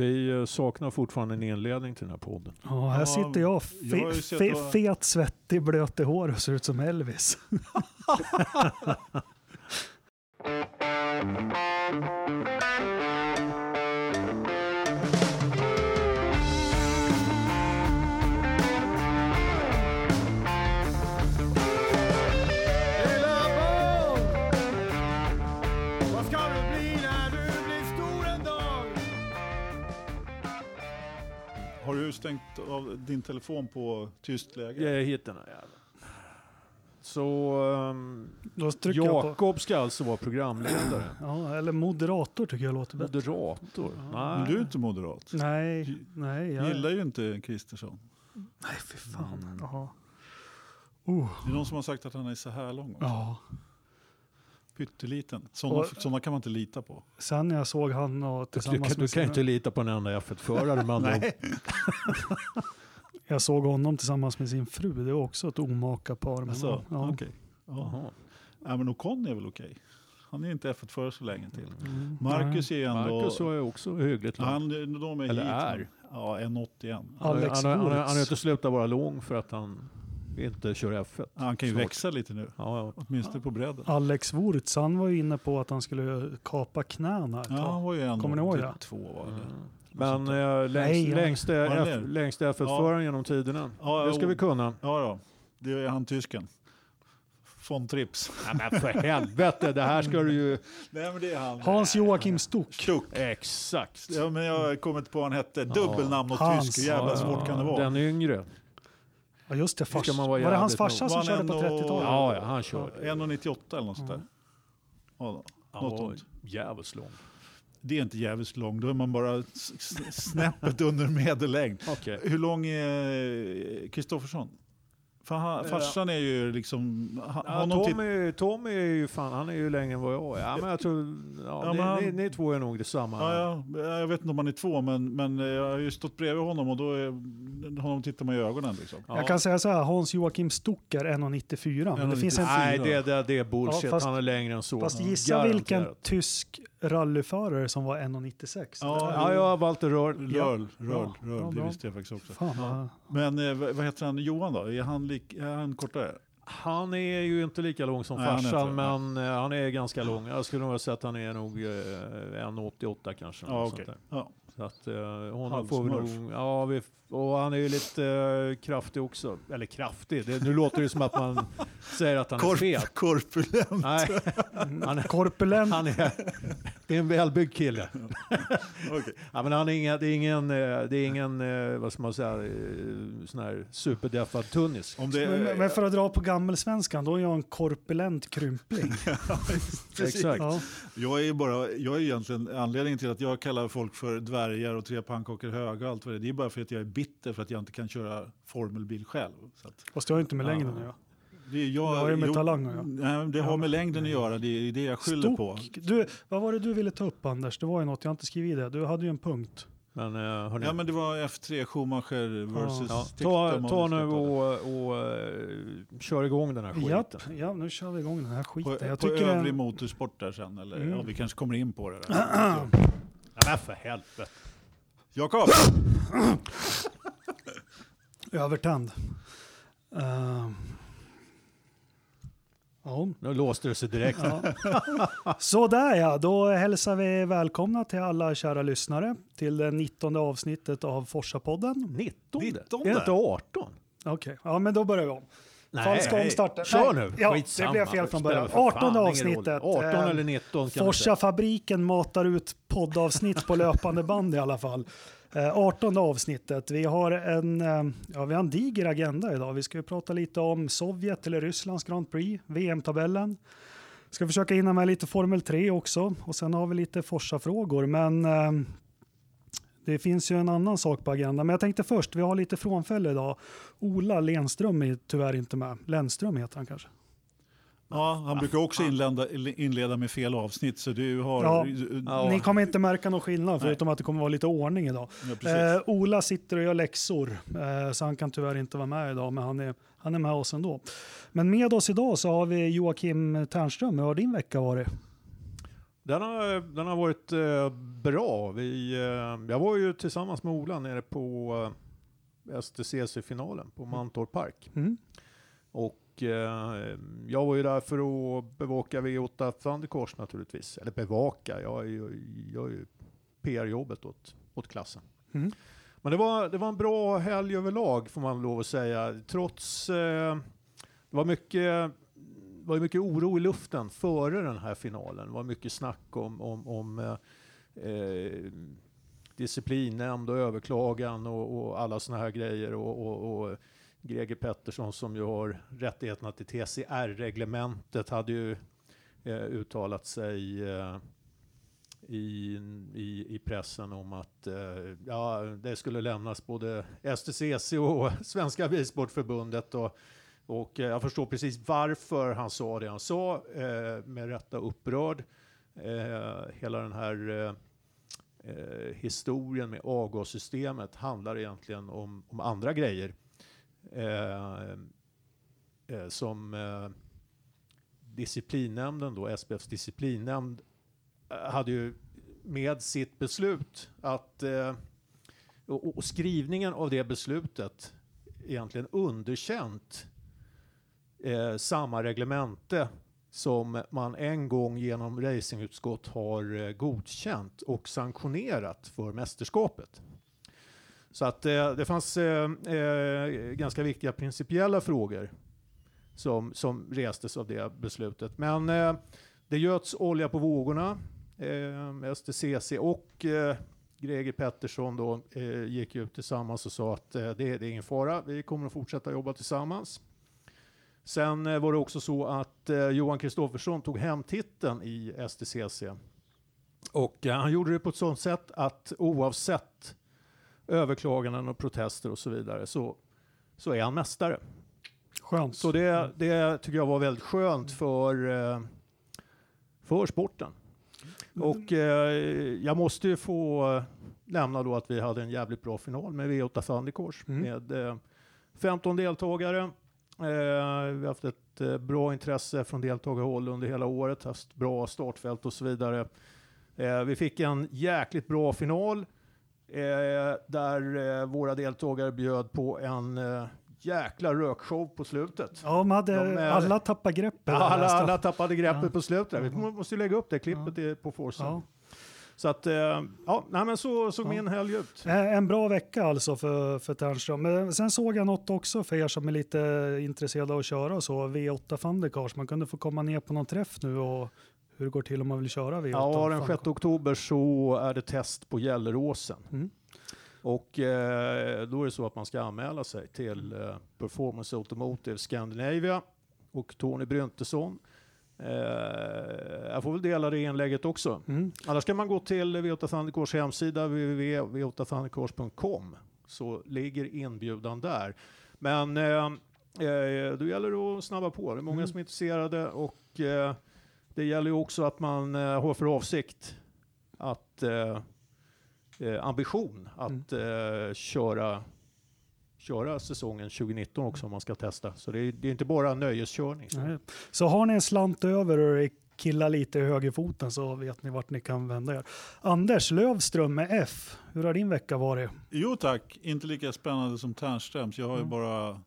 Vi saknar fortfarande en inledning till den här podden. Ja, här sitter jag, jag fe, sett fe, fet, svettig, blöt i hår och ser ut som Elvis. stängt av din telefon på tyst läge? Jag hittar den här. Så um. Jakob ska alltså vara programledare. Ja, eller moderator tycker jag låter bättre. Moderator? Men Nej. du är inte moderat. Nej, nej. Jag, Gillar ju inte Kristersson. nej, fy fan. Mm. Jaha. Oh, Det är någon som har sagt att han är så här lång också. ja. Pytteliten. Sådana, kan man inte lita på. Sen när jag såg han och Du, tillsammans kan, du med kan ju sina, inte lita på en enda F1-förare med andra ord. jag såg honom tillsammans med sin fru. Det var också ett omaka par. men Alltså, ja. okej. Ja. Jaha. Ja, men Ocon är väl okej. Han är inte F1-förare så länge till. Mm, Marcus är ändå... Marcus ju också hyggligt lång. han, de är Eller hit, är. Ja, 1,81. Alex han, han, han, han har inte slutat vara lång för att han inte kör F1. Han kan ju Snart. växa lite nu. Ja, ja. Åtminstone på bredden. Alex Wurz, han var ju inne på att han skulle kapa knäna ett Ja, han var ju ändå Kommer ni ihåg det? två var det. Mm. Men eh, längst, Nej, ja. längste, F, det? längsta F1-föraren genom tiderna. Ja, det ska vi kunna. Ja då, det är han tysken. Von Trips. Nej, men för helvete, det här ska du ju... Nej men det är han. Hans Joakim Stock. Stuck. Exakt. Ja men jag har kommit på vad han hette. Dubbelnamn och Hans. tysk. Hur jävla Ja, svårt kan det vara? Den yngre. Ja just det, fars, var det hans farsa nog. som körde på ändå- 30-talet? Ja, ja, han kör. 1,98 eller något sånt där. Ja, då. Han var jävligt lång. Det är inte jävligt lång, då är man bara snäppet under medellängd. Okej. Hur lång är Kristoffersson? För han, farsan är ju liksom... Han, Ja, honom Tommy, Tommy är ju fan, han är ju längre än vad jag är. Ja, men jag tror, ja, Ja, ni, han- ni, ni två är nog detsamma. Ja, ja, jag vet inte om han är två, men, men jag har ju stått bredvid honom och då är, honom tittar man i ögonen. Liksom. Ja. Jag kan säga så här, Hans Joakim Stock är 1,94. Men det 1,94. finns en, Nej, det, det, det är bullshit. Ja, fast- han är längre än så. fast gissa Garanterat. vilken tysk rallyförare som var 1,96. Ja, Ja, jag har valt att rör. Röl, röl, Ja, ja, det visste jag faktiskt också. Fan, Men eh, vad heter han, Johan då? Är han, lik, är han kortare? Han är ju inte lika lång som Nej, farsan, men eh, han är ganska lång. Jag skulle nog säga att han är nog eh, 1,88 kanske. Ja, där. Ja. Så att uh, honom får vi nog... Ja, vi, och han är ju lite eh, kraftig också. Eller kraftig, det, nu låter det som att man säger att han är fet. korpulent. Nej, han är, Korpulent. han är, det är en välbyggd kille. Okej. Ja, men han är ingen, det är ingen, eh, det är ingen eh, vad ska man säga, eh, sån här superdeffad tunnis. Om det, Men, men för att dra på gammelsvenskan, då är jag en korpulent krympling. Precis. Exakt. Ja. Jag är ju bara, jag är egentligen anledningen till att jag kallar folk för dvärgar och tre pannkakor höga och allt vad det är. Det är bara för att jag är bitter för att jag inte kan köra formelbil själv. Så att Fast det har ju inte med längden att göra. det, jag, Det har ju med jo, talang att göra. Nej, det har med längden att göra, det är det jag skyller på. Stock. Du, vad var det du ville ta upp Anders? Det var ju något, jag har inte skrivit det. Du hade ju en punkt. Men, eh, hörni, Ja men det var F3 Schumacher versus ja, ta, ta nu det. och, och eh, kör igång den här skiten. Japp, ja, nu kör vi igång den här skiten. På, jag på övrig det, motorsport där sen, eller Mm. ja, vi kanske kommer in på det. Där. Ja, men för helvete. Jakob! övertänd. Uh, ja. Nu låste det sig direkt. Ja. Sådär ja, då hälsar vi välkomna till alla kära lyssnare till det 19 avsnittet av Forsa-podden. 19? 19? Är det inte 18? Okej, ja men då börjar vi om. Nej, Falska nej. omstarter. Kör nu. ja, Skitsamma. det blev fel från början. för fan 18 ingen roll. avsnittet. 18 Eh, eller 19 kan vi säga. Forsa-fabriken matar ut poddavsnitt på löpande band i alla fall. Eh, 18 avsnittet. Vi har en, eh, ja, vi har en diger agenda idag. Vi ska ju prata lite om Sovjet eller Rysslands Grand Prix, VM-tabellen. Ska försöka hinna med lite Formel 3 också och sen har vi lite Forsa-frågor. Men eh, det finns ju en annan sak på agendan. Men jag tänkte först, vi har lite frånfälle idag. Ola Lenström är tyvärr inte med. Lennström heter han kanske. Ja, han brukar också inleda, inleda med fel avsnitt så du har... Ja. Ja. Ni kommer inte märka någon skillnad Nej. förutom att det kommer vara lite ordning idag. Ja. Eh, Ola sitter och gör läxor eh, så han kan tyvärr inte vara med idag men han är, han är med oss ändå. Men med oss idag så har vi Joakim Ternström. Hur har din vecka varit? Den har, den har varit eh, bra. Vi, eh, jag var ju tillsammans med Ola nere på eh, STCC-finalen på Mantorp Park. Mm. Och eh, jag var ju där för att bevaka V8 Thundercars naturligtvis. Eller bevaka, jag ju, är ju PR-jobbet åt, åt klassen. Mm. Men det var, det var en bra helg överlag får man lov att säga. Trots, eh, det var mycket, det var mycket oro i luften före den här finalen. Det var mycket snack om, om, om eh, eh, disciplinnämnd och överklagan och, och alla sådana här grejer. Och, och, och Greger Pettersson som ju har rättigheterna till TCR-reglementet hade ju eh, uttalat sig eh, i, i, i pressen om att eh, ja, det skulle lämnas både STCC och Svenska Bilsportförbundet. Och, och eh, jag förstår precis varför han sa det han sa, eh, med rätta upprörd. Eh, hela den här eh, eh historien med avgassystemet handlar egentligen om, om andra grejer. Eh, eh, som eh, disciplinnämnden då, SPFs disciplinnämnd, eh, hade ju med sitt beslut att, eh, och, och skrivningen av det beslutet egentligen underkänt eh, samma reglemente som man en gång genom racingutskott har eh, godkänt och sanktionerat för mästerskapet. Så att eh, det fanns eh, eh, ganska viktiga principiella frågor som, som restes av det beslutet. Men eh, det göts olja på vågorna. Eh, STCC och eh, Greger Pettersson då, eh, gick ut tillsammans och sa att eh, det, det är ingen fara, vi kommer att fortsätta jobba tillsammans. Sen eh, var det också så att eh, Johan Kristoffersson tog hem titeln i STCC. Och eh, han gjorde det på ett sådant sätt att oavsett överklaganden och protester och så vidare så, så är han mästare. Skönt. Så det, det tycker jag var väldigt skönt för, för sporten. Och eh, jag måste ju få nämna då att vi hade en jävligt bra final med V8 Thundercourse Mm. med eh, 15 deltagare. Eh, vi har haft ett eh, bra intresse från deltagarhåll under hela året, haft bra startfält och så vidare. Eh, vi fick en jäkligt bra final där våra deltagare bjöd på en jäkla rökshow på slutet. Ja, de hade, De alla tappade greppet. Alla, alla tappade greppet Ja. på slutet. Vi Ja. måste lägga upp det klippet i- på Forsen. Ja. Så att, eh, ja, nej, men så såg Ja. min helg ut. Eh, En bra vecka alltså för, för Ternström. Men sen såg jag något också för er som är lite intresserade av att köra och så. V8 Thundercars. Man kunde få komma ner på någon träff nu och hur det går till om man vill köra V8. Ja, den Thundercars. 6 oktober så är det test på Gelleråsen. Mm. Och eh, då är det så att man ska anmäla sig till eh, Performance Automotive Scandinavia och Tony Bryntesson. Eh, jag får väl dela det inlägget också. Mm. Annars kan man gå till V8 Thundercourse hemsida www.v8thundercourse.com så ligger inbjudan där. Men eh, eh, då gäller det att snabba på. Det är många Mm. som är intresserade och eh, det gäller ju också att man eh, har för avsikt att eh, ambition att eh, köra köra säsongen 2019 också om man ska testa. Så det är, det är inte bara nöjeskörning. Nej. Så har ni en slant över och killar lite i högerfoten så vet ni vart ni kan vända er. Anders Lövström med F. Hur har din vecka varit? Jo tack, inte lika spännande som Ternströms. Jag har ju Mm. bara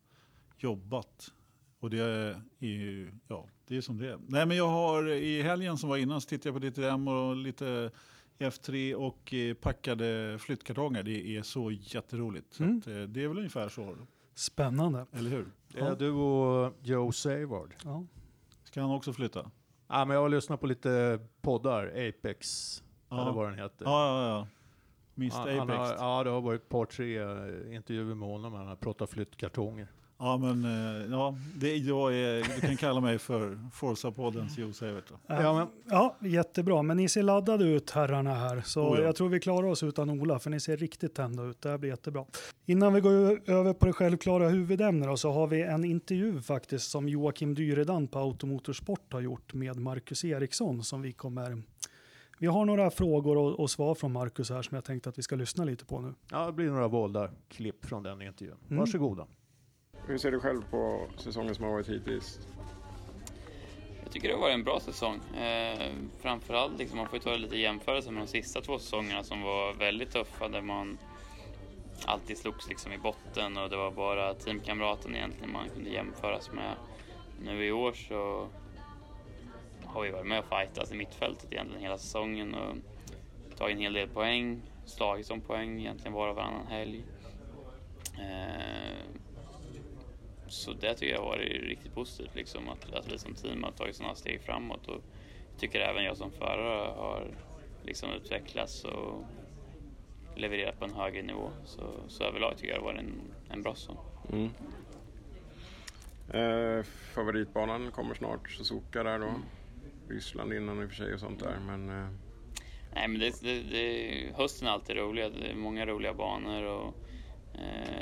jobbat. Och det är ju, ja, det är som det är. Nej men jag har, i helgen som var innan så tittade jag på lite M och lite F3 och eh, packade flyttkartonger. Det är så jätteroligt. Så Mm. att, eh, det är väl ungefär så, Spännande. eller hur? Det är du och Joe Savard. Ja. Ska han också flytta? Ja, men jag har lyssnat på lite poddar, Apex, eller vad den heter. Ja, ja, ja. Mr Apex. har, ja, det har varit ett par, tre eh, intervjuer med honom. Han har pratat flyttkartonger. Ja, men eh, ja, det, jag är, du kan kalla mig för Forza-poddens Joe. Ja, men, Ja, jättebra. Men ni ser laddade ut herrarna här. Så Oh ja. jag tror vi klarar oss utan Ola, för ni ser riktigt tända ut. Det här blir jättebra. Innan vi går över på det självklara huvudämnet så har vi en intervju faktiskt som Joakim Dyredan på Automotorsport har gjort med Marcus Eriksson som vi kommer... Vi har några frågor och, och svar från Marcus här som jag tänkte att vi ska lyssna lite på nu. ja, det blir några valda klipp från den intervjun. Mm. Hur ser du själv på säsongen som har varit hittills? Jag tycker det har varit en bra säsong. Eh, framförallt, liksom, man får ju ta lite jämförelse med de sista två säsongerna som var väldigt tuffa där man alltid slogs liksom i botten och det var bara teamkamraten egentligen man kunde jämföras med. Nu i år så har vi varit med och fightats i mittfältet egentligen hela säsongen och tagit en hel del poäng, slagit som poäng egentligen var och varannan helg. Eh, så det tycker jag har varit riktigt positivt, liksom, att, att vi som team har tagit sådana steg framåt. Och tycker även jag som förare har liksom utvecklats och levererat på en högre nivå. Så, så överlag tycker jag det har varit en, en bra säsong. Mm. Eh, favoritbanan kommer snart, Suzuka där då. Mm. Ryssland innan i och för sig och sånt där. Men eh, Nej, men det, det, det, hösten är alltid rolig. Det är många roliga banor och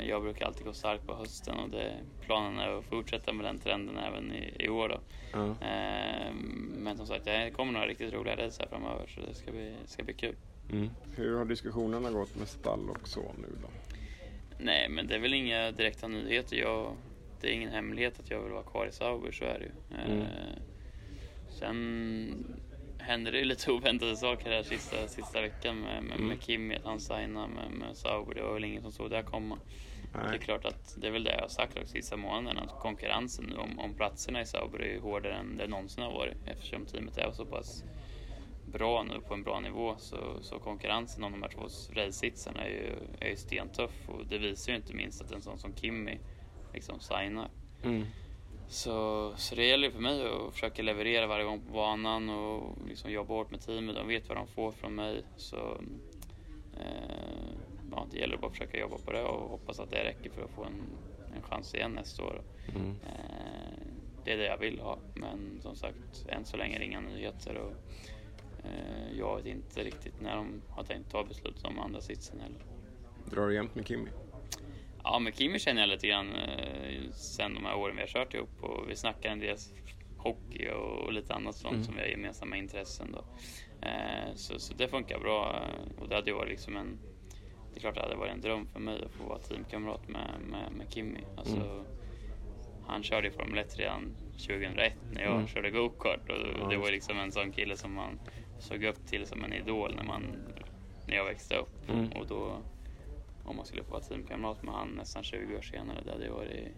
jag brukar alltid gå starkt på hösten och det, planen är att fortsätta med den trenden även i, i år. Eh, men som sagt, det kommer några riktigt roliga race här framöver så det ska bli, ska bli kul. Mm. Hur har diskussionerna gått med stall och så nu då? Nej, men det är väl inga direkta nyheter. Jag, det är ingen hemlighet att jag vill vara kvar i Sauber, så är det ju. Mm. Eh, sen händer det lite oväntade saker här sista, sista veckan med, med, Mm. med Kimi, att han signar med, med Sauber. Det var väl ingen som såg det komma. Det är klart att det är väl det jag har sagt också sista månaden att konkurrensen nu om, om platserna i Sauber är hårdare än det någonsin har varit eftersom teamet är så pass bra nu på en bra nivå så, så konkurrensen om de här två racesitsarna är ju, är ju stentuff och det visar ju inte minst att en sån som Kimi liksom signar. Mm. Så, så det gäller för mig att försöka leverera varje gång på banan och liksom jobba hårt med teamet. De vet vad de får från mig. Så eh, ja, det gäller bara att försöka jobba på det och hoppas att det räcker för att få en, en chans igen nästa år. Mm. Eh, det är det jag vill ha. Men som sagt, än så länge är det inga nyheter. Och, eh, jag vet inte riktigt när de har tänkt ta beslut om andra sitsen heller. Drar du jämt med Kimmy? Ja, med Kimi känner jag lite grann eh, sen de här åren vi har kört ihop och vi snackar en del hockey och, lite annat sånt Mm. som vi har gemensamma intressen. Då. Eh, så, så det funkar bra och det hade ju varit liksom en det är klart det hade varit en dröm för mig att få vara teamkamrat med, med, med Kimi. Alltså, Mm. Han körde i Formel 1 redan 2001 när jag Mm. körde go-kart och det var liksom en sån kille som man såg upp till som en idol när, man, när jag växte upp. Mm. Och då om man skulle få vara teamkamrat med han nästan 20 år senare, det hade varit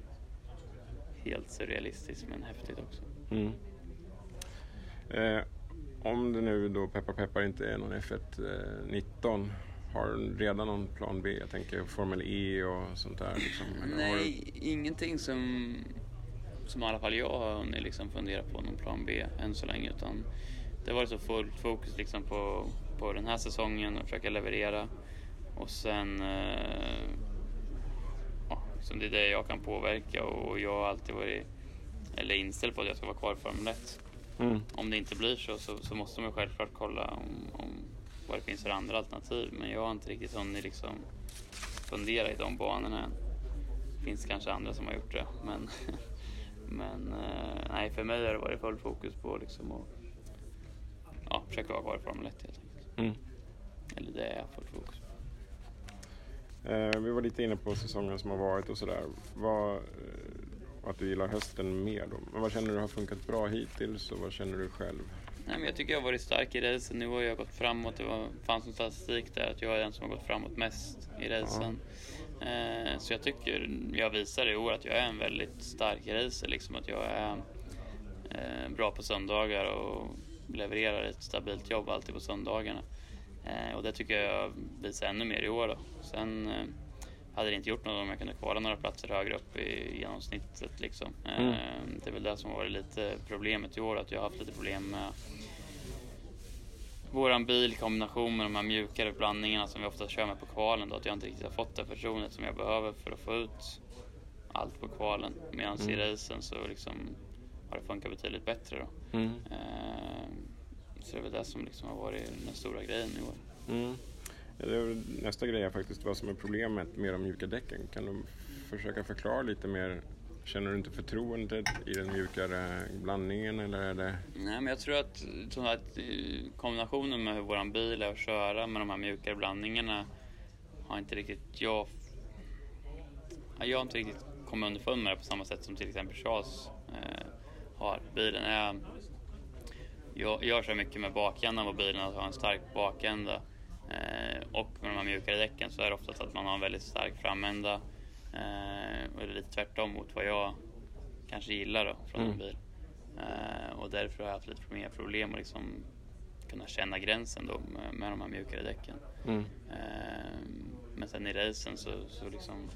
helt surrealistiskt men häftigt också. Mm. Eh, om det nu då peppar peppar inte är någon F1 eh, 19 har du redan någon plan B? Jag tänker Formel E och sånt där. Liksom. Har du- Nej, ingenting som, som i alla fall jag har hunnit liksom fundera på någon plan B än så länge utan det har varit så fullt fokus liksom på, på den här säsongen och försöka leverera och sen eh, ja, liksom det är det jag kan påverka och jag har alltid varit eller inställd på att jag ska vara kvar i Formel 1. Mm. Om det inte blir så, så, så måste man självklart kolla om, om vad det finns för andra alternativ. Men jag har inte riktigt hunnit liksom fundera i de banorna än. Det finns kanske andra som har gjort det. Men, men eh, nej, för mig har det varit full fokus på liksom att ja, försöka vara kvar i Formel 1 helt enkelt. Mm. Eller det är full fokus. Eh, vi var lite inne på säsongen som har varit och sådär. Vad, eh, och att du gillar hösten mer då. Men vad känner du har funkat bra hittills och vad känner du själv? Nej, men jag tycker jag har varit stark i racen. Nu har jag gått framåt. Det var, fanns en statistik där att jag är den som har gått framåt mest i racen. Eh, så jag tycker jag visar i år att jag är en väldigt stark racer. Liksom att jag är eh, bra på söndagar och levererar ett stabilt jobb alltid på söndagarna. Eh, och det tycker jag visar ännu mer i år. Då. Sen eh, hade det inte gjort något om jag kunde kvala några platser högre upp i genomsnittet. Liksom. Eh, Mm. Det är väl det som varit lite problemet i år, att jag har haft lite problem med våran bil i kombination med de här mjukare blandningarna som vi ofta kör med på kvalen. Då, att jag inte riktigt har fått det förtroendet som jag behöver för att få ut allt på kvalen. Medan i Mm. racen så liksom har det funkat betydligt bättre. Då. Mm. Eh, så det är väl det som liksom har varit den stora grejen i år. Mm. Nästa grej är faktiskt vad som är problemet med de mjuka däcken. Kan du försöka förklara lite mer? Känner du inte förtroendet i den mjukare blandningen eller är det... Nej, men jag tror att, att kombinationen med hur våran bil är att köra med de här mjukare blandningarna har inte riktigt jag... Jag har inte riktigt kommit underfund med det på samma sätt som till exempel Charles eh, har. Bilen är jag, jag kör mycket med bakändan på bilen, att ha en stark bakända. Eh, och med de här mjukare däcken så är det oftast att man har en väldigt stark framända. Eh, och det är lite tvärtom mot vad jag kanske gillar då, från Mm. en bil. Eh, och därför har jag haft lite mer problem att liksom kunna känna gränsen då med, med de här mjukare däcken. Mm. Men sen i racen så, så liksom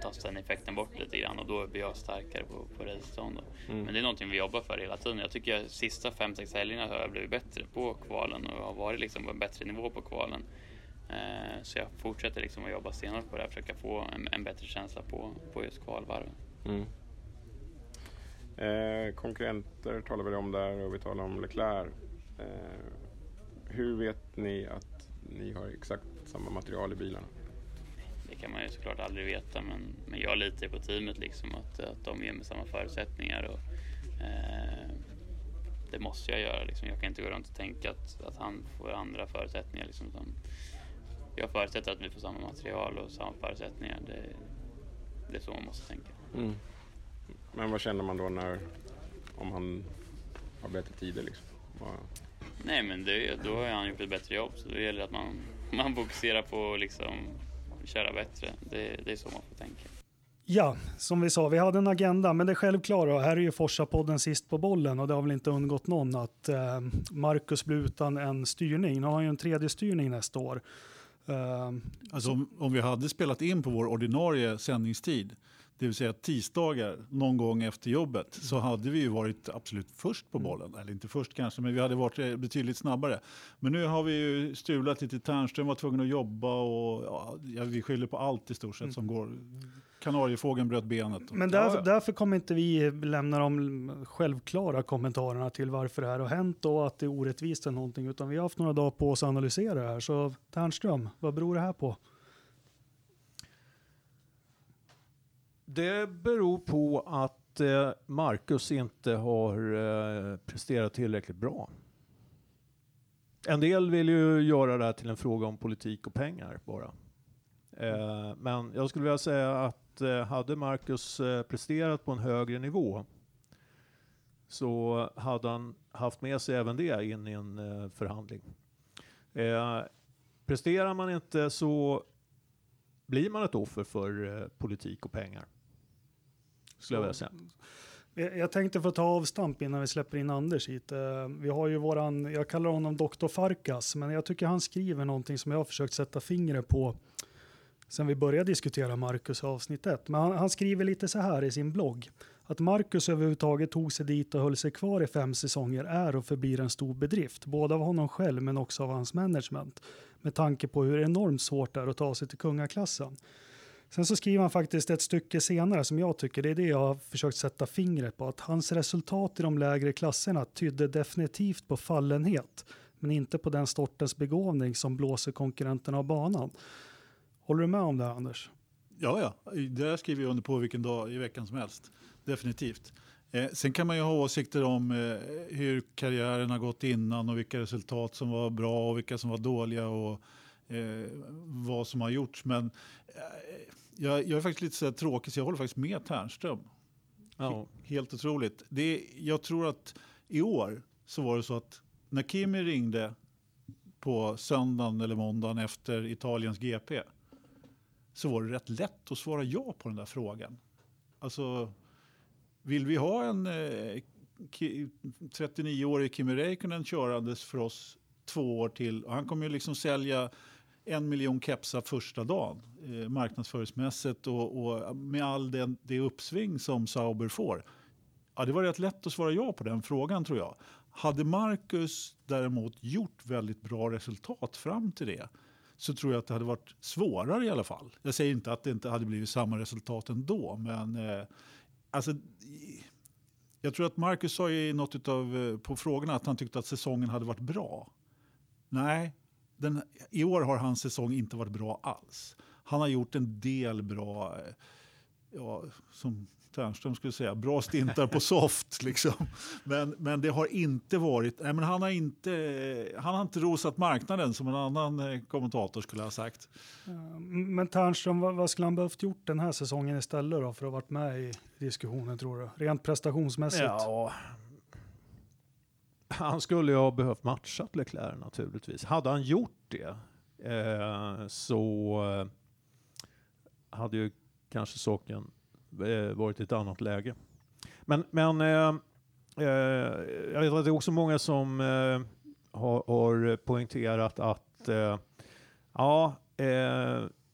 tas den effekten bort lite grann och då blir jag starkare på, på racedagen då. Mm. Men det är någonting vi jobbar för hela tiden. Jag tycker att sista fem sex helgerna har jag blivit bättre på kvalen och har varit liksom på en bättre nivå på kvalen. Eh, så jag fortsätter liksom att jobba stenhårt på det här, försöka få en, en bättre känsla på, på just kvalvarven. Mm. Eh, konkurrenter talar vi om där och vi talar om Leclerc. Eh, hur vet ni att ni har exakt samma material i bilarna? Det kan man ju såklart aldrig veta men, men jag litar på teamet liksom att, att de ger mig samma förutsättningar. Och, eh, det måste jag göra. Liksom. Jag kan inte gå runt och tänka att, att han får andra förutsättningar. Liksom, som, jag förutsätter att vi får samma material och samma förutsättningar. Det, det är så man måste tänka. Mm. Men vad känner man då när, om han har bättre tider liksom? Vad, Nej men det, då har han gjort ett bättre jobb så då gäller det att man, man fokuserar på liksom, köra bättre. Det, det är så man får tänka. Ja, som vi sa, vi hade en agenda, men det självklara, här är ju Forsa-podden sist på bollen och det har väl inte undgått någon att eh, Marcus blir utan en styrning. Nu har han ju en tredje styrning nästa år. Eh, Alltså om, om vi hade spelat in på vår ordinarie sändningstid, det vill säga tisdagar någon gång efter jobbet, så hade vi ju varit absolut först på bollen. Eller inte först kanske, men vi hade varit eh, betydligt snabbare. Men nu har vi ju strulat lite. Ternström var tvungen att jobba och ja, ja, vi skyller på allt i stort sett som går. Kanariefågeln bröt benet. Men därför, därför kommer inte vi lämna de självklara kommentarerna till varför det här har hänt och att det är orättvist eller någonting, utan vi har haft några dagar på oss att analysera det här. Så Ternström, vad beror det här på? Det beror på att eh, Marcus inte har eh, presterat tillräckligt bra. En del vill ju göra det här till en fråga om politik och pengar bara. Eh, men jag skulle vilja säga att hade Marcus presterat på en högre nivå så hade han haft med sig även det in i en förhandling. Presterar man inte så blir man ett offer för politik och pengar. Skulle jag vilja säga. Eh, jag tänkte få ta avstamp innan vi släpper in Anders hit. Eh, vi har ju våran, jag kallar honom Dr. Farkas, men jag tycker han skriver någonting som jag har försökt sätta fingret på sen vi började diskutera Marcus i avsnitt ett. Men han, han skriver lite så här i sin blogg. Att Marcus överhuvudtaget tog sig dit och höll sig kvar i fem säsonger är och förblir en stor bedrift. Både av honom själv men också av hans management. Med tanke på hur enormt svårt det är att ta sig till kungaklassen. Sen så skriver han faktiskt ett stycke senare som jag tycker, det är det jag har försökt sätta fingret på, att hans resultat i de lägre klasserna tydde definitivt på fallenhet, men inte på den sortens begåvning som blåser konkurrenterna av banan. Håller du med om det här, Anders? Ja, ja. Det där skriver jag under på vilken dag i veckan som helst. Definitivt. Eh, sen kan man ju ha åsikter om eh, hur karriären har gått innan och vilka resultat som var bra och vilka som var dåliga och eh, vad som har gjorts. Men eh, jag, jag är faktiskt lite så tråkig så jag håller faktiskt med Ternström. Ja. Helt otroligt. Det, jag tror att i år så var det så att när Kimi ringde på söndagen eller måndagen efter Italiens GP så var det rätt lätt att svara ja på den där frågan. Alltså, vill vi ha en eh, ki- 39-årig Kimi Räikkönen körandes för oss två år till? Och han kommer ju liksom sälja en miljon kepsar första dagen eh, marknadsföringsmässigt och, och med all den, det uppsving som Sauber får. Ja, det var rätt lätt att svara ja på den frågan tror jag. Hade Marcus däremot gjort väldigt bra resultat fram till det så tror jag att det hade varit svårare i alla fall. Jag säger inte att det inte hade blivit samma resultat ändå, men eh, alltså, jag tror att Marcus sa i något utav, eh, på frågorna att han tyckte att säsongen hade varit bra. Nej, den, i år har hans säsong inte varit bra alls. Han har gjort en del bra, eh, ja, som Ternström skulle säga, bra stintar på soft. Liksom. Men, men det har inte varit, nej, men han, har inte, han har inte rosat marknaden som en annan eh, kommentator skulle ha sagt. Men Ternström, vad, vad skulle han behövt gjort den här säsongen istället då för att ha varit med i diskussionen tror du? Rent prestationsmässigt? Ja. Han skulle ju ha behövt matchat Leclerc naturligtvis. Hade han gjort det eh, så eh, hade ju kanske saken eh, varit i ett annat läge. Men, men eh, eh, jag vet att det är också många som eh, har, har poängterat att ja,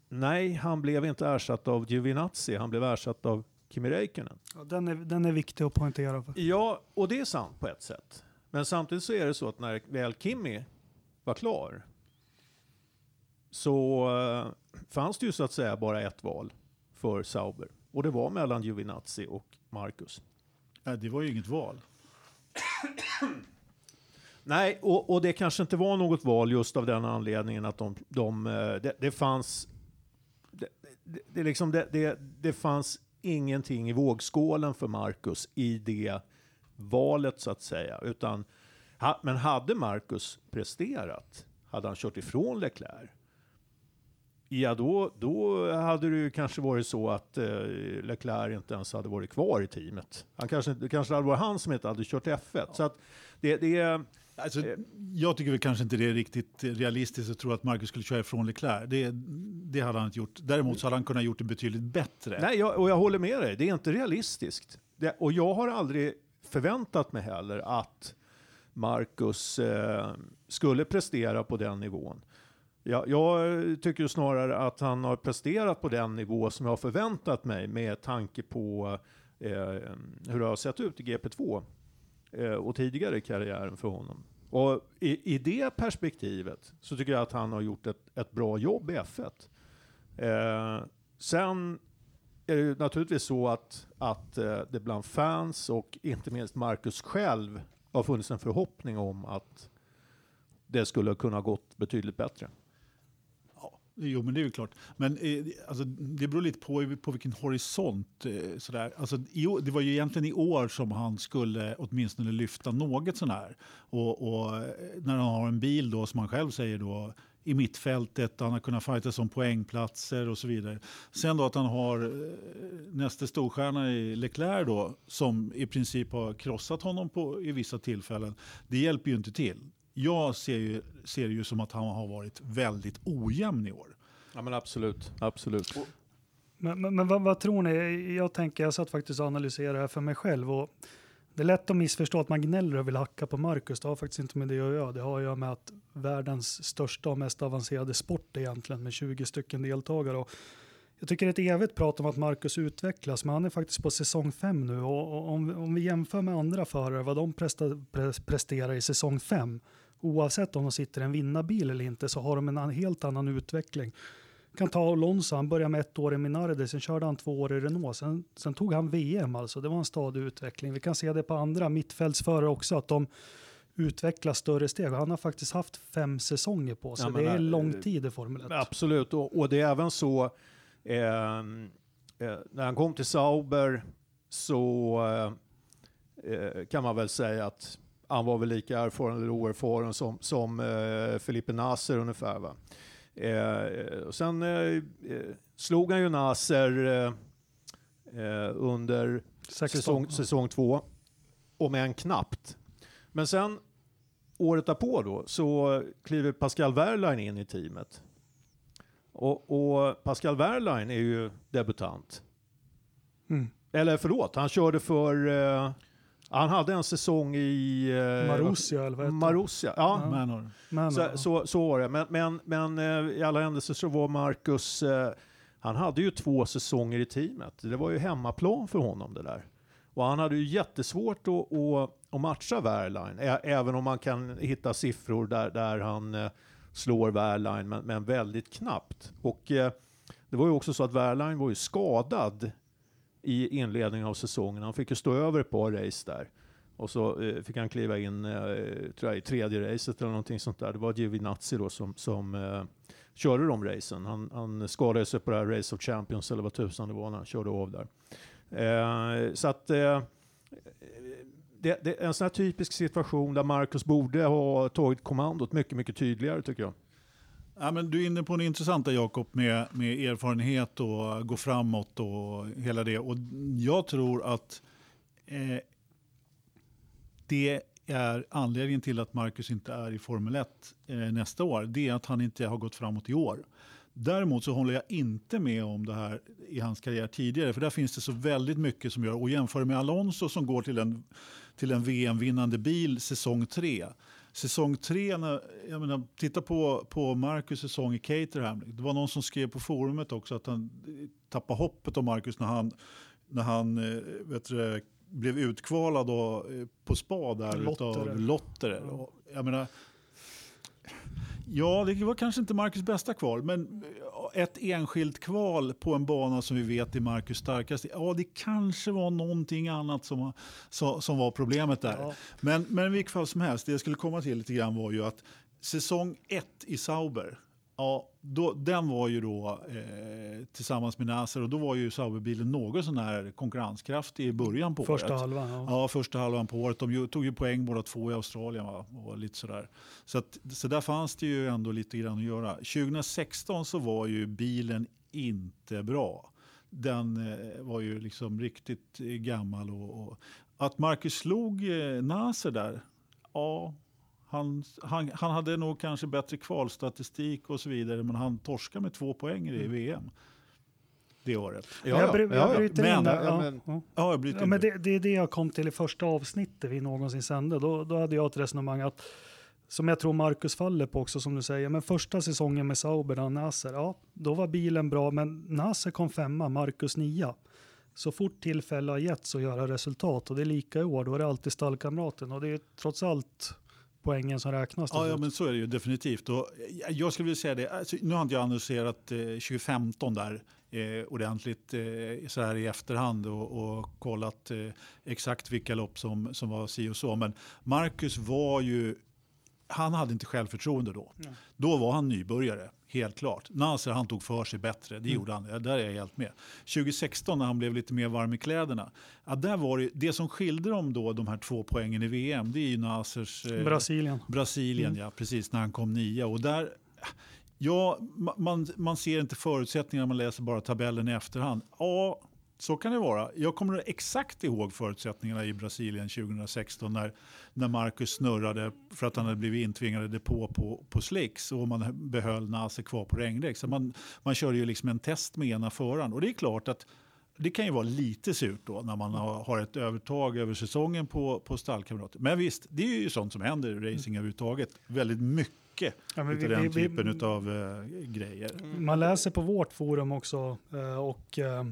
nej, han blev inte ersatt av Giovinazzi, han blev ersatt av Kimi Räikkönen. Ja, den, är, den är viktig att poängtera. För. Ja, och det är sant på ett sätt. Men samtidigt så är det så att när väl Kimi var klar så eh, fanns det ju så att säga bara ett val för Sauber. Och det var mellan Giovinazzi och Marcus. Nej, det var ju inget val. Nej, och, och det kanske inte var något val just av den anledningen att de, de, eh, det, det fanns det, det, liksom det, det, det fanns ingenting i vågskålen för Marcus i det valet så att säga. Utan, ha, men hade Marcus presterat, hade han kört ifrån Leclerc, ja då, då hade det ju kanske varit så att eh, Leclerc inte ens hade varit kvar i teamet. Han kanske, det kanske hade varit han som inte hade kört F1. Så att det, det. Alltså, Eh. jag tycker väl kanske inte det är riktigt realistiskt att tro att Marcus skulle köra ifrån Leclerc. Det, det hade han inte gjort. Däremot så hade han kunnat gjort det betydligt bättre. Nej, jag, och jag håller med dig. Det är inte realistiskt. Det, och jag har aldrig förväntat mig heller att Marcus eh, skulle prestera på den nivån. Jag, jag tycker snarare att han har presterat på den nivå som jag har förväntat mig med tanke på eh, hur det har sett ut i GP2 eh, och tidigare i karriären för honom. Och i, i det perspektivet så tycker jag att han har gjort ett, ett bra jobb i F1. Eh, sen är det ju naturligtvis så att, att eh, det bland fans och inte minst Marcus själv har funnits en förhoppning om att det skulle kunna gått betydligt bättre. Jo, men det är ju klart. Men eh, alltså, det beror lite på, på vilken horisont. Eh, sådär. Alltså, i, det var ju egentligen i år som han skulle åtminstone lyfta något sån här. Och, och eh, när han har en bil då, som han själv säger då, i mittfältet, han har kunnat fightas om poängplatser och så vidare. Sen då att han har eh, nästa storstjärna i Leclerc då, som i princip har krossat honom på, i vissa tillfällen. Det hjälper ju inte till. Jag ser ju, ser det ju som att han har varit väldigt ojämn i år. Ja men absolut, absolut. Men, men, men vad, vad tror ni? Jag tänker, jag satt faktiskt och analyserade det här för mig själv. Och det är lätt att missförstå att man gnäller och vill hacka på Marcus. Det har faktiskt inte med det att göra. Det har att göra med att världens största och mest avancerade sport egentligen med 20 stycken deltagare. Och jag tycker det är ett evigt prat om att Marcus utvecklas, men han är faktiskt på säsong fem nu. Och, om, om vi jämför med andra förare, vad de presta, pre- presterar i säsong fem, oavsett om de sitter i en vinnarbil eller inte, så har de en helt annan utveckling kan ta Alonso, han började med ett år i Minardi, sen körde han två år i Renault, sen, sen tog han VM alltså, det var en stadig utveckling. Vi kan se det på andra mittfältsförare också, att de utvecklar större steg. Han har faktiskt haft fem säsonger på sig, Ja, det är det- lång tid i Formel 1. Absolut, och, och det är även så ehm, eh, när han kom till Sauber så eh, eh, kan man väl säga att han var väl lika erfaren eller oerfaren som, som eh, Felipe Nasser ungefär. Va? Eh, och sen eh, eh, slog han ju Nasser under 16. säsong, säsong två, om än knappt. Men sen året därpå då så kliver Pascal Wehrlein in i teamet. Och, och Pascal Wehrlein är ju debutant. Mm. Eller förlåt, han körde för... Eh, han hade en säsong i... Eh, Marussia, eller vad heter? Marussia, ja. Ja. Manor. Men, Så, så, så var det. Men, men, men eh, i alla händelser så var Marcus, eh, han hade ju två säsonger i teamet. Det var ju hemmaplan för honom det där. Och han hade ju jättesvårt att, att, att matcha Wehrlein, ä- även om man kan hitta siffror där, där han eh, slår Wehrlein, men, men väldigt knappt. Och eh, det var ju också så att Wehrlein var ju skadad i inledningen av säsongen. Han fick ju stå över ett par race där. Och så eh, fick han kliva in eh, tror jag, i tredje racet eller någonting sånt där. Det var Giovinazzi då som, som eh, körde de racen. Han, han skadade sig på det här Race of Champions eller vad tusan det var när han körde av där. Eh, så att eh, det, det är en sån här typisk situation där Marcus borde ha tagit kommandot mycket, mycket tydligare tycker jag. Ja, men du är inne på en intressant Jakob med, med erfarenhet och gå framåt och hela det. Och jag tror att eh, det är anledningen till att Marcus inte är i Formel 1 eh, nästa år. Det är att han inte har gått framåt i år. Däremot så håller jag inte med om det här i hans karriär tidigare. För där finns det så väldigt mycket som gör. Och jämför med Alonso som går till en, till en VM-vinnande bil säsong 3. Säsong 3, när, jag menar, titta på, på Marcus säsong i Caterham. Det var någon som skrev på forumet också att han tappade hoppet om Marcus när han, när han eh, vet du, blev utkvalad då, eh, på spa där Lotterer. utav Lotterer. Och Jag menar, Ja, det var kanske inte Marcus bästa kval, men ett enskilt kval på en bana som vi vet är Marcus starkaste. Ja, det kanske var någonting annat som, som, som var problemet där. Ja. Men, men i vilket fall som helst, det jag skulle komma till lite grann var ju att säsong ett i Sauber, ja, då, den var ju då eh, tillsammans med Nasser och då var ju Sauberbilen något sån här konkurrenskraftig i början på Första året. halvan. Ja. Ja, första halvan på året. De ju- tog ju poäng båda två i Australien. Va? Och lite sådär. Så, att, så där fanns det ju ändå lite grann att göra. 2016 så var ju bilen inte bra. Den eh, var ju liksom riktigt gammal. Och, och att Marcus slog eh, Nasser där, ja, han, han, han hade nog kanske bättre kvalstatistik och så vidare, men han torskade med två poäng i VM det året. Ja, jag, bry, ja, jag ja. bryter Men- in där. ja, Ja, men- ja. Ja, jag bryter Ja, in men det. det, det är det jag kom till i första avsnittet vi någonsin sände. Då, då hade jag ett resonemang att, som jag tror Marcus faller på också som du säger, men första säsongen med Sauber och Nasser, ja, då var bilen bra, men Nasser kom femma, Marcus nia. Så fort tillfälle har getts att göra resultat och det är lika i år, då är det alltid stallkamraten och det är trots allt poängen som räknas. Ja, ja, men så är det ju definitivt. Och jag- jag skulle vilja säga det, alltså, nu har inte jag analyserat eh, 2015 där eh, ordentligt eh, så här i efterhand och, och kollat eh, exakt vilka lopp som, som var si och så. Men Marcus var ju, han hade inte självförtroende då. Nej. Då var han nybörjare, helt klart. Nasser han tog för sig bättre, det gjorde han. Där är jag helt med. 2016 när han blev lite mer varm i kläderna, ja, där var det, det som skilde dem då, de här två poängen i VM, det är ju Nassers... eh, Brasilien. Brasilien, Mm. ja, precis när han kom nia. Och där, ja, ma- man, man ser inte förutsättningarna, man läser bara tabellen i efterhand. Ja, så kan det vara. Jag kommer exakt ihåg förutsättningarna i Brasilien 2016 när, när Marcus snurrade för att han hade blivit intvingad i depå på, på slicks och man behöll Nase kvar på regndäck. Så man, man körde ju liksom en test med ena föraren. Och det är klart att det kan ju vara lite surt då när man har, ett övertag över säsongen på, på stallkamrater. Men visst, det är ju sånt som händer i racing överhuvudtaget. Väldigt mycket Ja, men utav vi- den vi- vi- typen av grejer. Man läser på vårt forum också eh, och eh,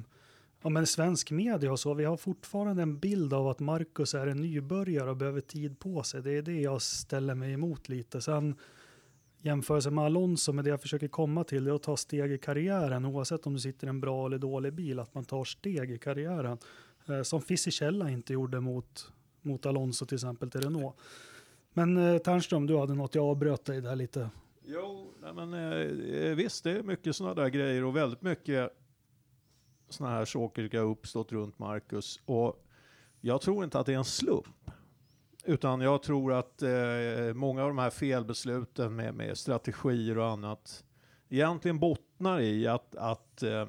ja, men svensk media och så. Vi har fortfarande en bild av att Marcus är en nybörjare och behöver tid på sig. Det är det jag ställer mig emot lite. Sen jämförelse med Alonso, med det jag försöker komma till, det är att ta steg i karriären oavsett om du sitter i en bra eller dålig bil, att man tar steg i karriären. Eh, som Fisichella inte gjorde mot, mot Alonso till exempel till Renault. Men Tärnström Ternström, du hade något, jag avbröt dig där lite. Jo, nej men, eh, visst, det är mycket sådana där grejer och väldigt mycket sådana här saker som har uppstått runt Marcus. Och jag tror inte att det är en slump. Utan jag tror att eh, många av de här felbesluten med, med strategier och annat egentligen bottnar i att, att eh,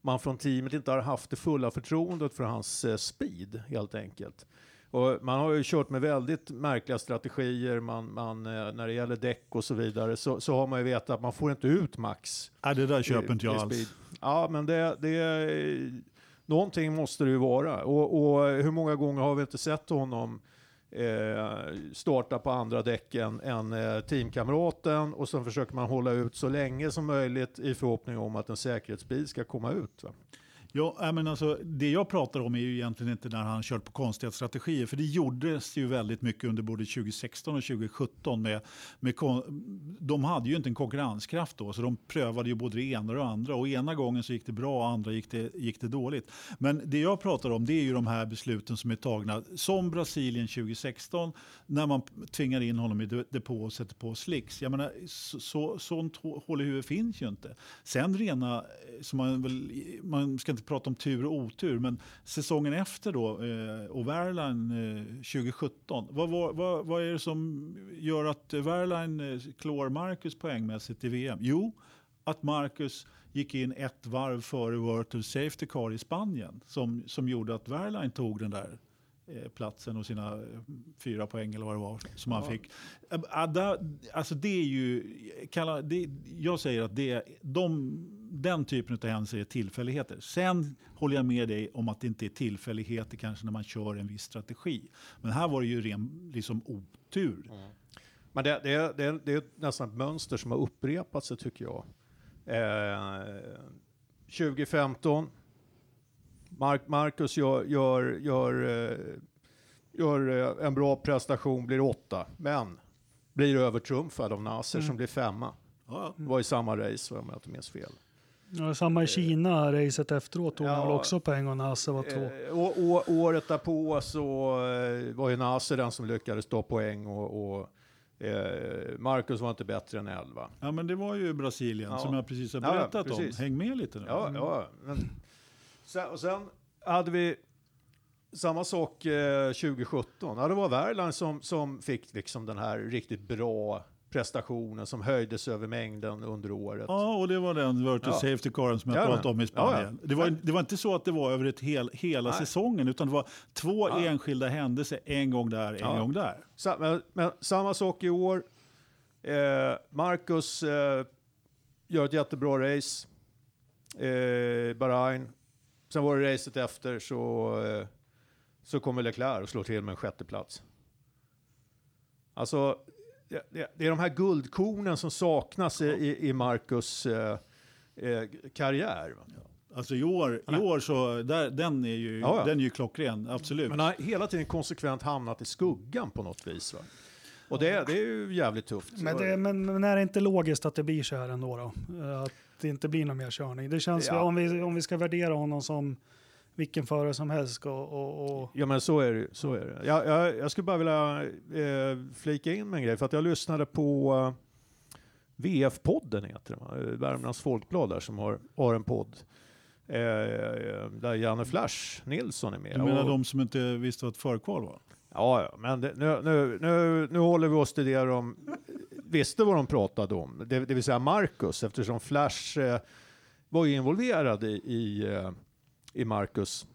man från teamet inte har haft det fulla förtroendet för hans eh, speed helt enkelt. Och man har ju kört med väldigt märkliga strategier, man, man, eh, när det gäller däck och så vidare, så, så har man ju vetat att man får inte ut max. Nej, det där i- köper inte i jag speed. alls. Ja, men det, det, någonting måste det ju vara. Och, och hur många gånger har vi inte sett honom eh, starta på andra däck än, än eh, teamkamraten och sen försöker man hålla ut så länge som möjligt i förhoppning om att en säkerhetsbil ska komma ut. Va? Ja, äh, men alltså, det jag pratar om är ju egentligen inte när han kört på konstiga strategier. För det gjordes ju väldigt mycket under både 2016 och 2017. Med, med kon- de hade ju inte en konkurrenskraft då, så de prövade ju både det ena och det andra. Och ena gången så gick det bra, och andra gick det, gick det dåligt. Men det jag pratar om det är ju de här besluten som är tagna, som Brasilien 2016, när man tvingar in honom i depå och sätter på slicks. Jag menar, så, så, sånt hål i huvudet finns ju inte. Sen rena, som man, väl, man ska inte prata om tur och otur, men säsongen efter då, eh, och Verline eh, 2017, vad, vad, vad, vad är det som gör att Verline eh, klår Marcus poängmässigt i VM? Jo, att Marcus gick in ett varv före Virtual Safety Car i Spanien som, som gjorde att Verline tog den där eh, platsen och sina eh, fyra poäng eller vad det var som han fick. Eh, ah, Alltså det är ju, kalla, det, jag säger att det, de, den typen av händelser är tillfälligheter. Sen håller jag med dig om att det inte är tillfälligheter kanske när man kör en viss strategi. Men här var det ju ren liksom otur. Men det, det, det, det är nästan ett mönster som har upprepat sig tycker jag. Eh, 2015, Mark, Marcus gör, gör, gör, eh, gör eh, en bra prestation, blir åtta, men blir övertrumfad av Nasser som blir femma. Det var i samma race om jag inte minns fel. Ja, samma i Kina, racet efteråt tog Ja. han väl också poäng och Nasse var två. Eh, och, och, året därpå så eh, var ju Nasser den som lyckades ta poäng och, och eh, Marcus var inte bättre än 11. ja, men det var ju Brasilien Ja. som jag precis har Ja, berättat precis. om. Häng med lite nu. Ja, ja. Men, sen, och sen hade vi samma sak eh, 2017. Ja, det var Värland som, som fick liksom den här riktigt bra prestationen som höjdes över mängden under året. Ja, och det var den virtual Ja. safety caren som jag Ja, pratade om i Spanien. ja. Det, var, det var inte så att det var över ett hel, hela Nej. säsongen, utan det var två enskilda händelser, en gång där, en gång där. Sa, men, men samma sak i år. Eh, Marcus eh, gör ett jättebra race. Eh, Bahrain. Sen var det racet efter så, eh, så kommer Leclerc och slår till med en sjätteplats. Alltså, det, det, det är de här guldkornen som saknas i, i, i Marcus eh, eh, karriär. va. Alltså i år, i år så, där, den är ju, Ja, ja. den är ju klockren, absolut. Men han har hela tiden konsekvent hamnat i skuggan på något vis. Va? Och det, det är ju jävligt tufft. Men, det, men, men är det inte logiskt att det blir så här ändå då? Eh, Att det inte blir någon mer körning? Det känns Ja. om, vi, om vi ska värdera honom som vilken förare som helst och, och, och Ja men så är det. Så är det. Jag, jag, jag skulle bara vilja eh, flika in med en grej, för att jag lyssnade på eh, VF-podden, heter den, Värmlands Folkblad där, som har, har en podd. Eh, där Janne Flash Nilsson är med. du menar Och- de som inte visste vad ett förkval var? Ja, ja, men det, nu, nu, nu, nu håller vi oss till det de visste vad de pratade om, det, det vill säga Marcus, eftersom Flash eh, var involverad i, i, eh, i Marcus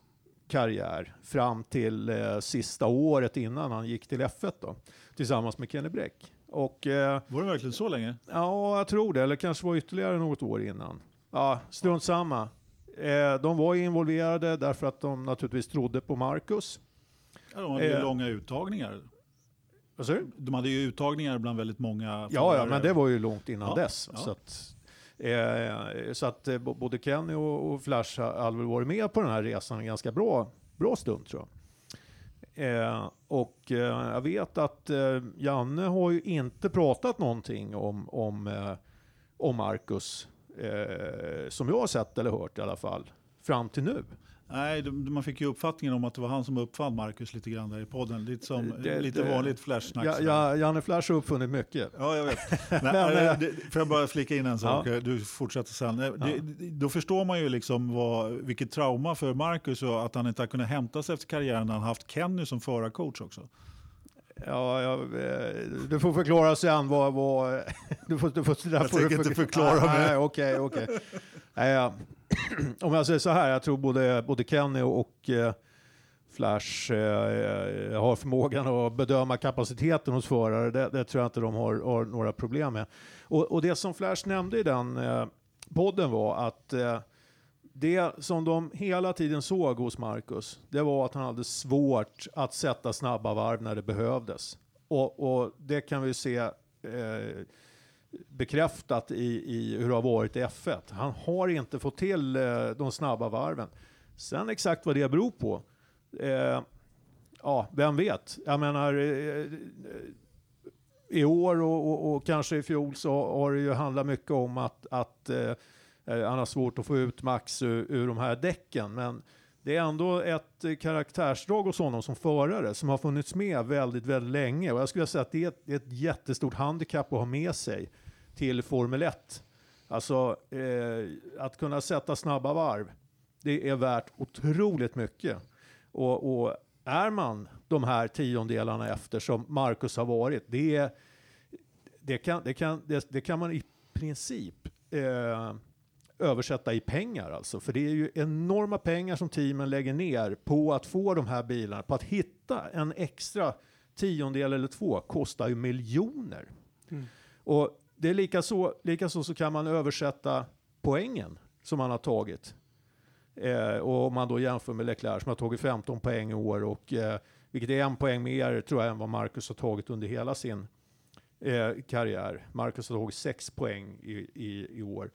karriär fram till eh, sista året innan han gick till F1 då, tillsammans med Kenny Bräck. Och eh, Var det verkligen så länge? ja, jag tror det, eller kanske var ytterligare något år innan. Ja, strunt samma. Eh, de var involverade därför att de naturligtvis trodde på Marcus. Ja, de hade ju Eh. långa uttagningar. Du? De hade ju uttagningar bland väldigt många Ja, ja, men det var ju långt innan Ja, dess. ja. Så att, eh, så att eh, både Kenny och, och Flash har har väl varit med på den här resan en ganska bra, bra stund tror jag. Eh, och eh, jag vet att eh, Janne har ju inte pratat någonting om, om, eh, om Marcus, eh, som jag har sett eller hört i alla fall, fram till nu. Nej, man fick ju uppfattningen om att det var han som uppfann Marcus lite grann där i podden. Lite som Det- lite det- vanligt flashsnack. Ja, ja, Janne Flash har uppfunnit mycket. Ja, jag vet. Nej, Men, eh, eh, det, får jag bara flika in en sak? Ja. Du fortsätter sen. Det, då förstår man ju liksom vad, vilket trauma för Marcus och att han inte har kunnat hämta sig efter karriären när han haft Kenny som förarcoach också. Ja, jag, eh, du får förklara sen vad... vad du får, du får, Jag tänker inte förkla- förklara Nej, mig. Okej, okej. Nej, ja. Om jag säger så här, jag tror både, både Kenny och eh, Flash eh, har förmågan att bedöma kapaciteten hos förare. Det, det tror jag inte de har, har några problem med. Och, och det som Flash nämnde i den eh, podden var att det som de hela tiden såg hos Marcus, det var att han hade svårt att sätta snabba varv när det behövdes. Och, och det kan vi se eh, bekräftat i, i hur det har varit i F1. Han har inte fått till eh, de snabba varven. Sen exakt vad det beror på, eh, ja, vem vet? Jag menar, eh, eh i år och, och, och kanske i fjol så har det ju handlat mycket om att, att eh, Eh, han har svårt att få ut max ur, ur de här däcken. Men det är ändå ett eh, karaktärsdrag hos honom som förare som har funnits med väldigt, väldigt länge. Och jag skulle säga att det är ett, det är ett jättestort handikapp att ha med sig till Formel 1. Alltså eh, att kunna sätta snabba varv, det är värt otroligt mycket. Och, och är man de här tiondelarna efter som Marcus har varit, det, är, det, kan, det, kan, det, det kan man i princip eh, översätta i pengar alltså. För det är ju enorma pengar som teamen lägger ner på att få de här bilarna. På att hitta en extra tiondel eller två kostar ju miljoner. Mm. Och det är likaså, likaså så kan man översätta poängen som man har tagit. Eh, och om man då jämför med Leclerc som har tagit 15 poäng i år och eh, vilket är en poäng mer tror jag än vad Marcus har tagit under hela sin eh, karriär. Marcus har tagit 6 poäng i, i, i år.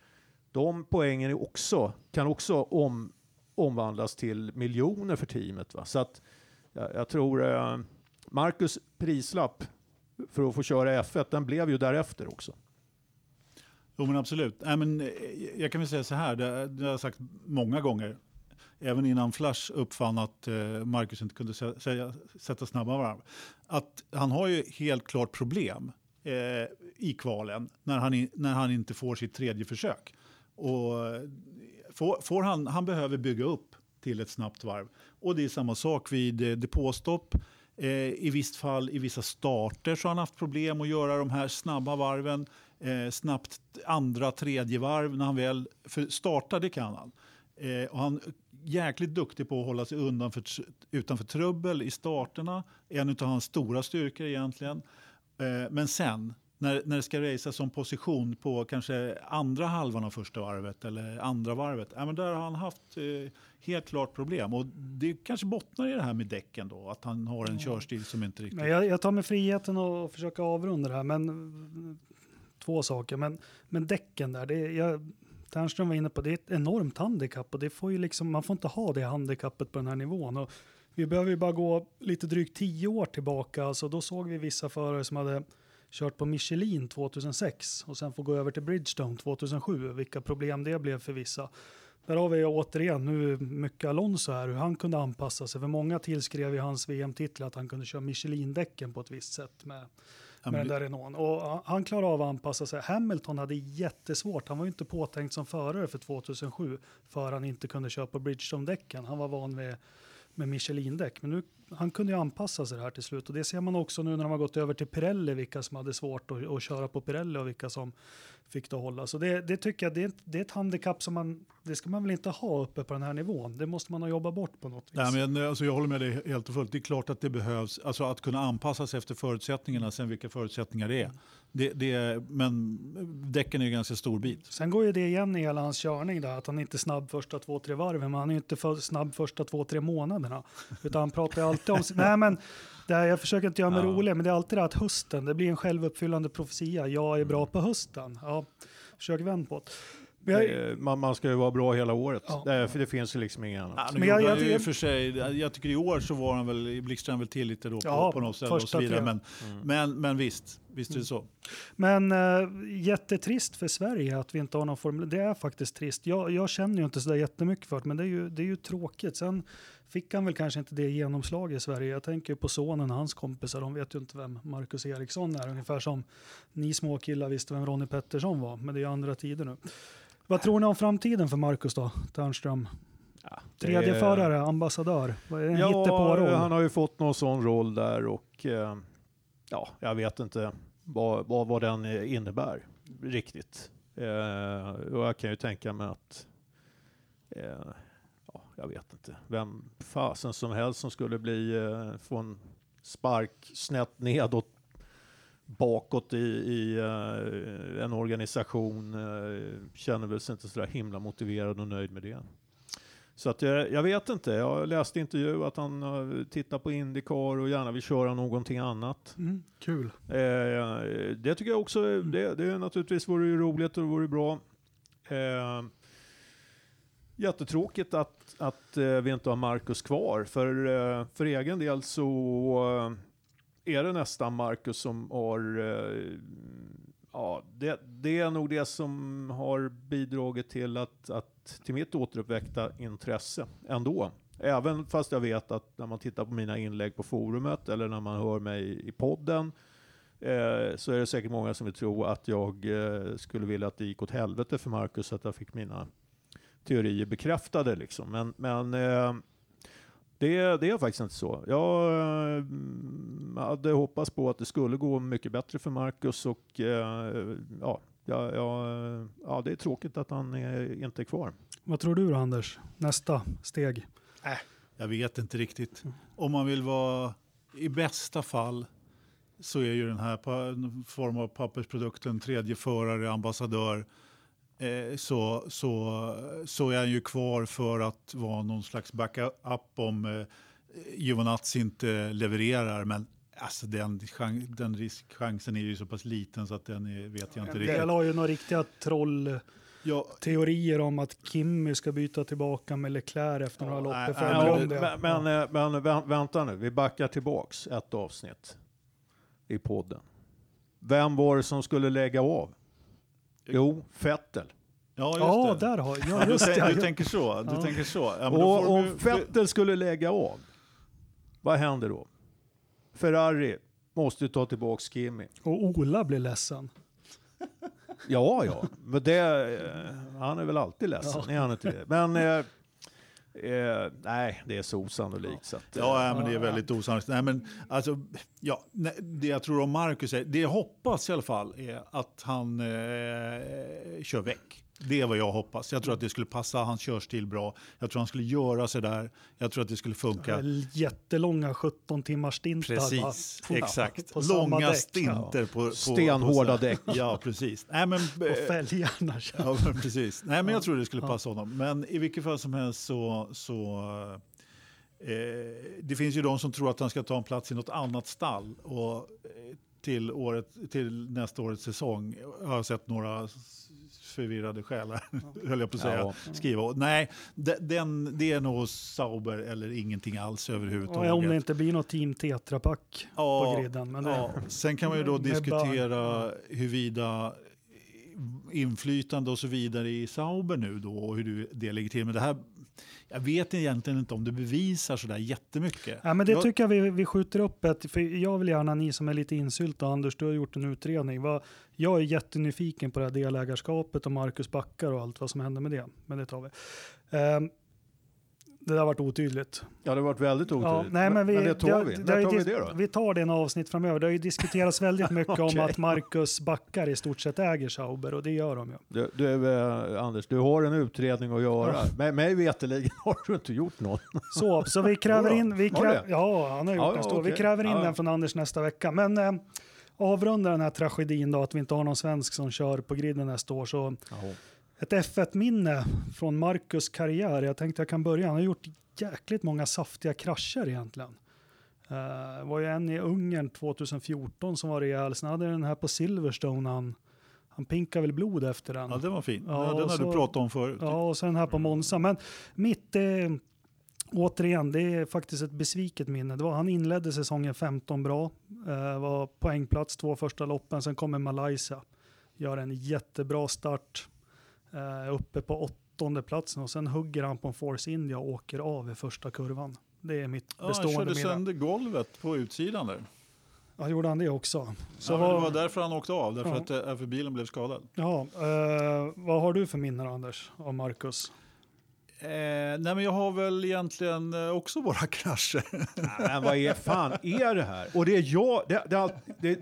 De poängen är också, kan också om, omvandlas till miljoner för teamet. Va? Så att jag, jag tror eh, Marcus prislapp för att få köra F1, den blev ju därefter också. Jo men absolut. Äh, men, eh, jag kan väl säga så här, det, det har jag sagt många gånger. Även innan Flash uppfann att eh, Marcus inte kunde sä, säga, sätta snabba varv. Att han har ju helt klart problem eh, i kvalen när han, i, när han inte får sitt tredje försök. Och får, får han, han behöver bygga upp till ett snabbt varv. Och det är samma sak vid eh, depåstopp. Eh, I visst fall, i vissa starter så har han haft problem att göra de här snabba varven. Eh, snabbt andra, tredje varv när han väl... För starta, det kan han. Eh, och han är jäkligt duktig på att hålla sig undan för, utanför trubbel i starterna. En av hans stora styrkor egentligen. Eh, men sen, när, när det ska racea som position på kanske andra halvan av första varvet eller andra varvet, ja, men där har han haft eh, helt klart problem. Och det kanske bottnar i det här med däcken då, att han har en körstil som inte riktigt... Jag, jag tar mig friheten att försöka avrunda det här, men två saker. Men, men däcken där, det, jag, Ternström var inne på, det är ett enormt handikapp och det får ju liksom, man får inte ha det handikappet på den här nivån. Och vi behöver ju bara gå lite drygt tio år tillbaka, alltså då såg vi vissa förare som hade kört på Michelin 2006 och sen får gå över till Bridgestone 2007, vilka problem det blev för vissa. Där har vi återigen nu mycket Alonso här, hur han kunde anpassa sig. För många tillskrev ju hans VM-titel att han kunde köra Michelin-däcken på ett visst sätt med, med den där Renault. Och han klarar av att anpassa sig. Hamilton hade jättesvårt. Han var ju inte påtänkt som förare för 2007 för han inte kunde köra på Bridgestone-däcken. Han var van med, med Michelin-däck. Men nu, han kunde ju anpassa sig här till slut. Och det ser man också nu när de har gått över till Pirelli, vilka som hade svårt att, att köra på Pirelli och vilka som fick det hålla. Så det, det tycker jag, det är, ett- det är ett handikapp som man, det ska man väl inte ha uppe på den här nivån. Det måste man ha jobbat bort på något vis. Nej, men, alltså, jag håller med dig helt och fullt. Det är klart att det behövs, alltså att kunna anpassa sig efter förutsättningarna, sen vilka förutsättningar det är. Det, det är men däcken är ju en ganska stor bit. Sen går ju det igen i hela hans körning där, att han inte är snabb första två, tre varven, men han är ju inte för snabb första två, tre månaderna. Utan han pratar ju alltid om, nej men, det här, jag försöker inte göra mig Ja. rolig, men det är alltid det här att hösten, det blir en självuppfyllande profetia. Jag är bra på hösten. Ja, försök vänd på det. Jag, Man, man ska ju vara bra hela året, Ja. Det- för det finns ju liksom inget annat. Ja, Men jag- jag, jag- jag, för sig, jag tycker i år så var han väl, blixtrade väl till lite då på, Ja, på något sätt och så vidare. Men, Mm. men, men visst, visst är det så. Men äh, jättetrist för Sverige att vi inte har någon formel. Det är faktiskt trist. Jag, jag känner ju inte så där jättemycket för det, men det är, ju, det är ju tråkigt. Sen fick han väl kanske inte det genomslag i Sverige. Jag tänker på sonen och hans kompisar. De vet ju inte vem Marcus Eriksson är. Ungefär som ni små killar visste vem Ronnie Pettersson var. Men det är ju andra tider nu. Vad tror ni om framtiden för Marcus då, Ternström? Ja, Tredje det- förare, ambassadör. En Ja, hittepåroll? han har ju fått någon sån roll där och eh, ja, jag vet inte vad, vad, vad den innebär riktigt. Eh, och jag kan ju tänka mig att eh, jag vet inte, vem fasen som helst som skulle bli, eh, få en spark snett nedåt bakåt i, i eh, en organisation eh, känner väl sig inte sådär himla motiverad och nöjd med det. Så att jag, jag vet inte, jag läste intervju att han uh, tittar på Indycar och gärna vill köra någonting annat. Mm, kul. Eh, det tycker jag också, det, det är naturligtvis vore ju roligt och det vore bra. Eh, jättetråkigt att, att eh, vi inte har Marcus kvar, för, eh, för egen del så eh, är det nästan Marcus som har Ja, det, det är nog det som har bidragit till, att, att, till mitt återuppväckta intresse ändå. Även fast jag vet att när man tittar på mina inlägg på forumet eller när man hör mig i podden eh, så är det säkert många som vill tro att jag eh, skulle vilja att det gick åt helvete för Marcus att jag fick mina teorier bekräftade. Liksom. Men, men eh, det, det är faktiskt inte så. Jag eh, hade hoppats på att det skulle gå mycket bättre för Marcus och eh, ja, ja, ja, ja, det är tråkigt att han är, inte är kvar. Vad tror du då, Anders? Nästa steg? Jag vet inte riktigt. Om man vill vara i bästa fall så är ju den här pa- form av pappersprodukten tredje förare, ambassadör. Eh, så, så, så är han ju kvar för att vara någon slags backup om eh, Giovinazzi inte levererar. Men alltså den, den riskchansen är ju så pass liten så att den är, vet jag inte En riktigt. del har ju några riktiga trollteorier Ja, om att Kimmy ska byta tillbaka med Leclerc efter några Ja, lopp. Ja, det. men, men, eh, men vä- vänta nu, vi backar tillbaks ett avsnitt i podden. Vem var det som skulle lägga av? Jo, Fettel. ja, just Ja, det. där har ja, Ja, du, just det. du ja. tänker så. Du Ja. tänker så. Ja, Och om du- Fettel skulle lägga av, vad händer då? Ferrari måste ju ta tillbaks Kimi. Och Ola blir ledsen. Ja, ja, men det, eh, han är väl alltid ledsen, är han inte det? Men eh, eh, nej, det är så osannolikt. Så att, eh, Ja, nej, men det är väldigt osannolikt. Nej, men alltså, ja, det jag tror om Marcus är, det jag hoppas i alla fall är att han eh, kör väck. Det är vad jag hoppas. Jag tror att det skulle passa hans körstil bra. Jag tror han skulle göra sig där. Jag tror att det skulle funka. Jättelånga 17 timmars stintar. va? Precis, exakt. på Långa däck. stinter på, på Stenhårda på, däck. Ja, precis. Nej, men, Och eh, fälgarna. Ja, men precis. Nej, men jag tror det skulle passa honom. Men i vilket fall som helst så... så eh, det finns ju de som tror att han ska ta en plats i något annat stall. Och eh, till, året, till nästa årets säsong har jag sett några förvirrade själar, höll jag på att säga, Ja. skriva. Nej, de- den, det är nog Sauber eller ingenting alls överhuvudtaget. om det inte blir något team Tetrapack Ja, på griden. Men Ja, sen kan man ju då diskutera huruvida inflytande och så vidare i Sauber nu då och hur du- det ligger till. Men det här, jag vet egentligen inte om det bevisar så där jättemycket. Ja, men det Jag- tycker jag vi, vi skjuter upp ett, för jag vill gärna, ni som är lite insylta, Anders du har gjort en utredning. Vad, jag är jättenyfiken på det här delägarskapet och Marcus Backar och allt vad som händer med det. Men det tar vi. Ehm, det där har varit otydligt. Ja, det har varit väldigt otydligt. Ja, nej, men, vi, det tar har- vi. det När tar vi det då? Vi tar det i en avsnitt framöver. Det har ju diskuterats väldigt mycket om Okej. att Marcus Backar i stort sett äger Sauber och det gör de ju. Du, du, eh, Anders, du har en utredning att göra. Ja. Men mig veterligen har du inte gjort något. Så, så vi kräver in, vi har krä, det? ja han har gjort Ja, en stor. Vi okej. kräver in Ja. den från Anders nästa vecka. Men eh, avrunda den här tragedin då, att vi inte har någon svensk som kör på griden nästa år. Så ett F1-minne från Marcus karriär. Jag tänkte jag kan börja. Han har gjort jäkligt många saftiga krascher egentligen. Det var ju en i Ungern 2014 som var rejäl. Sen hade den här på Silverstone. Han, han pinkade väl blod efter den. Ja, den var fin. Ja, Ja, den har du pratat om förut. Ja, och sen här på Monza. Men mitt, eh, återigen, det är faktiskt ett besviket minne. Det var, han inledde säsongen 15 bra, eh, var poängplats två första loppen, sen kommer Malaysia, gör en jättebra start, eh, uppe på åttonde platsen och sen hugger han på en Force India och åker av i första kurvan. Det är mitt Ja, han bestående körde minne. sönder golvet på utsidan där. Ja, gjorde han det också? Så ja, vad, det var därför han åkte av, därför Ja. att eh, för bilen blev skadad. ja, eh, vad har du för minnen Anders, av Marcus? Eh, nej, men jag har väl egentligen eh, också bara krascher. Men vad är fan är det här? Och det är jag, det, det, det,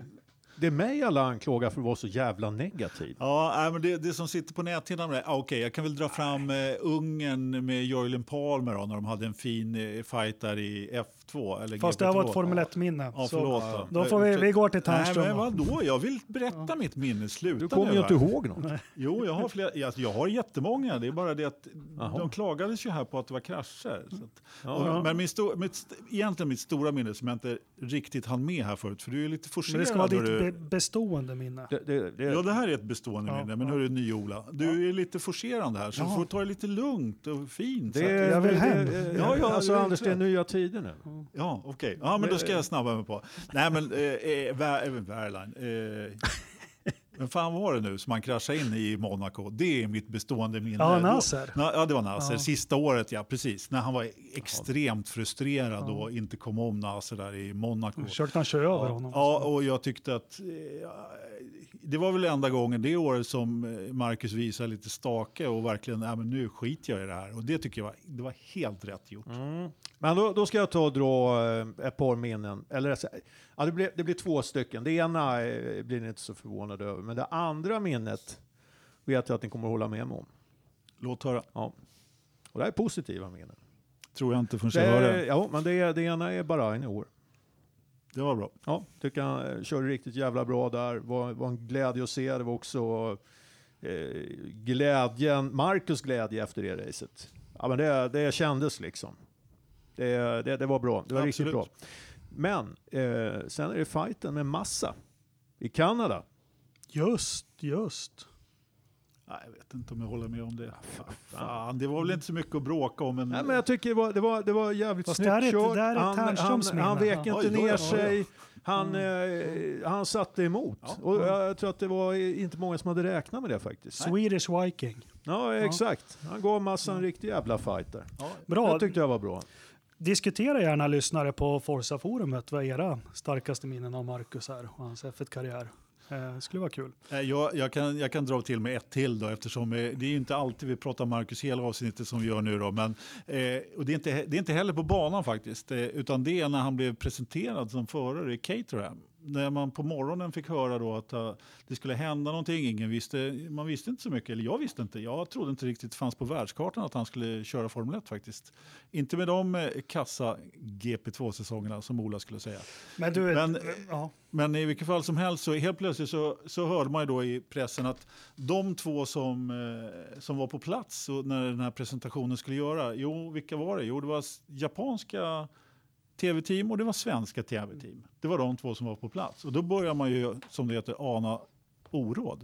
det är mig alla anklagar för att vara så jävla negativ. Ja, men det, det som sitter på näthinnan med det, ah, okej, jag kan väl dra fram eh, Ungern med Jörgen Palmer då, när de hade en fin eh, fight där i F2. Eller Fast det här var ett GP2. Formel 1-minne. Ja, så förlåt då. då får vi, vi går till Nej, Ternström. men då. vadå? Jag vill berätta mitt minne. Sluta Du kommer ju inte ihåg något. Jo, jag har, flera, alltså, jag har jättemånga. Det är bara det att Jaha. de klagades ju här på att det var krascher. Så att, Ja. och, men min sto, mitt, egentligen mitt stora minne som jag inte riktigt hann med här förut, för du är lite forcerad. Men det ska vara ditt du, be bestående minne. Det, det, det, Ja, det här är ett bestående Ja, minne. Men ja. hörru, ny-Ola, du är lite forcerande här, så du Ja. får ta det lite lugnt och fint. det, så att, Jag vill det- hem. det- Ja, ja, alltså det Anders, det är nya tider nu. Ja, okej. Ja, men då ska jag snabba mig på. Nej, men eh, eh, Vär- eh. Eh, men fan var det nu som han kraschade in i Monaco? Det är mitt bestående minne. Ja, Då- Nasser. Ja, ja, det var Nasser. Ja. Sista året, ja precis. När han var extremt frustrerad och inte kom om Nasser där i Monaco. Försökte han köra över Ja, honom? ja, och jag tyckte att... eh, det var väl enda gången det året som eh, Marcus visade lite stake och verkligen, nej men nu skiter jag i det här. Och det tycker jag var, det var helt rätt gjort. Mm. Men då, då ska jag ta och dra eh, ett par minnen. Eller, sagt, ja, det, blir, det blir två stycken. Det ena eh, blir ni inte så förvånade över. Men det andra minnet vet jag att ni kommer att hålla med mig om. Låt höra. Ja. Och det här är positiva minnen. Tror jag inte förrän Det, jag hör det. ja, men det, det ena är Bahrain i år. Det var bra. Ja, tycker han eh, körde riktigt jävla bra där. Var, var en glädje att se. Det var också eh, glädjen, Marcus glädje efter det racet. Ja, men det, det kändes liksom. Det, det, det var bra. Det var riktigt Absolut. bra. Men eh, sen är det fighten med Massa i Kanada. Just, just. Nej, jag vet inte om jag håller med om det. Fan, det var väl inte så mycket att bråka om. Men, Nej, men jag tycker det var, det var, det var jävligt Fast snyggt det här är ett- kört. det här är ett han, han, han minne. vek inte Oj, ner sig. Han, eh, han satte emot. Ja. Och jag tror att det var inte många som hade räknat med det faktiskt. Swedish Viking. Ja, exakt. Han gav massan en riktig jävla fight där. ja, Bra. Det tyckte jag var bra. Diskutera gärna lyssnare på Forza-forumet vad era starkaste minnen av Marcus är och hans F1-karriär. Det skulle vara kul. Eh, jag, jag, kan, jag kan dra till med ett till då eftersom eh, det är ju inte alltid vi pratar Marcus hela avsnittet som vi gör nu då. Men, och det, är inte, det är inte heller på banan faktiskt. Utan det är när han blev presenterad som förare i Caterham. När man på morgonen fick höra då att eh, det skulle hända någonting. Ingen visste, man visste inte så mycket, eller jag visste inte. Jag trodde inte riktigt det fanns på världskartan att han skulle köra Formel 1 faktiskt. Inte med de eh, kassa GP2-säsongerna som Ola skulle säga. Men du, Men- ja. Men i vilket fall som helst så helt plötsligt så, så hörde man ju då i pressen att de två som, eh, som var på plats när den här presentationen skulle göra, jo vilka var det? Jo det var japanska tv-team och det var svenska tv-team. Det var de två som var på plats och då börjar man ju som det heter ana oråd.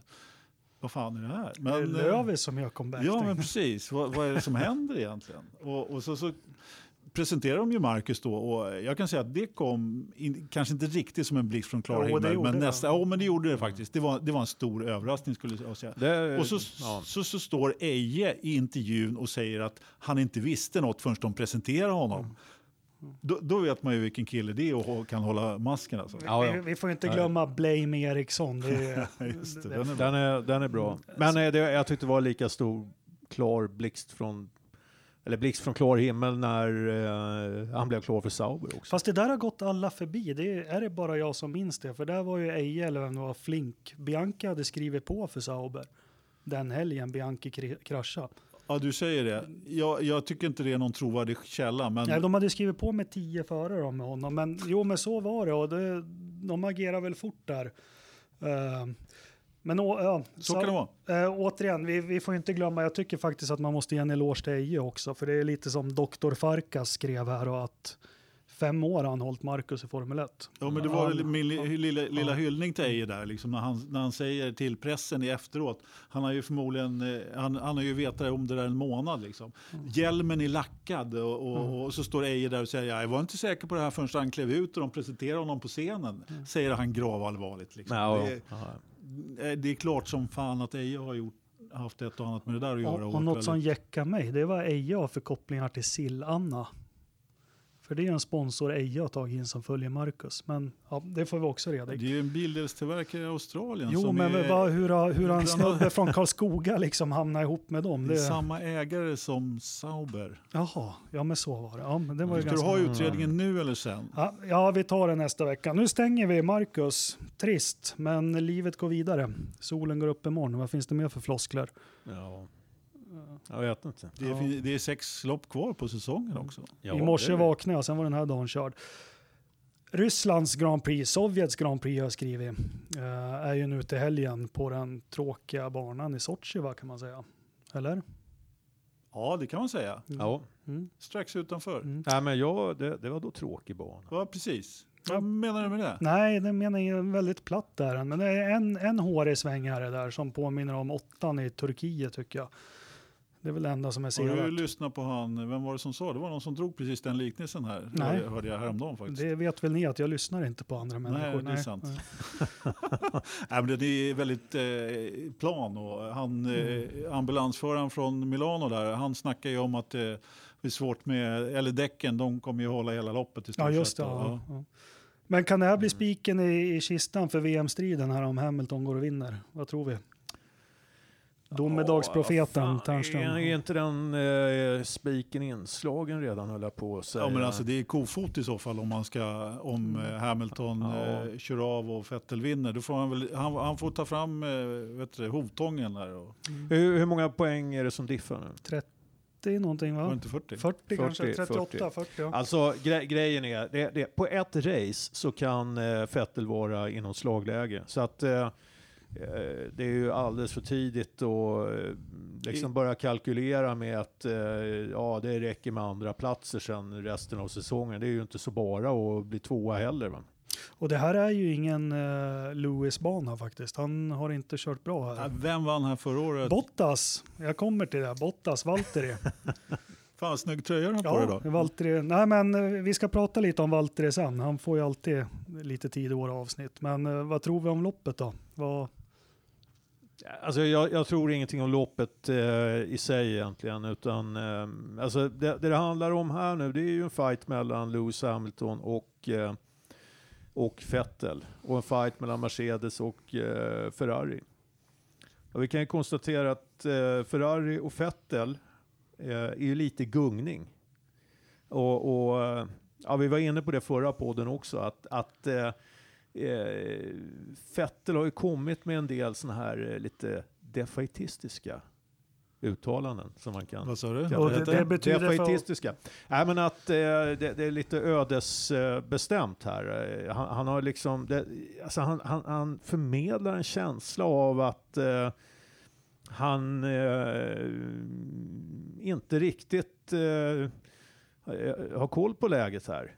Vad fan är det här? det är eh, Lövis som gör comeback. Ja, men precis. vad, vad är det som händer egentligen? Och, och så, så presenterar de ju Marcus då och jag kan säga att det kom, in, kanske inte riktigt som en blixt från klar det himmel, men, det. nästa, ja, men det gjorde det faktiskt. Det var, det var en stor överraskning skulle jag säga. Det, Och så, ja. så, så står Eje i intervjun och säger att han inte visste något förrän de presenterar honom. Mm. Då, då vet man ju vilken kille det är och kan hålla masken. Alltså. Ja. Vi, vi får inte Nej. glömma Blame Eriksson. Det är, Just det, det- den är bra. Den är, den är bra. Men eh, det, jag tyckte det var lika stor klar blixt från eller blixt från klar himmel när eh, han blev klar för Sauber också. Fast det där har gått alla förbi. Det är, är det bara jag som minns det? För där var ju Eje, eller vem det var, Flink. Bianca hade skrivit på för Sauber. Den helgen Bianchi kri- kraschade. Ja, du säger det. Jag, jag tycker inte det är någon trovärdig källa. Men... Nej, de hade skrivit på med tio förare då med honom. Men jo, men så var det. Och det, de agerar väl fort där. Eh, men å, ja, Så kan det vara. Eh, återigen, vi, vi får inte glömma, jag tycker faktiskt att man måste ge en eloge till Eje också, för det är lite som Dr. Farkas skrev här och att fem år har han hållit Marcus i Formel 1. Ja, men det var Ja, min li- lilla, lilla Ja. hyllning till Eje där, liksom, när, han, när han säger till pressen i efteråt. Han har ju förmodligen, eh, han, han har ju vetat om det där en månad. Liksom. Mm. Hjälmen är lackad och, och, och så står Eje där och säger jag var inte säker på det här förrän han klev ut och de presenterade honom på scenen. Mm. Säger han gravallvarligt. Liksom. Ja, det, ja. är, eh, det är klart som fan att Eje har gjort, haft ett och annat med det där att göra. Och, och något som jäckar mig, det var Eje har för kopplingar till Sill-Anna. För det är en sponsor Eje har tagit in som följer Marcus. Men ja, det får vi också reda Det är ju en bilddelstillverkare i Australien Jo, som men är, vad, hur, har, hur bland snubbe från Karlskoga liksom hamnat ihop med dem? det är samma ägare som Sauber. jaha, ja men så var det. Ja, men det var ju Ska du ganska... ha utredningen nu eller sen? Ja, ja, vi tar det nästa vecka. Nu stänger vi Marcus. Trist, men livet går vidare. Solen går upp imorgon. Vad finns det mer för floskler? Ja. Jag vet inte. Det är, Ja. det är sex lopp kvar på säsongen också. Ja, I morse vaknade jag, sen var den här dagen körd. Rysslands Grand Prix, Sovjets Grand Prix har jag skrivit, eh, är ju nu till helgen på den tråkiga banan i Sochi, va, kan man säga. Eller? Ja, det kan man säga. Ja. Mm. Strax utanför. Mm. Nej, men jag, det, det var då tråkig bana. Ja, precis. Ja. Vad menar du med det? Nej, det menar jag är väldigt platt där. Men det är en, en hårig sväng här där som påminner om åttan i Turkiet tycker jag. Det är väl det enda som är Har du sevärt. lyssnat på han, vem var det som sa? Det var någon som drog precis den liknelsen här. Nej. Hörde, hörde jag häromdagen faktiskt. Det vet väl ni att jag lyssnar inte på andra människor. det är sant. Nej, men det är väldigt eh, plan och han, Mm. eh, ambulansföraren från Milano där, han snackar ju om att eh, det är svårt med, eller däcken, de kommer ju hålla hela loppet i stort Ja, just det. sett. Ja. Ja. Men kan det här bli spiken i, i kistan för VM-striden här om Hamilton går och vinner? Vad tror vi? Domedagsprofeten Ternström. Är, är inte den eh, spiken inslagen redan höll jag på att säga. Ja, men alltså, det är kofot i så fall om, man ska, om eh, Hamilton Ja. eh, kör av och Vettel vinner. Då får han, väl, han, han får ta fram eh, vet du, hovtången där. Och, hur, hur många poäng är det som diffar nu? 30 någonting var det va? inte 40? 40, kanske, 40, 38, 40. ja. Alltså gre grejen är, det, det, på ett race så kan eh, vara inom slagläge. Så att eh, det är ju alldeles för tidigt att eh, liksom börja kalkylera med att eh, ja, det räcker med andra platser sen resten av säsongen. Det är ju inte så bara att bli tvåa heller. Va? Och det här är ju ingen uh, Lewis-bana faktiskt. Han har inte kört bra här. Vem vann här förra året? Bottas, jag kommer till det. Bottas, Valtteri. Fan snygg tröja du har på dig. Valtteri. Nej men eh, vi ska prata lite om Valtteri sen. Han får ju alltid lite tid i våra avsnitt. Men eh, vad tror vi om loppet då? Vad, Alltså jag, jag tror ingenting om loppet eh, i sig egentligen, utan eh, alltså det, det det handlar om här nu, det är ju en fight mellan Lewis Hamilton och, eh, och Vettel och en fight mellan Mercedes och eh, Ferrari. Och vi kan ju konstatera att eh, Ferrari och Vettel eh, är ju lite gungning. Och, och ja, vi var inne på det förra podden också, att, att eh, eh, Vettel har ju kommit med en del sådana här eh, lite defaitistiska uttalanden som man kan Vad sa du? Vad det, det betyder för, Defaitistiska. Nej, men att eh, det, det är lite ödesbestämt här. Eh, han, han har liksom, det, alltså han, han, han förmedlar en känsla av att han inte riktigt har koll på läget här.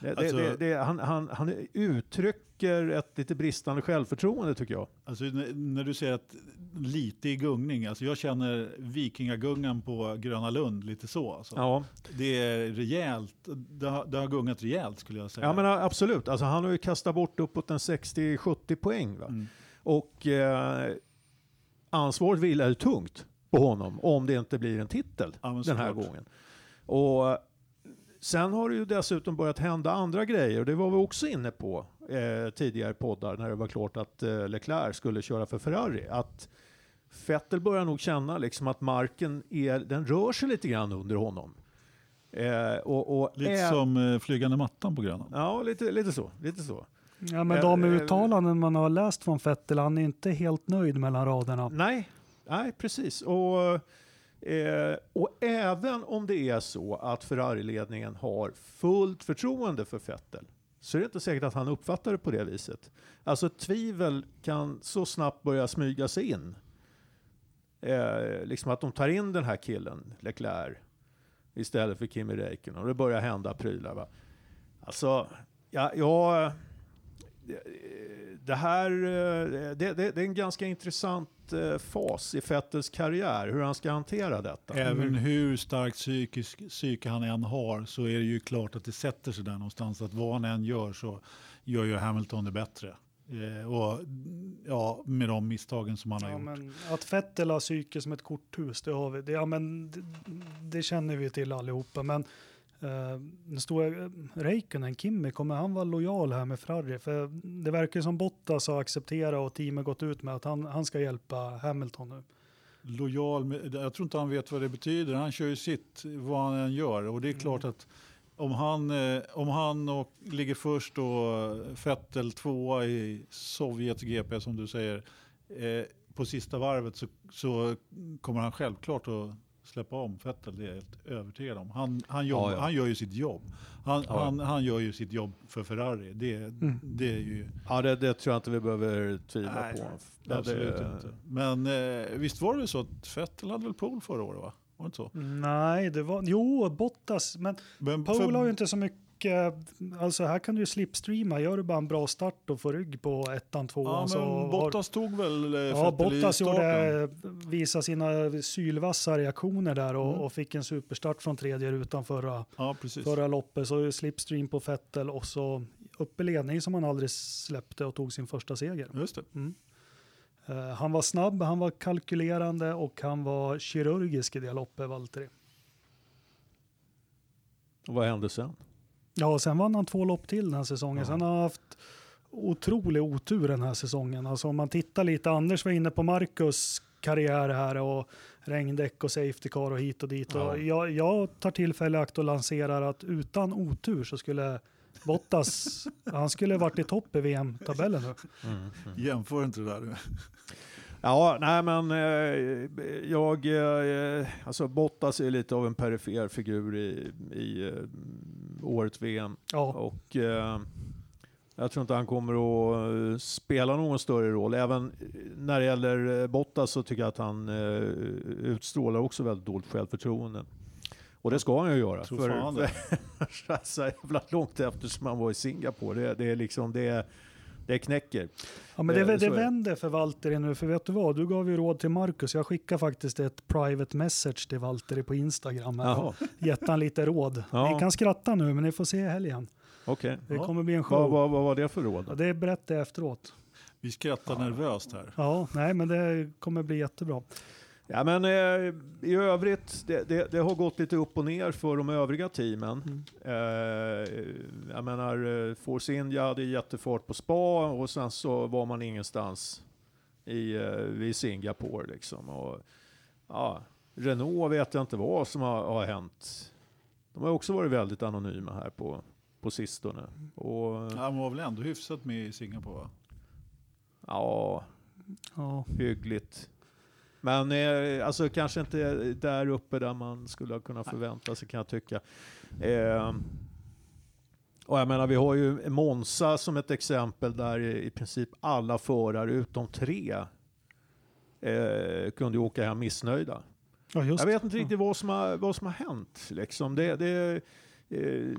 Det, Alltså- det, det, han, han, han uttrycker ett lite bristande självförtroende tycker jag. Alltså, när, du säger att lite i gungning, alltså jag känner vikingagungan på Gröna Lund lite så. Alltså. Ja. Det är rejält, det har, det har gungat rejält skulle jag säga. Ja men absolut, alltså, han har ju kastat bort uppåt en 60-70 poäng. Va? Mm. Och eh, ansvaret vilar ju tungt på honom om det inte blir en titel Ja, den här gången. Och sen har det ju dessutom börjat hända andra grejer och det var vi också inne på eh, tidigare poddar när det var klart att eh, Leclerc skulle köra för Ferrari. Att Vettel börjar nog känna liksom att marken är, den rör sig lite grann under honom. Eh, och, och Lite ä- som eh, flygande mattan på Grönan. Ja, lite, lite så. Lite så. ja, men de Eh, eh, uttalanden man har läst från Vettel, han är inte helt nöjd mellan raderna. Nej, nej precis. Och, eh, och även om det är så att Ferrari-ledningen har fullt förtroende för Vettel så är det inte säkert att han uppfattar det på det viset. Alltså tvivel kan så snabbt börja smyga sig in. Eh, liksom att de tar in den här killen, Leclerc, istället för Kimi Räikkönen och det börjar hända prylar. Va? Alltså, ja, jag... Det här eh, det, det, det är en ganska intressant eh, fas i Vettels karriär, hur han ska hantera detta. Även hur starkt psykisk, psyke han än har så är det ju klart att det sätter sig där någonstans. Att vad han än gör så gör ju Hamilton det bättre. Eh, och ja, med de misstagen som han har Ja, gjort. men att Vettel har psyke som ett korthus, det har vi. Det, ja, men det, det känner vi till allihopa. Men uh, den stora Räikkönen, Kimmy, kommer han vara lojal här med Ferrari? För det verkar som Bottas har accepterat och teamet gått ut med att han, han ska hjälpa Hamilton nu. Lojal, med, jag tror inte han vet vad det betyder. Han kör ju sitt vad han än gör. Och det är klart att om han, eh, om han och, ligger först och Vettel tvåa i Sovjets GP som du säger eh, på sista varvet så, så kommer han självklart att släppa om Vettel. Det är jag helt övertygad om. Han, han, jobb, Ja, ja. han gör ju sitt jobb. Han, Ja. han, han gör ju sitt jobb för Ferrari. Det, det är ju Ja, det, det tror jag inte vi behöver tvivla Nej, på. Absolut det, inte. Men eh, visst var det så att Vettel hade väl pole förra året? Va? Var det inte så? Nej, det var, jo, Bottas, men Men Pole för- har ju inte så mycket, alltså här kan du ju slipstreama, gör du bara en bra start och får rygg på ettan, tvåan Ja, så men har, Bottas tog väl eh, Ja, Bottas gjorde, visa sina sylvassa reaktioner där och, Mm. och fick en superstart från tredje rutan förra, Ja, förra loppet. Så slipstream på Vettel och så upp i ledning som han aldrig släppte och tog sin första seger. Just det. Eh, han var snabb, han var kalkylerande och han var kirurgisk i det loppet, Valtteri. Och vad hände sen? Ja, och sen vann han två lopp till den här säsongen. Ja. Sen har han haft otrolig otur den här säsongen. Alltså om man tittar lite, Anders var inne på Marcus karriär här och regndäck och safety car och hit och dit. Ja. Och jag, jag tar tillfälle akt och lanserar att utan otur så skulle Bottas, han skulle varit i topp i VM-tabellen nu. Mm, mm. Jämför inte det där. Ja, nej men eh, jag, eh, alltså Bottas är lite av en perifer figur i, i eh, årets VM. Ja, Och eh, jag tror inte han kommer att eh, spela någon större roll. Även när det gäller eh, Bottas så tycker jag att han eh, utstrålar också väldigt dåligt självförtroende. Och det ska han ju göra. Tror fan det. för så jävla långt efter som han var i Singapore. Det, det är liksom, det, det knäcker. ja men det, Eh, det det. vänder för Valtteri nu, för vet du vad? Du gav ju råd till Marcus. Jag skickar faktiskt ett private message till Valtteri på Instagram. här och Gett han lite råd. Ja. Ni kan skratta nu, men ni får se i helgen. okej. Det Ja. kommer bli en Vad, show. vad, vad var det för råd? Ja, det berättar jag efteråt. Vi skrattar nervöst här. Ja, nej, men det kommer bli jättebra. Ja, men eh, i övrigt, det, det, det har gått lite upp och ner för de övriga teamen. Mm. Eh, jag menar, eh, Force India hade jättefart på spa och sen så var man ingenstans i, eh, vid Singapore liksom. Och, ja, Renault vet jag inte vad som har, har hänt. De har också varit väldigt anonyma här på, på sistone. Och, Han var väl ändå hyfsat med i Singapore? va? ja, Ja, hyggligt. Men eh, alltså kanske inte där uppe där man skulle ha kunnat förvänta sig kan jag tycka. Eh, och jag menar vi har ju Monza som ett exempel där i princip alla förare utom tre eh, kunde åka hem missnöjda. ja Jag vet inte riktigt vad som har, vad som har hänt. Liksom. Det, det eh,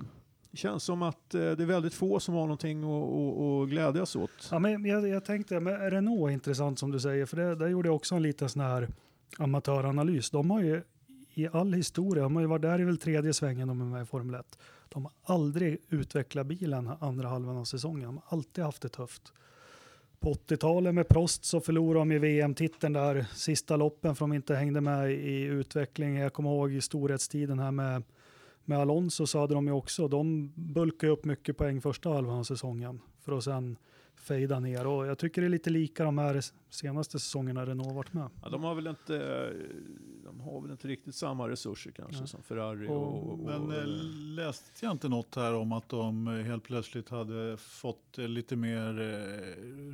känns som att eh, det är väldigt få som har någonting att, att, att glädjas åt. Ja, men jag, jag tänkte, men Renault är intressant som du säger, för det, där gjorde jag också en liten sån här amatöranalys. De har ju i all historia, de har ju varit där i väl tredje svängen de är med i Formel 1. De har aldrig utvecklat bilen andra halvan av säsongen. De har alltid haft det tufft. På 80-talet med Prost så förlorade de i VM-titeln där sista loppen för de inte hängde med i utvecklingen. Jag kommer ihåg i storhetstiden här med, med Alonso så hade de ju också, de bulkade upp mycket poäng första halvan av säsongen för att sen fejda ner. Och jag tycker det är lite lika de här senaste säsongerna Renault har varit med. Ja, de har väl inte, de har väl inte riktigt samma resurser kanske Nej. som Ferrari Och- och, och, Men eh, läste jag inte något här om att de eh, helt plötsligt hade fått eh, lite mer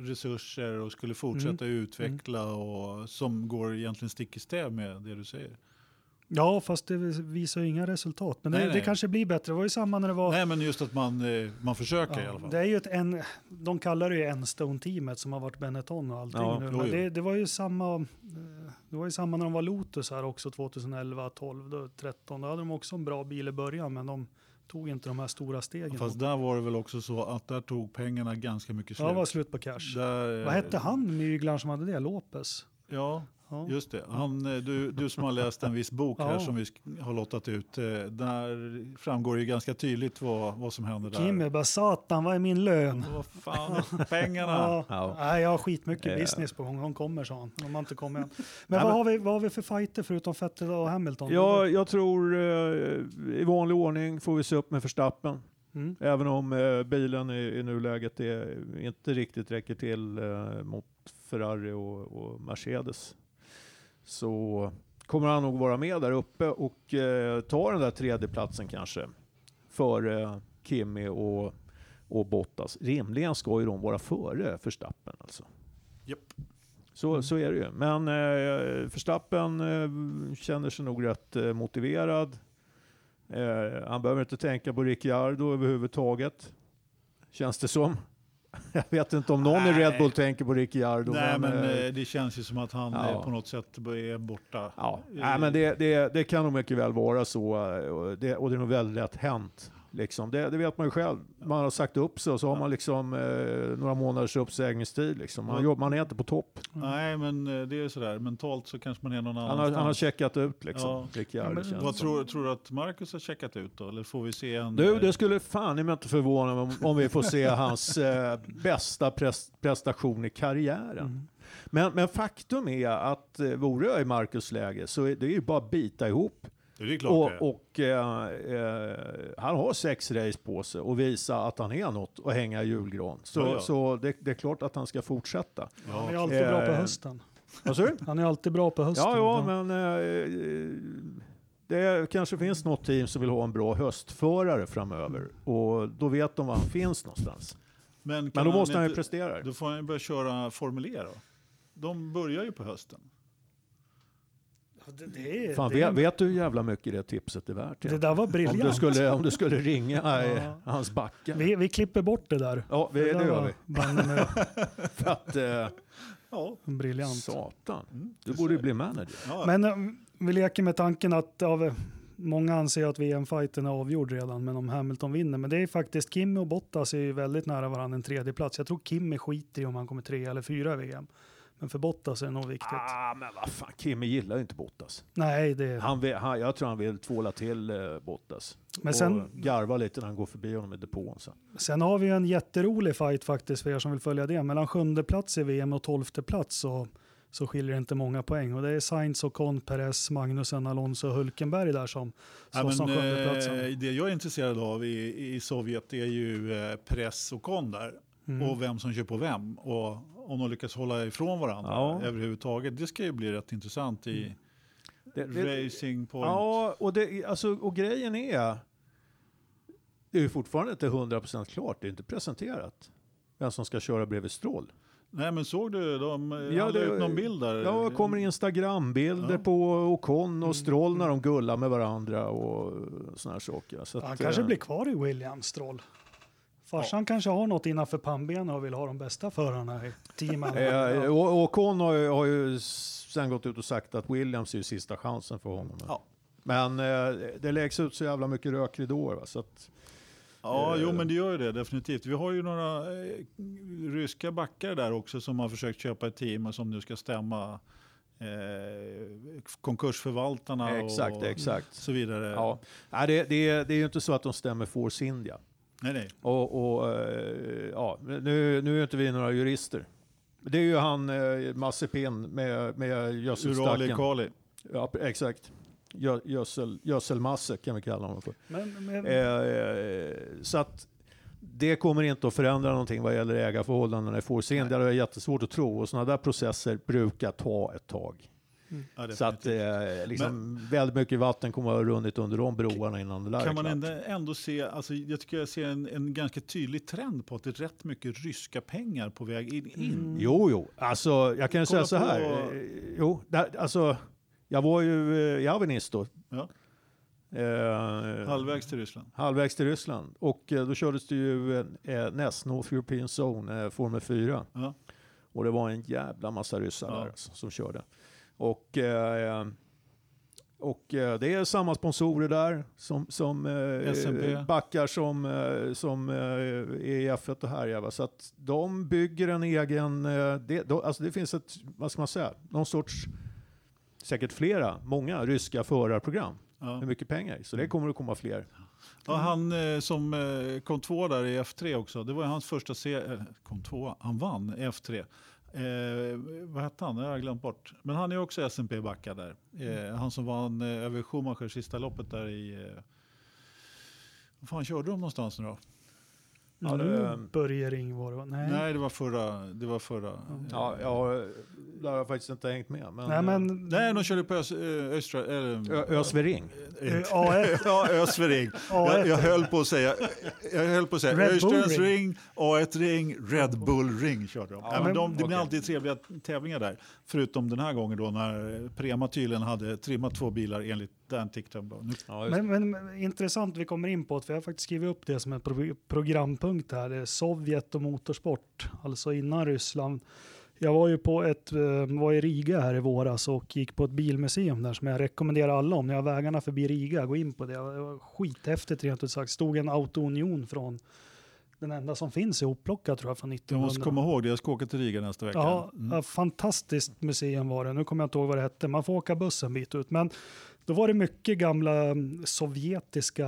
resurser och skulle fortsätta utveckla och som går egentligen stick i stäv med det du säger? Ja, fast det visar ju inga resultat. Men Nej, det, det nej. kanske blir bättre. Det var ju samma när det var... Nej men just att man, eh, man försöker i alla Ja, fall. det är ju ett en, de kallar det ju Enstone-teamet som har varit Benetton och allting Ja, nu. Men det, det var ju samma eh, det var ju samma när de var Lotus här också 2011, 12, då, 13. Då hade de också en bra bil i början men de tog inte de här stora stegen. Fast där var det väl också så att där tog pengarna ganska mycket ja, slut. det var slut på cash. Där, eh, Vad hette han myglaren som hade det? Lopez? Ja, Ja. just det. Han, eh, du, du som har läst en viss bok här Ja. som vi har lottat ut. eh, Där framgår ju ganska tydligt vad, vad som händer där. Kimmy bara satan, vad är min lön? Vad fan, pengarna. Ja. Ja. Nej, jag har skitmycket business på gång. De kommer, sa han. De har inte kommit än. Men, Nej, vad, men- Har vi, vad har vi för fighter förutom Vettel och Hamilton? Ja, jag tror eh, i vanlig ordning får vi se upp med Verstappen. Mm. Även om eh, bilen i, i nuläget är, inte riktigt räcker till eh, mot Ferrari och, och Mercedes. Så kommer han nog vara med där uppe och eh, ta den där tredjeplatsen kanske. För eh, Kimi och, och Bottas. Rimligen ska ju de vara före Verstappen alltså. Japp. Så, så är det ju. Men eh, Verstappen eh, känner sig nog rätt eh, motiverad. Eh, han behöver inte tänka på Ricciardo överhuvudtaget. Känns det som. Jag vet inte om någon i Nej. Red Bull tänker på Ricciardo. Nej men eh, eh, det känns ju som att han ja. eh, på något sätt är borta. Ja, Nej, men det, det, det kan nog mycket väl vara så. Och det, och det är nog väldigt lätt hänt. Liksom. Det, det vet man ju själv. Man har sagt upp sig och så har man liksom eh, några månaders uppsägningstid. Liksom. Man, jobb, man är inte på topp. Nej men eh, det är sådär, mentalt så kanske man är någon Han har, annanstans. han har checkat ut liksom. Ja. Ja, men Vad tror, tror du att Marcus har checkat ut då? Eller får vi se en... Du, det skulle fan i mig inte förvåna mig om, om vi får se hans eh, bästa pres, prestation i karriären. Mm. Men, men faktum är att eh, vore jag i Marcus läge så är det är ju bara att bita ihop. Det är klart det är. Och, och eh, eh, han har sex race på sig och visa att han är något och hänga i julgran. Så, Ja, ja. så det, det är klart att han ska fortsätta. Han är alltid bra på Eh, hösten. Vad sa du? Han är alltid bra på hösten. Ja, ja, men eh, det kanske finns något team som vill ha en bra höstförare framöver och då vet de var han finns någonstans. Men, Men då måste han ju prestera. Då får han ju börja köra Formel E då. De börjar ju på hösten. Det, det, Fan, det, vet, vet du hur jävla mycket det tipset är värt? det där var Om briljant. du skulle, om du skulle ringa eh, Ja. hans backar. Vi, vi klipper bort det där. Ja, vi, det där gör vi. För att, eh, Ja. briljant. satan, Mm, du det borde ju bli manager. Ja, Men eh, vi leker med tanken att av, många anser att VM-fighten är avgjord redan, men om Hamilton vinner. Men det är faktiskt Kimi och Bottas är ju väldigt nära varandra en tredje plats. Jag tror Kimi skiter i om han kommer tre eller fyra i VM. Men för Bottas är det nog viktigt. Ah, men vad fan, Kimi gillar ju inte Bottas. Nej, det Han vill, han, jag tror han vill tvåla till eh, Bottas. Men sen- Och garva lite när han går förbi honom i depån sen. Sen har vi ju en jätterolig fight faktiskt för er som vill följa det. Mellan sjunde plats i VM och tolfte plats så, så skiljer det inte många poäng. Och det är Sainz, Ocon, Perez, Magnussen, Alonso och Hulkenberg där som Ja, slåss om men, sjundeplatsen. eh, det jag är intresserad av i, i Sovjet är ju eh, press och kon där. Mm. Och vem som kör på vem. Och om de lyckas hålla ifrån varandra Ja. överhuvudtaget. Det ska ju bli rätt intressant i Det, det, Racing Point. ja, och, det, alltså, och grejen är, det är ju fortfarande inte 100% klart, det är inte presenterat. Vem som ska köra bredvid Stroll. Nej men såg du, de Ja, det- ut någon bild där? Ja, det kommer Instagrambilder Ja. på Ocon och Stroll när de gullar med varandra och såna här saker. Så Han att, kanske eh, blir kvar i Williams Stroll. Farsan kanske har något innanför pannbenen och vill ha de bästa förarna i teamen. Eh, och Ocon har ju, har ju sen gått ut och sagt att Williams är ju sista chansen för honom. Ja. Men eh, det läggs ut så jävla mycket rökridåer. Va? Så att, Ja, Eh. jo men det gör ju det definitivt. Vi har ju några eh, ryska backar där också som har försökt köpa ett team och som nu ska stämma eh, konkursförvaltarna exakt, och exakt. så vidare. Ja. Nej, det, det, är- det är ju inte så att de stämmer Force India. Nej, nej. Och, och eh, ja, nu, nu är inte vi några jurister. Det är ju han eh, Mazepin med, med Urali gödselstacken. Kali. Ja, exakt. Gö, gödsel, gödselmasse kan vi kalla honom för. Men, men, Eh, så att det kommer inte att förändra någonting vad gäller ägarförhållandena i India. Det är jättesvårt att tro och sådana där processer brukar ta ett tag. Ja, Så att eh, liksom, väldigt mycket vatten kommer att ha runnit under de broarna innan det där är kan man ändå, ändå se, alltså, jag tycker jag ser en, en ganska tydlig trend på att det är rätt mycket ryska pengar på väg in. in. Jo, jo. Alltså, jag kan ju säga så här. på- Eh, Jo, där, alltså, jag var ju eh, i Avenist då. Ja. Eh, Halvvägs till Ryssland. halvvägs till Ryssland. Och eh, då kördes det ju eh, NES, North European Zone, eh, Formel 4. Ja. Och det var en jävla massa ryssar Ja. där alltså, som körde. Och, eh, och eh, det är samma sponsorer där som, som eh, SMP. backar som, som är i F1 och härjar. va. Så att de bygger en egen, det, alltså det finns ett, vad ska man säga, någon sorts, säkert flera, många ryska förarprogram Ja. med mycket pengar. Så det kommer att komma fler. Ja, han eh, som eh, kom två där i F3 också, det var ju hans första serie. Kom två, han vann i F3. Eh, vad hette han? Det har jag glömt bort. Men han är också SMP-backad där. Eh, han som vann eh, över Schumacher sista loppet där i... Eh, vad fan körde de någonstans nu då? Ja, det- nu Börje Ring var det? Nej. Nej, det var förra. Det var förra. Ja, ja, där har jag faktiskt inte hängt med. Men, Nej, men, Nej, de körde på Ös, eh, Östra... Ösvering. eh, Eh, A1. ja, Ösvering. Jag, jag höll på att säga, jag höll på att säga Red Bull Östrands Ring. ring, A1 ring, Red Bull ring körde de. Ja, men men- de det blir okej. alltid trevliga tävlingar där. Förutom den här gången då när Prema tydligen hade trimmat två bilar enligt Då. Nu, Ja. Men, men, men intressant vi kommer in på det, för jag har faktiskt skrivit upp det som en pro programpunkt här. Det är Sovjet och motorsport, alltså innan Ryssland. Jag var ju på ett, eh, var i Riga här i våras och gick på ett bilmuseum där som jag rekommenderar alla om ni har vägarna förbi Riga, gå in på det. Det var skithäftigt rent ut sagt. Stod en Auto-Union från den enda som finns i Oplocka tror jag från jag 1900. måste komma ihåg det, jag ska åka till Riga nästa vecka. Ja, Mm. fantastiskt museum var det. Nu kommer jag inte ihåg vad det hette. Man får åka buss en bit ut. Men då var det mycket gamla mm, sovjetiska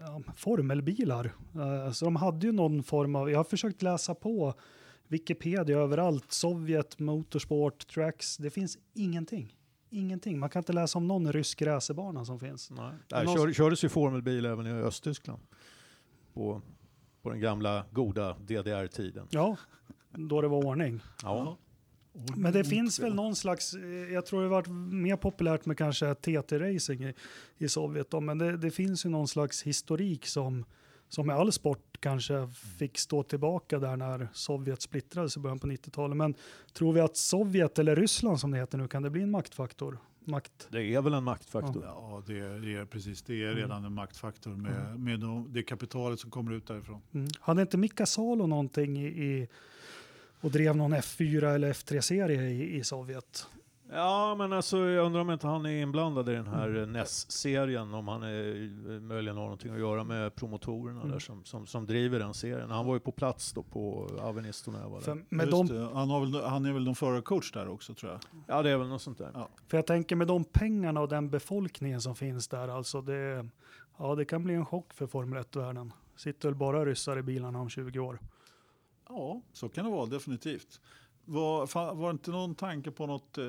ja, formelbilar. Eh, Så de hade ju någon form av, jag har försökt läsa på Wikipedia överallt, Sovjet, Motorsport, Tracks, det finns ingenting. ingenting. Man kan inte läsa om någon rysk racerbana som finns. Nej. Någon- kör, kördes ju formelbil även i Östtyskland. På, på den gamla goda DDR-tiden. Ja, då det var ordning. Ja. Men det finns väl någon slags, eh, jag tror det har varit mer populärt med kanske TT-racing i, i Sovjet då, men det, det finns ju någon slags historik som, som med all sport kanske fick stå tillbaka där när Sovjet splittrades i början på 90-talet. Men tror vi att Sovjet, eller Ryssland som det heter nu, kan det bli en maktfaktor? Makt. Det är väl en maktfaktor. Ja, det är, det är precis. Det är redan en maktfaktor med, med de, det kapitalet som kommer ut därifrån. Mm. Hade inte Mika Salo någonting i, i och drev någon F4 eller F3-serie i, i Sovjet? Ja, men alltså jag undrar om inte han är inblandad i den här NES-serien, om han är, möjligen har någonting att göra med promotorerna Mm. där som, som, som driver den serien. Han var ju på plats då på Avenist när jag var där. Med Just de. Han, har väl, han är väl någon förarcoach där också tror jag. Ja, det är väl något sånt där. Ja. för jag tänker med de pengarna och den befolkningen som finns där, alltså det, ja, det kan bli en chock för Formel 1-världen. Sitter väl bara ryssar i bilarna om 20 år. Ja, så kan det vara definitivt. Var, var det inte någon tanke på något eh,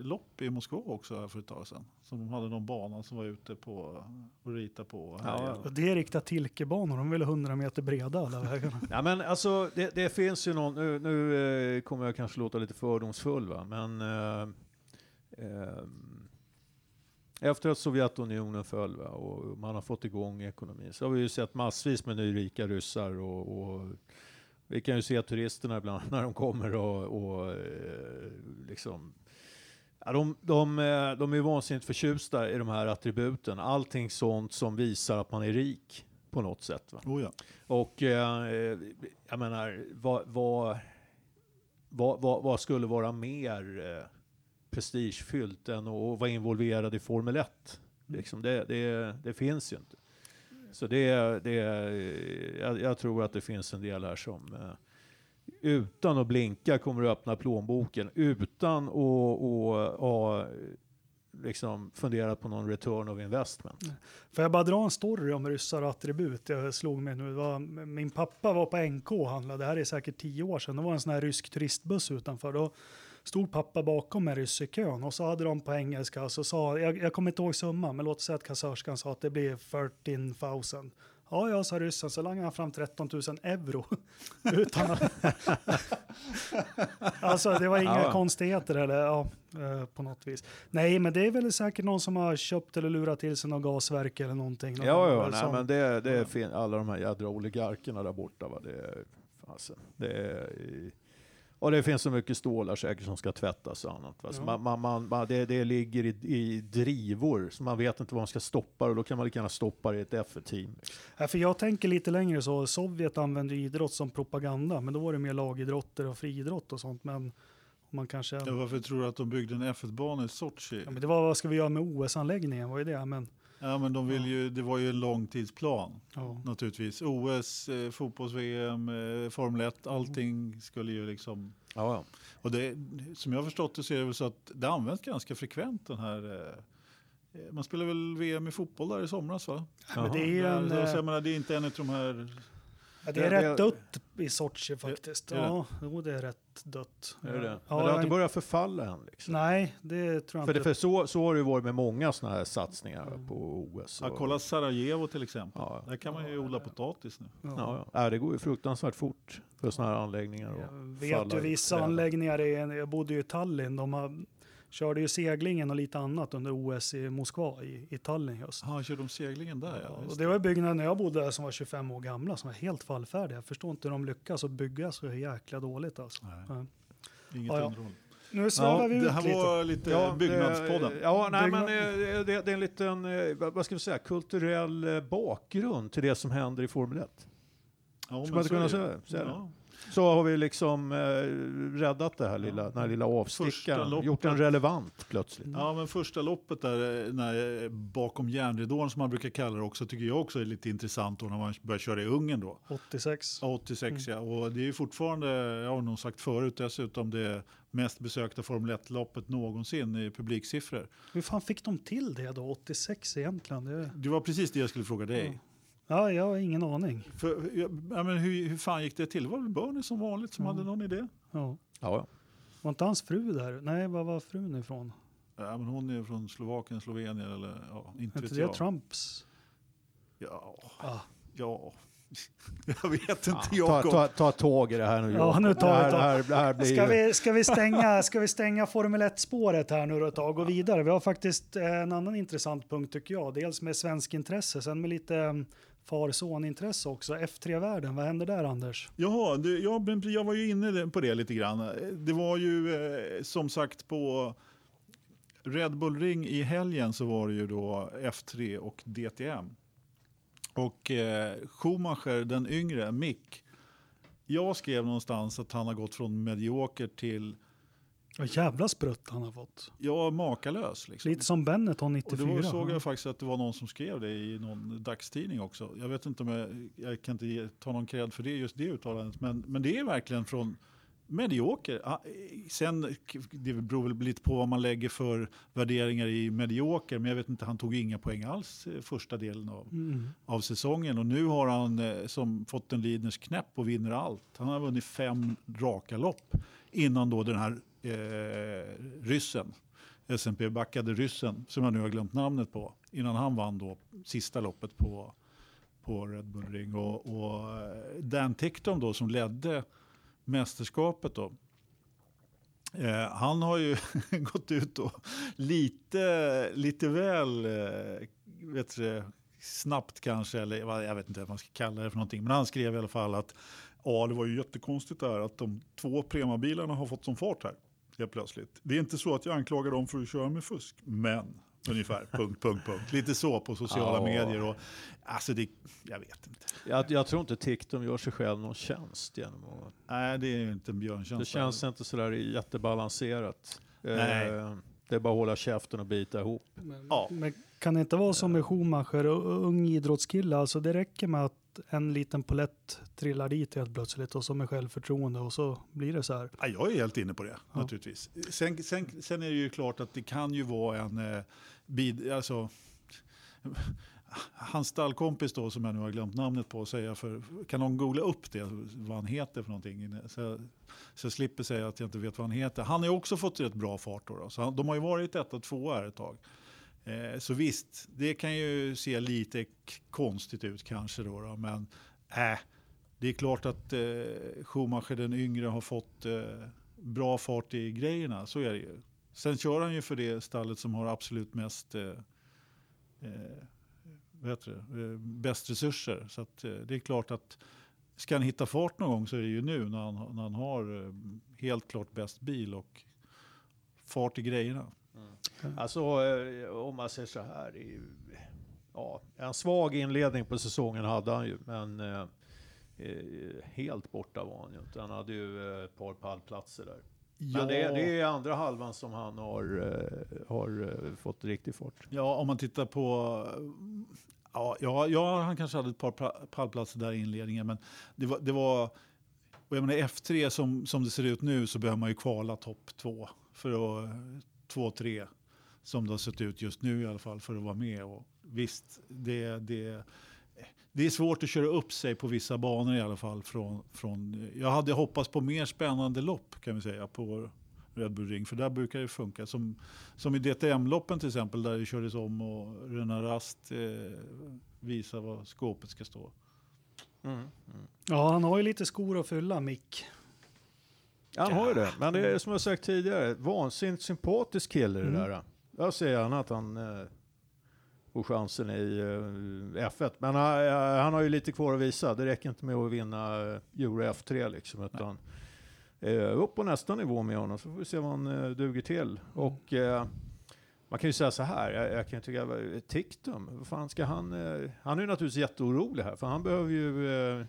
lopp i Moskva också här för ett tag sedan? Som de hade någon bana som var ute på och rita på. Här Ja. Och det är riktiga Tilkebanor, de vill ha 100 meter breda alla vägarna. Ja, men alltså, det, det finns ju någon, nu, nu eh, kommer jag kanske låta lite fördomsfull, va? men eh, eh, efter att Sovjetunionen föll va? och man har fått igång ekonomin så har vi ju sett massvis med nyrika ryssar och, och vi kan ju se turisterna ibland när de kommer och, och eh, liksom Ja, de, de, eh, de är vansinnigt förtjusta i de här attributen. Allting sånt som visar att man är rik på något sätt. Oh, ja. Och eh, jag menar, vad, vad, vad, vad skulle vara mer eh, prestigefyllt än att vara involverad i Formel 1? Liksom det, det, det finns ju inte. Så det, det, jag, jag tror att det finns en del här som eh, utan att blinka kommer att öppna plånboken utan att, att ha liksom funderat på någon return of investment. Mm. Får jag bara dra en story om ryssar och attribut? Jag slog mig nu. Var, min pappa var på NK och handlade, det här är säkert tio år sedan. Det var en sån här rysk turistbuss utanför. Då stod pappa bakom en ryss i kön och så hade de på engelska så sa, jag, jag kommer inte ihåg summan, men låt säga att kassörskan sa att det blir 13 000. Ja, ja, sa ryssen, så langade han fram 13 000 euro. Utan att... alltså, det var inga Ja. konstigheter eller ja, eh, på något vis. Nej, men det är väl säkert någon som har köpt eller lurat till sig något gasverk eller någonting. Någon Ja, ja, som- nej, men det, det är fin- alla de här jädra oligarkerna där borta. Va? Det, är, fasen, det, är, och det finns så mycket stålar säkert som ska tvättas och annat. Ja. man, man, man, man, det, det ligger i, i drivor, så man vet inte vad man ska stoppa och då kan man lika gärna stoppa det i ett F1-team. Ja, för jag tänker lite längre så, Sovjet använde ju idrott som propaganda, men då var det mer lagidrotter och friidrott och sånt. Men man kanske... Ja, varför tror du att de byggde en F1-bana i Sochi? Ja, men det var vad ska vi göra med OS-anläggningen, vad är det? Men, Ja, men de vill ju, det var ju en långtidsplan ja. naturligtvis. OS, eh, fotbolls-VM, eh, Formel 1, allting skulle ju liksom... Ja, ja. Och det, som jag har förstått det så är det väl så att det används ganska frekvent den här... Eh, man spelar väl VM i fotboll där i somras va? Men det är ju en... Där, så eh, jag menar, det är inte en av de här... Ja, det är rätt dött i Sochi faktiskt. Är det? Ja, jo, det är rätt dött. Är det? Ja, Men det har inte börjat förfalla än. Liksom. Nej, det tror jag För, det, inte. för så, så har det varit med många sådana här satsningar på OS. Ja, och- kolla Sarajevo till exempel. Ja. Där kan man ju odla potatis nu. Ja. Ja, ja. Ja, det går ju fruktansvärt fort för sådana här anläggningar. Jag vet i vissa anläggningar, i, jag bodde ju i Tallinn, de har, körde ju seglingen och lite annat under OS i Moskva i, i Tallinn just. Ja, kör de seglingen där ja. Ja, och det var byggnader när jag bodde där som var 25 år gamla som var helt fallfärdiga. Jag förstår inte hur de lyckas att bygga så jäkla dåligt alltså. Nej. Ja. Inget Ja, ja. Nu svävar vi ut Det här lite. var lite Ja, byggnadspodden. Ja, nej, Byggnad- men eh, det, det är en liten, eh, vad ska vi säga, kulturell eh, bakgrund till det som händer i Formel 1. Ja, men man är kunna säga, säga det? Så har vi liksom eh, räddat det här lilla, den här lilla avstickaren, gjort den relevant plötsligt. Ja, men första loppet där, när, bakom järnridån som man brukar kalla det också, tycker jag också är lite intressant då när man börjar köra i Ungern då. 86. Ja, 86 ja, och det är ju fortfarande, jag har nog sagt förut dessutom, det mest besökta Formel 1-loppet någonsin i publiksiffror. Hur fan fick de till det då, 86 egentligen? Det, Det var precis det jag skulle fråga dig. ja, jag har ingen aning. För, ja, men hur, hur fan gick det till? Det var väl Bernie som vanligt som Mm. hade någon idé? Ja. Ja, ja. Var inte hans fru där? Nej, var var frun ifrån? Ja, men hon är från Slovakien, Slovenien eller ja, inte Är vet inte det jag. Trumps? Ja, Ah. ja. jag vet inte Ta, Jakob. ta, ta tag i det här nu Ja, nu tar vi det, här, det, här, blir Ska vi, ska, vi stänga, ska vi stänga Formel 1-spåret här nu ett tag och gå vidare? Vi har faktiskt eh, en annan intressant punkt tycker jag. Dels med svensk intresse, sen med lite far-son-intresse också. F3-världen, vad händer där Anders? Jaha, du, ja, jag var ju inne på det lite grann. Det var ju eh, som sagt på Red Bull Ring i helgen så var det ju då F3 och DTM. Och eh, Schumacher, den yngre, Mick, jag skrev någonstans att han har gått från medioker till, vad jävla sprutt han har fått. ja, makalös. Liksom. Lite som Benetton Och 94. det var, såg ja. jag faktiskt att det var någon som skrev det i någon dagstidning också. Jag vet inte om jag, jag kan inte ta någon cred för det, just det uttalandet, men, men det är verkligen från medioker. Ah, Sen, det beror väl lite på vad man lägger för värderingar i medioker, men jag vet inte, han tog inga poäng alls eh, första delen av, Mm. av säsongen. Och nu har han eh, som fått en Lidners knäpp och vinner allt. Han har vunnit fem raka lopp innan då den här eh, ryssen, S&P backade ryssen, som jag nu har glömt namnet på, innan han vann då sista loppet på, på Red Bull Ring. Och, och eh, Dan Tickton då som ledde mästerskapet då, Eh, han har ju gått ut och lite, lite väl eh, vet du, snabbt kanske, eller jag vet inte vad man ska kalla det för någonting. Men han skrev i alla fall att ja, det var ju jättekonstigt där att de två Prema-bilarna har fått som fart här helt plötsligt. Det är inte så att jag anklagar dem för att köra med fusk, men ungefär, punkt, punkt, punkt. Lite så på sociala Ja. medier. Och, alltså det, jag vet inte. Jag, jag tror inte TikTok gör sig själv någon tjänst genom att... Nej, det är ju inte en björntjänst. Det känns inte sådär jättebalanserat. Nej. Eh, det är bara att hålla käften och bita ihop. Ja. Men kan det inte vara som med Schumacher och ung idrottskille? Alltså det räcker med att en liten polett trillar dit helt plötsligt och så med självförtroende och så blir det så här. Ja, jag är helt inne på det, Ja. naturligtvis. Sen, sen, sen är det ju klart att det kan ju vara en eh, bid, alltså, hans stallkompis då, som jag nu har glömt namnet på, säga för, kan någon googla upp det, vad han heter för någonting? Så, jag- så jag slipper säga att jag inte vet vad han heter. Han har ju också fått rätt bra fart då. då. Så han, de har ju varit ett och två här ett tag. Eh, så visst, det kan ju se lite konstigt ut kanske då, då men äh, det är klart att eh, Schumacher den yngre har fått eh, bra fart i grejerna, så är det ju. Sen kör han ju för det stallet som har absolut mest eh, eh, vad heter det, eh, bäst resurser. Så att, eh, det är klart att ska han hitta fart någon gång så är det ju nu när han, när han har eh, helt klart bäst bil och fart i grejerna. Alltså eh, om man säger så här. Ja, en svag inledning på säsongen hade han ju, men eh, eh, helt borta var han ju inte. Han hade ju eh, ett par pallplatser där. Men det, är- det är andra halvan som han har, har fått riktig fart. Ja, om man tittar på... Ja, ja, ja, han kanske hade ett par pa- pallplatser där i inledningen, men det var... Det var och jag menar, F3 som, som det ser ut nu så behöver man ju kvala topp två. För att, två, tre, som det har sett ut just nu i alla fall, för att vara med. Och visst, det, det, det är svårt att köra upp sig på vissa banor i alla fall. Från, från, jag hade hoppats på mer spännande lopp kan vi säga på Red Bull Ring, för där brukar det funka. Som, som i DTM-loppen till exempel, där det kördes om och Rena Rast eh, visar var skåpet ska stå. Ja, han har ju lite skor att fylla, Mick. Han har ju det, men det är som jag sagt tidigare, vansinnigt sympatisk kille det Mm. där. Jag ser gärna att han eh, får chansen i eh, F1. Men eh, han har ju lite kvar att visa. Det räcker inte med att vinna eh, Euro F3 liksom. Utan, eh, upp på nästa nivå med honom så får vi se vad han eh, duger till. Och eh, man kan ju säga så här, jag, jag kan ju tycka, eh, Tiktum, vad fan ska han... Eh, han är ju naturligtvis jätteorolig här, för han behöver ju eh, eh,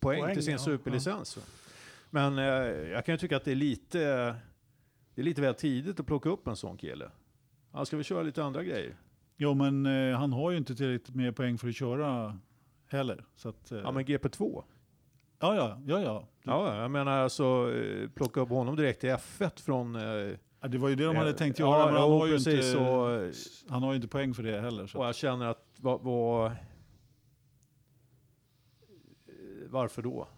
poäng, Poäng, till sin ja, superlicens. va. Men eh, jag kan ju tycka att det är lite, det är lite väl tidigt att plocka upp en sån kille. Han ska väl köra lite andra grejer. Jo, men eh, han har ju inte tillräckligt med poäng för att köra heller. Så att, eh, Ja men GP2. ja, ja, ja, ja. Ja, jag menar alltså eh, plocka upp honom direkt till F1 från... Eh, Ja, Det var ju det de hade eh, tänkt ja, göra, men han har, ju precis, inte, eh, han har ju inte poäng för det heller. Så. Och jag känner att vad, vad, varför då?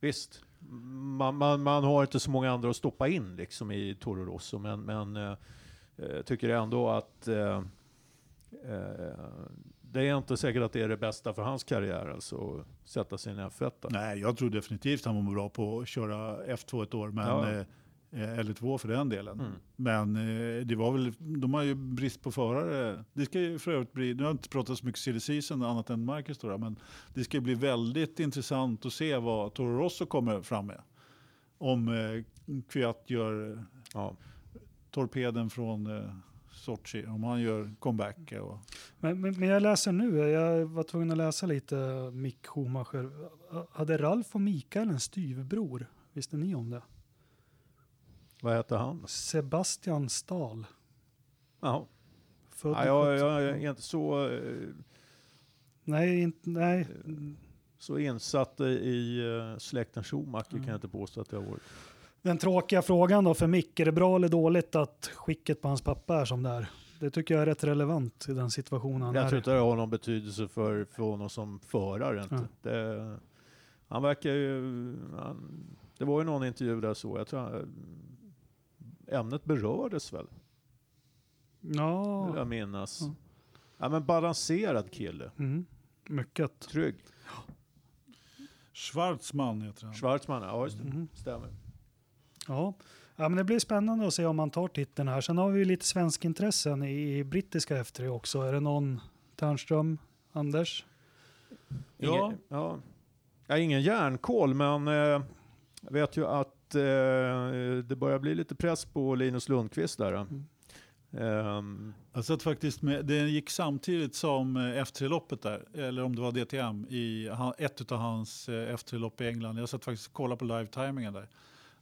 Visst, man, man, man har inte så många andra att stoppa in liksom i Toro Rosso, men, men eh, eh, tycker ändå att eh, eh, det är inte säkert att det är det bästa för hans karriär, alltså att sätta sig i en F1. Nej, jag tror definitivt han var bra på att köra F2 ett år, men, Ja. Eh, eller två för den delen. Mm. Men eh, det var väl, de har ju brist på förare. Det ska ju för övrigt bli, nu har jag inte pratat så mycket silly season annat än Marcus då, men det ska bli väldigt intressant att se vad Toro Rosso kommer fram med. Om eh, Kviat gör Ja. torpeden från eh, Sochi, om han gör comeback. Och, Men, men, men jag läser nu, jag var tvungen att läsa lite Mick Schumacher. Hade Ralf och Mikael en styvbror? Visste ni om det? Vad heter han? Sebastian Stahl. Jaha. Född Ja, jag, 17 jag är inte så, eh, Nej, inte, nej. så insatt i eh, släkten Schumacher kan Mm. jag inte påstå att jag har varit. Den tråkiga frågan då för Mick, är det bra eller dåligt att skicket på hans pappa är som det är? Det tycker jag är rätt relevant i den situationen han Jag är tror i. inte det har någon betydelse för, för honom som förare. Inte. Mm. Det, han verkar ju... Han, det var ju någon intervju där så, jag tror han, ämnet berördes väl, vill Ja, jag minnas. Ja. Ja, men balanserad kille, mm, mycket. trygg. Schwarzman heter han. Schwarzman, ja just det, Mhm. stämmer. Ja. ja, men det blir spännande att se om han tar titeln här. Sen har vi ju lite svenskintressen i, i brittiska F3 också. Är det någon Ternström, Anders? Ja. Ingen, ja. Ja, ingen järnkoll, men eh, jag vet ju att eh, det börjar bli lite press på Linus Lundqvist där. Mm. Ehm, Jag satt faktiskt med, det gick samtidigt som eh, F3-loppet där, eller om det var DTM, i han- ett av hans eh, F3-lopp i England. Jag satt faktiskt och kollade på live-timingen där.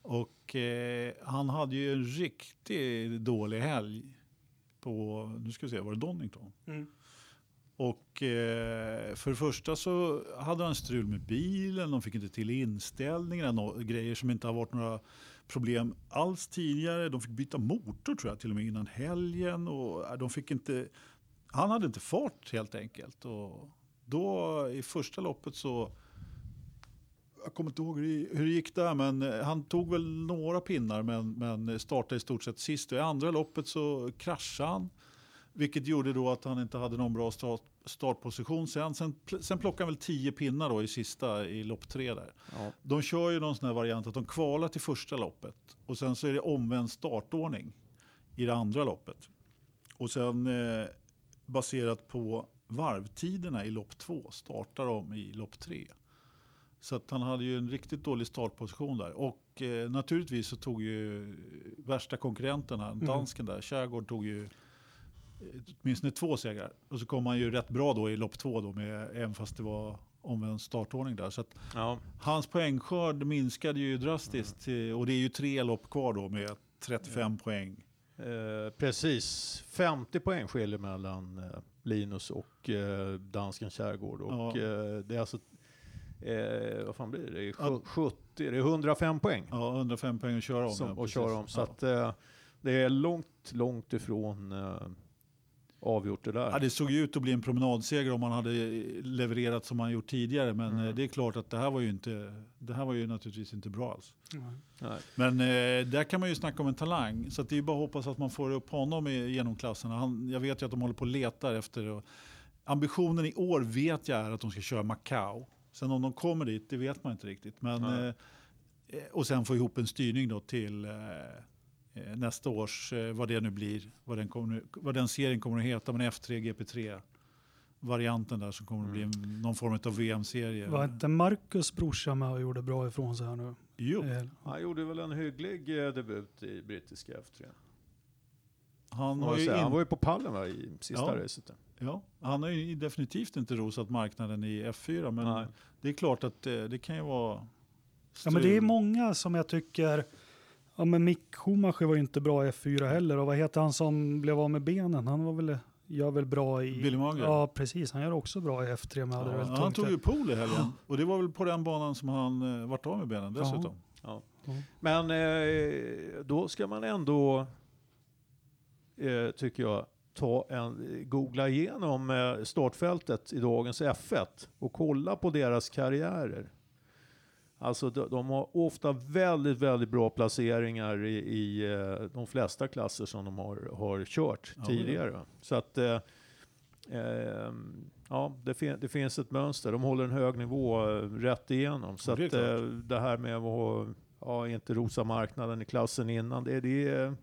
Och eh, han hade ju en riktigt dålig helg på, nu ska vi se, var det Donington? Och eh, för det första så hade han strul med bilen, de fick inte till inställningarna, no, grejer som inte har varit några problem alls tidigare. De fick byta motor tror jag till och med innan helgen. Och eh, de fick inte, han hade inte fart helt enkelt. Och då i första loppet så, jag kommer inte ihåg hur det, gick där, men eh, han tog väl några pinnar men, men startade i stort sett sist. Och I andra loppet så kraschade han. Vilket gjorde då att han inte hade någon bra start, startposition sen. Sen, sen plockade han väl tio pinnar då i sista i lopp tre där. ja. De kör ju någon sån här variant att de kvalar till första loppet och sen så är det omvänd startordning i det andra loppet. Och sen eh, baserat på varvtiderna i lopp två startar de i lopp tre. Så att han hade ju en riktigt dålig startposition där. Och eh, naturligtvis så tog ju värsta konkurrenten här, dansken där, Kärgård tog ju åtminstone två segrar. Och så kom han ju rätt bra då i lopp två då, med, även fast det var omvänd startordning där. Så att Ja. Hans poängskörd minskade ju drastiskt eh, och det är ju tre lopp kvar då med 35 poäng. Eh, precis, 50 poäng skiljer mellan eh, Linus och eh, dansken Kärrgård. Och Ja. eh, det är alltså, eh, vad fan blir det? det? Är Ja. 70, det är 105 poäng Ja, 105 poäng att köra om. som, ja, att köra om. Så ja. att, eh, det är långt, långt ifrån eh, avgjort det där. Ja, det såg ju ut att bli en promenadseger om man hade levererat som man gjort tidigare. Men Mm. eh, det är klart att det här var ju inte, det här var ju naturligtvis inte bra alls. Nej. Men eh, där kan man ju snacka om en talang. Så att det är bara att hoppas att man får upp honom i genomklasserna. Han, jag vet ju att de håller på och letar efter. Och ambitionen i år vet jag är att de ska köra Macau. Sen om de kommer dit, det vet man inte riktigt. Men, Nej. eh, och sen få ihop en styrning då till eh, nästa års, eh, vad det nu blir, vad den, kommer, vad den serien kommer att heta, men F3, GP3 varianten där som kommer att bli en, någon form av VM-serie. Var inte Marcus brorsa med och gjorde bra ifrån sig här nu? Jo, Eh, Han gjorde väl en hygglig eh, debut i brittiska F3. han man ju säga. Han in, var ju på pallen va, i sista Ja. racet. ja, han har ju definitivt inte rosat marknaden i F4, men Nej. det är klart att det, det kan ju vara Ja, men det är strul. många som jag tycker... Ja, men Mick Schumacher var ju inte bra i F4 heller. Och vad heter han som blev av med benen? Han var väl, gör väl bra i... Billy Mager. Ja, precis. Han gör också bra i F3 med Ja, väl han tog ju pool i helgen och det var väl på den banan som han eh, vart av med benen dessutom. Ja. Ja. Men eh, då ska man ändå, eh, tycker jag, ta en, googla igenom eh, startfältet i dagens F1 och kolla på deras karriärer. Alltså de, de har ofta väldigt, väldigt bra placeringar i, i eh, de flesta klasser som de har, har kört Ja, tidigare. Så att eh, ehm, ja, det, fin det finns ett mönster. De håller en hög nivå eh, rätt igenom. Så Ja, det att eh, det här med att ja, inte rosa marknaden i klassen innan, det, det är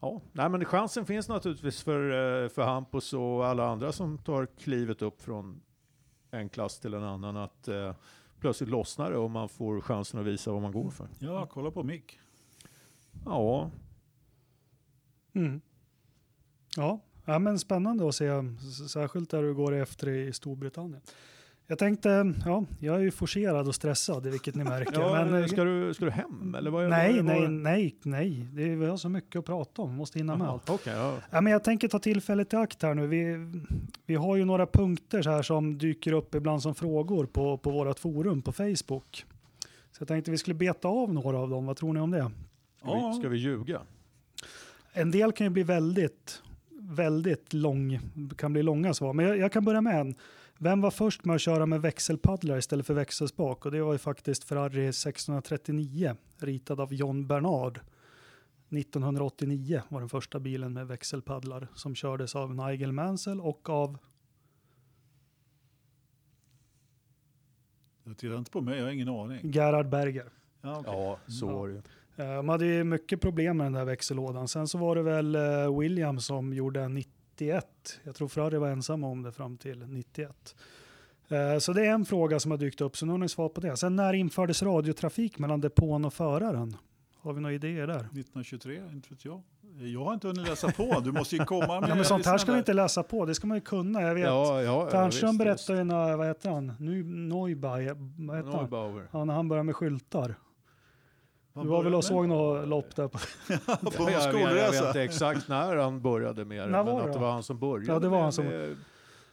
Ja, nej men chansen finns naturligtvis för, för Hampus och alla andra som tar klivet upp från en klass till en annan att plötsligt lossnar det och man får chansen att visa vad man går för. Ja, kolla på Mick. Ja, Mm. Ja. ja, men spännande att se, särskilt där du går efter i Storbritannien. Jag tänkte, ja, jag är ju forcerad och stressad, vilket ni märker. ja men, eh, ska, du, ska du hem eller? Vad, nej, vad, nej, nej, nej. Det är, vi har så mycket att prata om, måste hinna med Jaha, allt. Okej, ja. Ja, men jag tänker ta tillfället i akt här nu. Vi, vi har ju några punkter så här som dyker upp ibland som frågor på, på vårt forum på Facebook. Så jag tänkte vi skulle beta av några av dem. Vad tror ni om det? Ska, vi, ska vi ljuga? En del kan ju bli väldigt, väldigt lång, kan bli långa svar. Men jag, jag kan börja med en. Vem var först med att köra med växelpaddlar istället för växelspak? Och det var ju faktiskt Ferrari 639, ritad av John Bernard. 1989 var den första bilen med växelpaddlar som kördes av Nigel Mansell och av Jag tittar inte på mig, jag har ingen aning. Gerhard Berger. Ja, okej. Ja, så Ja. var det ju. Eh, De hade ju mycket problem med den där växellådan. Sen så var det väl eh, Williams som gjorde en 91. Jag tror Ferrari var ensamma om det fram till 91. Eh, Så det är en fråga som har dykt upp, så nu har ni svar på det. Sen när infördes radiotrafik mellan depån och föraren? Har vi några idéer där? 1923, inte vet jag. Jag har inte hunnit läsa på. Du måste ju komma med... Ja, men sånt här ska vi inte läsa på, det ska man ju kunna. Jag vet. Ja, ja, Ternström berättar ju när, vad heter han, nu, Neubauer, vad visst. heter han? Neubauer. Ja, när han började med skyltar. Du var väl och såg något lopp där på... på jag, vet, jag vet skolresa. inte exakt när han började med det, men var att det var han som började Ja, det var han som- med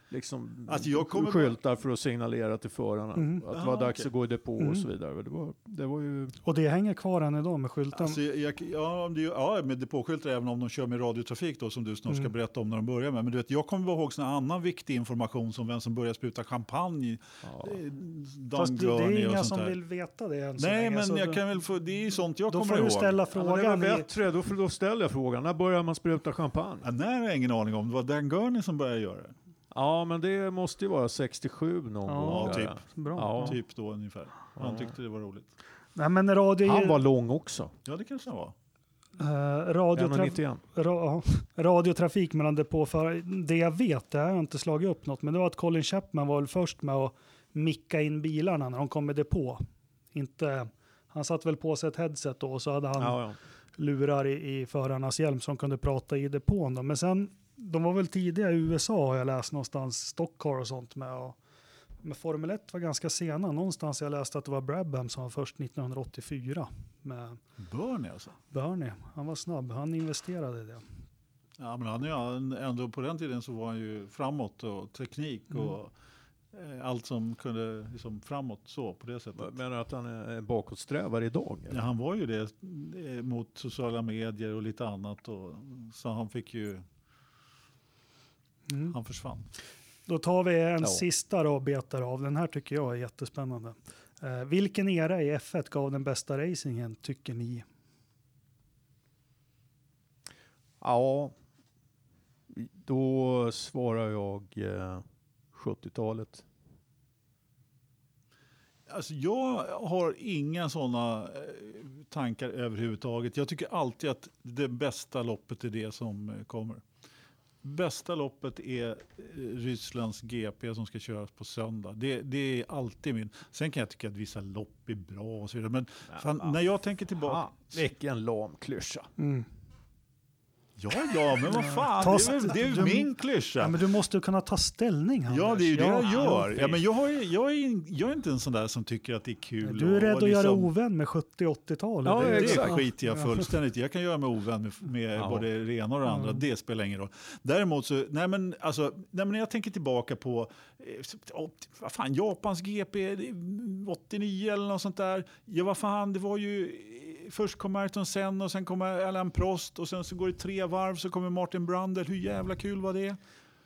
liksom Alltså, jag kommer- skyltar för att signalera till förarna Mhm. att det Ah, var dags okej. att gå i depå Mhm. och så vidare. Det var, det var ju... Och det hänger kvar än idag med skylten. Alltså, jag, jag- ja, om det, ja, med depåskyltar även om de kör med radiotrafik då som du snart ska Mm. berätta om när de börjar med. Men du vet, jag kommer ihåg sån annan viktig information som vem som börjar spruta champagne, Ja. Fast det, det är inga som där. vill veta det än så Nej, länge, men så jag då- kan väl få, det är ju sånt jag Då kommer får du ihåg. ställa Ja, men det är frågan. väl i- bättre, då, då ställer jag frågan. När börjar man spruta champagne? Ja, nej, har jag ingen aning om. Det var Dan Gurney som började göra det. Ja, men det måste ju vara 67 någon Ja, gång. typ. där. Bra. Ja. Typ då ungefär. Han Ja. tyckte det var roligt. Nej, men radio, Han var lång också. Ja, det kanske han var. eh, radiotraf 1,91. ra, radiotrafik mellan depå för Det jag vet, det har jag inte slagit upp något, men det var att Colin Chapman var väl först med att micka in bilarna när de kom med depå. Inte, han satt väl på sig ett headset då och så hade han Ja, ja. lurar i, i förarnas hjälm som kunde prata i depån. Då. Men sen, de var väl tidiga i USA har jag läst någonstans, Stockcar och sånt med. Och, med Formel 1 var ganska sena. Någonstans jag läste att det var Brabham som var först 1984 med Bernie alltså. Bernie. Han var snabb, han investerade i det. Ja, men han är ju ändå på den tiden så var han ju framåt och teknik och eh, allt som kunde liksom framåt så på det sättet. Menar du att han är bakåtsträvare idag? eller? Ja, han var ju det eh, mot sociala medier och lite annat. Och, så han fick ju, Mm. han försvann. Då tar vi en Ja. sista då och betar av. Den här tycker jag är jättespännande. Eh, vilken era i F1 gav den bästa racingen tycker ni? Ja, då svarar jag eh, 70-talet. Alltså jag har inga sådana eh, tankar överhuvudtaget. Jag tycker alltid att det bästa loppet är det som eh, kommer. Bästa loppet är eh, Rysslands GP som ska köras på söndag. Det, det är alltid min. Sen kan jag tycka att vissa lopp är bra och så vidare. Men fan, när jag tänker tillbaka. Fan, vilken lam klyscha. Ja, ja, men vad fan. Ta Det är, väl- det är du- min klyscha. Ja, men du måste ju kunna ta ställning Anders. Ja, det är ju det Ja, jag gör. ja. Men jag, har, jag, är, jag är inte en sån där som tycker att det är kul. Du är rädd att göra liksom- ovän med 70-80-talet. Ja, Det exakt. skiter jag fullständigt. Jag kan göra mig ovän med, med Ja. både det ena och det andra. Mm. Det spelar ingen roll. Däremot så, nej men, alltså, nej men när jag tänker tillbaka på åt- vad fan, Japans GP det är 89 eller något sånt där. Ja, vad fan, det var ju först kom Ayrton Senna och sen kommer Alain Prost och sen så går det tre varv så kommer Martin Brandel. Hur jävla kul var det?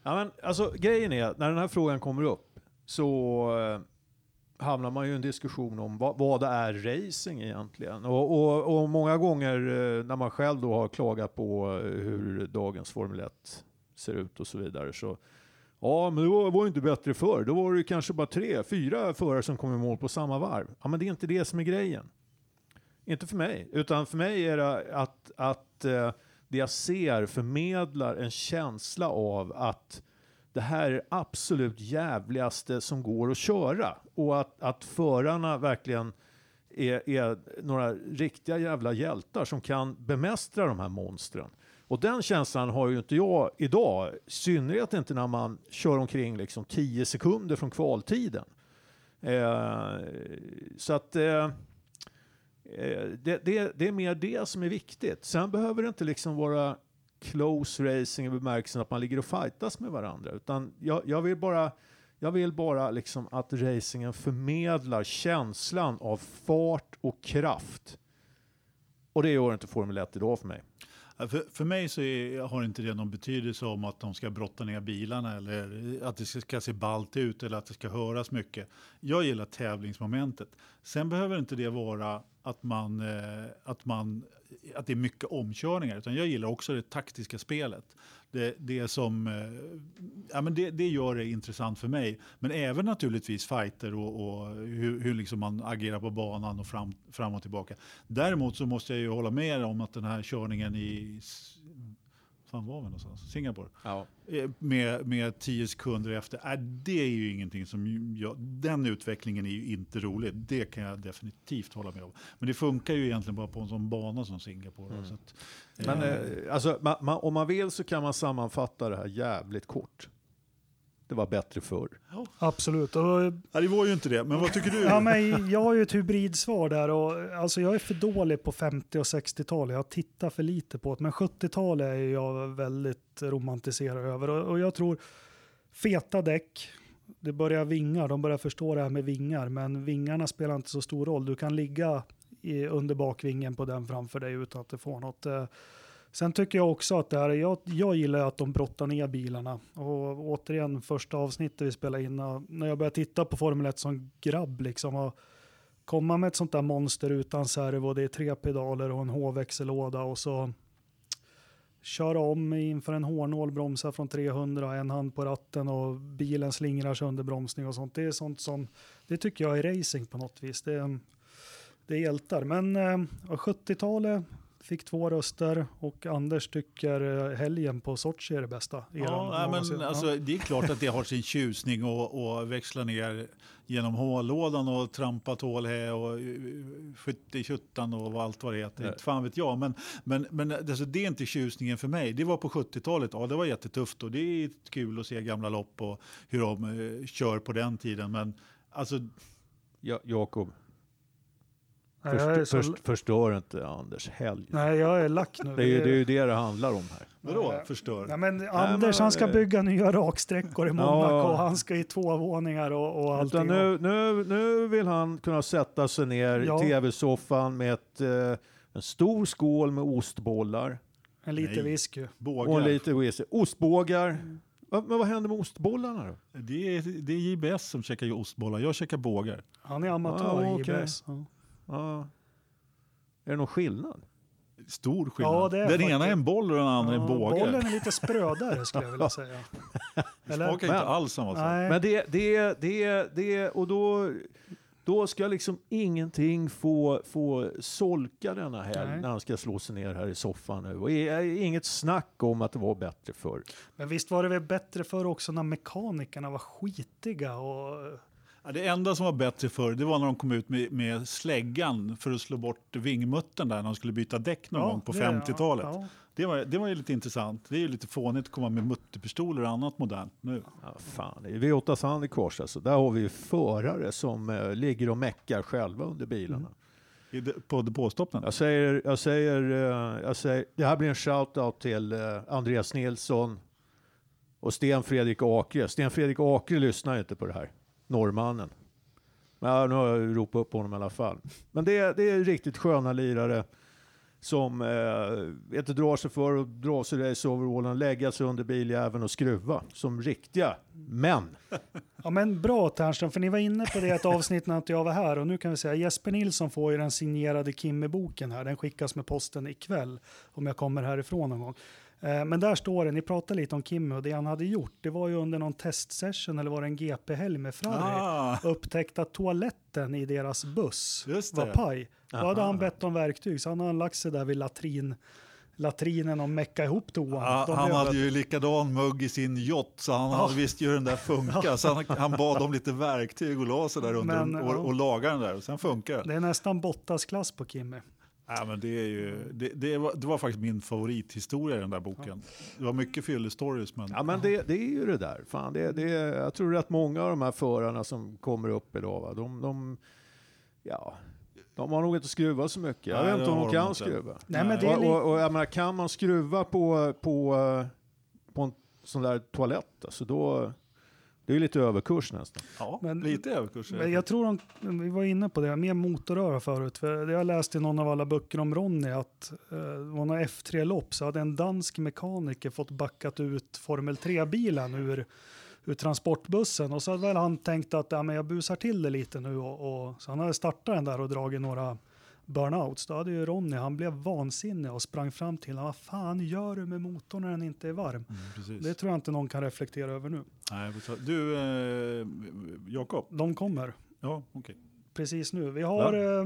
Ja, men, alltså, grejen är, att när den här frågan kommer upp så eh, hamnar man ju i en diskussion om vad, vad det är racing egentligen. Och, och, och många gånger eh, när man själv då har klagat på eh, hur dagens Formel 1 ser ut och så vidare så Ja, men det var, var ju inte bättre förr. Då var det kanske bara tre, fyra förare som kom i mål på samma varv. Ja, men det är inte det som är grejen. Inte för mig, utan för mig är det att, att eh, det jag ser förmedlar en känsla av att det här är absolut jävligaste som går att köra. Och att, att förarna verkligen är, är några riktiga jävla hjältar som kan bemästra de här monstren. Och den känslan har ju inte jag idag, i synnerhet inte när man kör omkring liksom 10 sekunder från kvaltiden. Eh, så att eh, eh, Eh, det, det, det är mer det som är viktigt. Sen behöver det inte liksom vara close racing i bemärkelsen att man ligger och fightas med varandra. Utan jag, jag vill bara, jag vill bara liksom att racingen förmedlar känslan av fart och kraft. Och det gör inte Formel 1 idag för mig. För, för mig så är, har inte det någon betydelse om att de ska brotta ner bilarna eller att det ska se ballt ut eller att det ska höras mycket. Jag gillar tävlingsmomentet. Sen behöver inte det vara att, man, eh, att, man, att det är mycket omkörningar, utan jag gillar också det taktiska spelet. Det, det, som, eh, ja, men det, det gör det intressant för mig. Men även naturligtvis fighter och, och hur, hur liksom man agerar på banan och fram, fram och tillbaka. Däremot så måste jag ju hålla med om att den här körningen i fan var vi någonstans? Singapore. Ja. Eh, Med, med tio sekunder efter. Äh, det är ju ingenting som... Jag, den utvecklingen är ju inte rolig. Det kan jag definitivt hålla med om. Men det funkar ju egentligen bara på en sån bana som Singapore. Mm. Så att, Men eh, alltså, ma, ma, om man vill så kan man sammanfatta det här jävligt kort. Det var bättre förr. Absolut. Och, ja, det var ju inte det. Men vad tycker du? ja, men jag har ju ett hybridsvar där. Och, alltså, jag är för dålig på 50 och 60-talet. Jag tittar för lite på det. Men 70-talet är jag väldigt romantiserad över. Och, och jag tror feta däck. Det börjar vingar. De börjar förstå det här med vingar. Men vingarna spelar inte så stor roll. Du kan ligga i, under bakvingen på den framför dig utan att det får något. Eh. Sen tycker jag också att det här, jag, jag gillar att de brottar ner bilarna. Och återigen, första avsnittet vi spelade in, när jag började titta på Formel 1 som grabb, liksom, och komma med ett sånt där monster utan servo, det är tre pedaler och en H-växellåda och så köra om inför en hårnål, bromsa från 300, en hand på ratten och bilen slingrar sig under bromsning och sånt. Det är sånt som, det tycker jag är racing på något vis. Det är, det är hjältar. Men eh, 70-talet fick två röster och Anders tycker eh, helgen på Sochi är det bästa. Ja, men Ja. alltså, det är klart att det har sin tjusning och, och växla ner genom hållådan och trampa tålhä och skytte i tjuttan och allt vad det heter. Nej. Inte fan vet jag. Men, men, men alltså, det är inte tjusningen för mig. Det var på 70-talet. Ja, det var jättetufft och det är kul att se gamla lopp och hur de eh, kör på den tiden. Men alltså, Ja, Jakob, först, så, först, förstör inte Anders helg. nej, jag är lack nu. Det är, ju, det är ju det det handlar om här. vadå Nej. förstör? Nej, men Anders men, han ska bygga nya raksträckor i Ja. Monaco. Han ska i två våningar och, och allting. Utan nu, nu, nu vill han kunna sätta sig ner Ja. i tv-soffan med ett, eh, en stor skål med ostbollar en liter Nej. whisky. Bågar. och lite whisky. Ostbågar. Va- Men vad händer med ostbollarna då? Det, är, det är JBS som käkar ostbollar. Jag käkar bågar. Han är amatör Ah, i okej. IBS. Ja. Ja. Är det någon skillnad? Stor skillnad. Ja, det är den ena faktiskt- är en boll och den andra Ja, en båge. Bollen är lite sprödare skulle jag vilja säga. Eller? Smakar inte alls samma sak. Men det, det, det, det, och då, då ska liksom ingenting få, få solka denna helg Nej. när han ska slå sig ner här i soffan nu. Och inget snack om att det var bättre förr. Men visst var det väl bättre för också när mekanikerna var skitiga och Ja, det enda som var bättre förr det var när de kom ut med, med släggan för att slå bort vingmuttern där när de skulle byta däck någon Ja, gång på det- 50-talet. Ja, Det, var, det var ju lite intressant. Det är ju lite fånigt att komma med mutterpistoler och annat modernt nu. Ja, fan, i V8 Sandikors alltså, där har vi ju förare som eh, ligger och meckar själva under bilarna. I det- På depåstoppen. Jag säger, jag säger, eh, jag säger, det här blir en shout-out till eh, Andreas Nilsson och Sten Fredrik Akre. Sten Fredrik Akre lyssnar inte på det här, norrmannen. Men ja, nu har jag ropat upp honom i alla fall. Men det, är- det är riktigt sköna lirare. som eh, inte drar sig för att dra sig i raceoverallen, lägga sig under biljäveln och skruva som riktiga män. Ja men bra Ternström, för ni var inne på det ett avsnitt när inte jag var här och nu kan vi säga Jesper Nilsson får ju den signerade Kimme-boken här, den skickas med posten ikväll om jag kommer härifrån någon gång. Eh, Men där står det, ni pratade lite om Kimmy och det han hade gjort, det var ju under någon testsession eller var det en GP-helg med Ferrari, Ah, upptäckt att toaletten i deras buss Just var paj. Då hade han bett om verktyg, så han hade lagt sig där vid latrin, latrinen och mecka ihop toan. Ja, han hade ju likadan mugg i sin yacht så han hade visst ju den där funka. Så han, han bad om lite verktyg och la sig där under Men, och, ja. och lagade den där och sen funkar den. Det är nästan Bottas-klass på Kimmy. Ja, men det, är ju, det, det, var, det var faktiskt min favorithistoria i den där boken. Det var mycket fyllestories men Ja men det, det är ju det där. Fan, det, det, jag tror att många av de här förarna som kommer upp idag, va, de, de, ja, de har nog inte skruvat så mycket. Jag Nej, vet inte om de de kan inte. skruva. Nej, men det är Och, och, och jag menar, kan man skruva på, på, på en sån där toalett, alltså då, det är ju lite överkurs nästan. ja, Men- lite överkurs. Men jag tror de, vi var inne på det, mer motorröra förut. För det jag läste i någon av alla böcker om Ronny att eh, det var några F3-lopp så hade en dansk mekaniker fått backat ut Formel 3-bilen ur, ur transportbussen. Och så hade väl han tänkt att ja, men jag busar till det lite nu. Och, och, så han hade startat den där och dragit några burnouts. Då hade ju Ronny, han blev vansinnig och sprang fram till honom. Vad fan gör du med motorn när den inte är varm? Mm. Det tror jag inte någon kan reflektera över nu. Nej, du- eh, Jakob. De kommer. Ja, okej. precis nu. Vi har eh,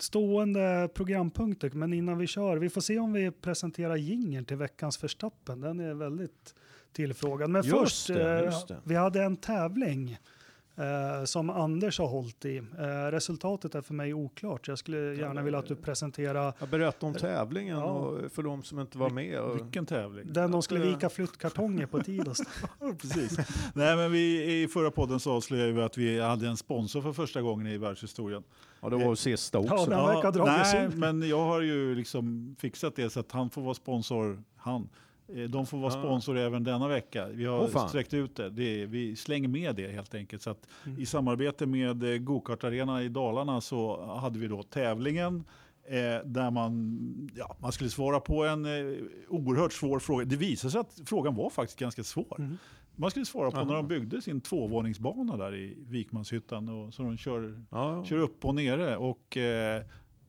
stående programpunkter, men innan vi kör, vi får se om vi presenterar jingeln till veckans förstappen. Den är väldigt tillfrågad. Men Just först, det, eh, vi hade en tävling eh, som Anders har hållit i. Eh, resultatet är för mig oklart, jag skulle gärna vilja att du presenterar Jag berättade om tävlingen Ja. och för de som inte var med. Och, Vilken tävling. den de skulle eh, vika flyttkartonger på tid. Och så. Ja, Precis. Nej, men vi, I förra podden så avslöjade vi att vi hade en sponsor för första gången i världshistorien. ja, det var sista också. Ja, den verkar dragits nej, men jag har ju liksom fixat det så att han får vara sponsor, han. Eh, De får vara sponsor även denna vecka. Vi har fan. sträckt ut det. det är, vi slänger med det helt enkelt. Så Mm. I samarbete med eh, Gokart-arena i Dalarna så hade vi då tävlingen eh, där man, ja, man skulle svara på en eh, oerhört svår fråga. Det visade sig att frågan var faktiskt ganska svår. Mm. Man skulle svara på Aha. när de byggde sin tvåvåningsbana där i Vikmanshyttan. Och, så de kör Ja, kör upp och nere. Och, eh,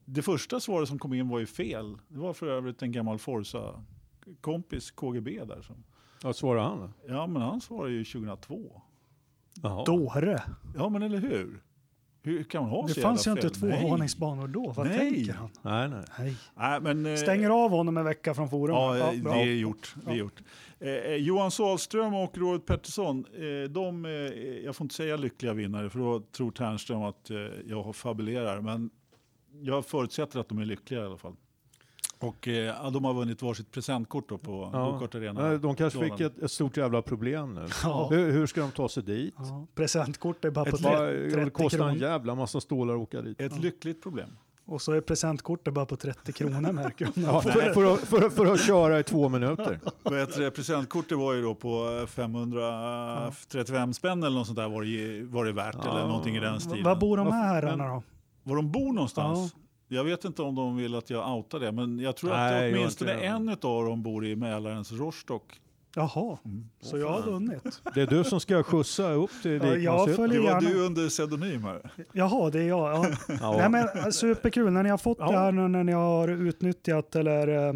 det första svaret som kom in var ju fel. Det var för övrigt en gammal Forza-kompis, KGB där. Som, Vad svarade han då? ja, men han svarade ju 2002. Jaha. Dåre. Ja, men eller hur? Hur kan man ha Det så fanns ju jävla inte fel? Nej. tvåvåningsbanor då. Vad Nej. tänker han? Nej, nej. Nej. Nej, men, eh, Stänger av honom en vecka från forum. Ja, bra. det är gjort. Det är gjort. Eh, eh, Johan Sahlström och Robert Pettersson, eh, de, eh, jag får inte säga lyckliga vinnare för då tror Ternström att eh, jag fabulerar. Men jag förutsätter att de är lyckliga i alla fall. Och eh, de har vunnit varsitt presentkort då på Ja. Gokart Arena. De kanske fick ett, ett stort jävla problem nu. Ja. Hur, hur ska de ta sig dit? Ja, presentkort är bara på Ett 30, Vad- Det 30 kostar en jävla massa stålar att åka dit. Ett lyckligt problem. Och så är presentkortet bara på 30 kronor märker de. Ja, för, för, att, för, för att köra i två minuter. Eh, presentkortet var ju då på eh, 535 spänn eller något sånt där var det, var det värt. Ja. Eller någonting i den stilen. Var bor de här herrarna då? Var de bor någonstans? Jag vet inte om de vill att jag outar det, men jag tror Nej, att åtminstone en av dem bor i Mälarens Rostock. Jaha, Mm. så jag har vunnit. Det är du som ska skjutsa upp till Ja, jag Vikmanshyttan. följer- Det var gärna. du under pseudonym här. Jaha, det är jag. Ja. Ja. Nej, men superkul. När ni har fått Ja. det här, nu när ni har utnyttjat eller eh,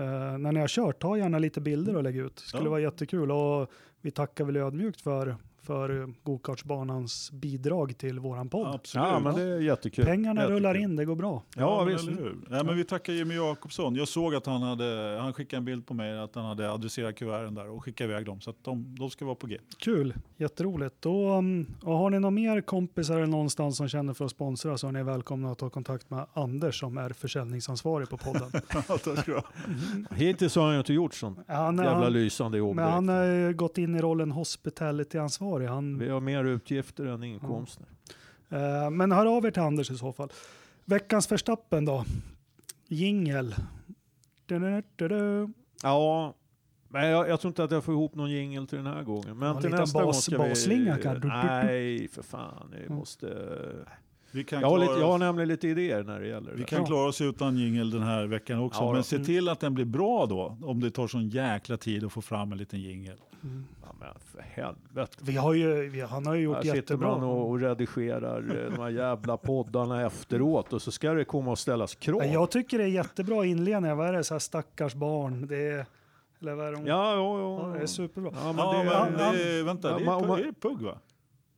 eh, när ni har kört, ta gärna lite bilder och lägg ut. Det skulle Ja. vara jättekul. Och vi tackar väl ödmjukt för, för eh, gokartsbanans bidrag till våran podd. Absolut. Ja, men det är jättekul. Pengarna Jättekul. rullar in, det går bra. Ja, men visst. Nej, men vi tackar Jimmy Jakobsson. Jag såg att han hade, han skickade en bild på mig att han hade adresserat kuverten där och skickat iväg dem. Så att de, de ska vara på G. Kul, jätteroligt. Då, och har ni några mer kompisar eller någonstans som känner för att sponsra så är ni välkomna att ta kontakt med Anders som är försäljningsansvarig på podden. Ha. Hittills har han ju inte gjort sånt Han, jävla han, lysande jobb. men han har gått in i rollen hospitality-ansvarig. Han, Vi har mer utgifter än inkomster. eh, men hör av er till Anders i så fall. Veckans förstappen då? Jingel. Ja, men jag, jag tror inte att jag får ihop någon jingel till den här gången. Men Ja, till nästa gång bas- ska vi... basslinga kan du- Nej, för fan. Vi måste... Vi kan, Jag har, lite, jag har nämligen lite idéer när det gäller vi det. kan klara oss utan jingel den här veckan också. Ja, men se till att den blir bra då. Om det tar sån jäkla tid att få fram en liten jingel. Ja, men för helvete. Vi har ju, vi, han har ju gjort Här sitter jättebra. man och, och redigerar de här jävla poddarna efteråt och så ska det komma och ställas krav. Ja, Jag tycker det är jättebra inledningar. Vad är det? Så här stackars barn. Det är, eller vad är det? Ja, ja, Ja, ja. det är superbra. Ja, men Ja, det, men, ja, det, vänta, det ja, är, man- det är Pugg va?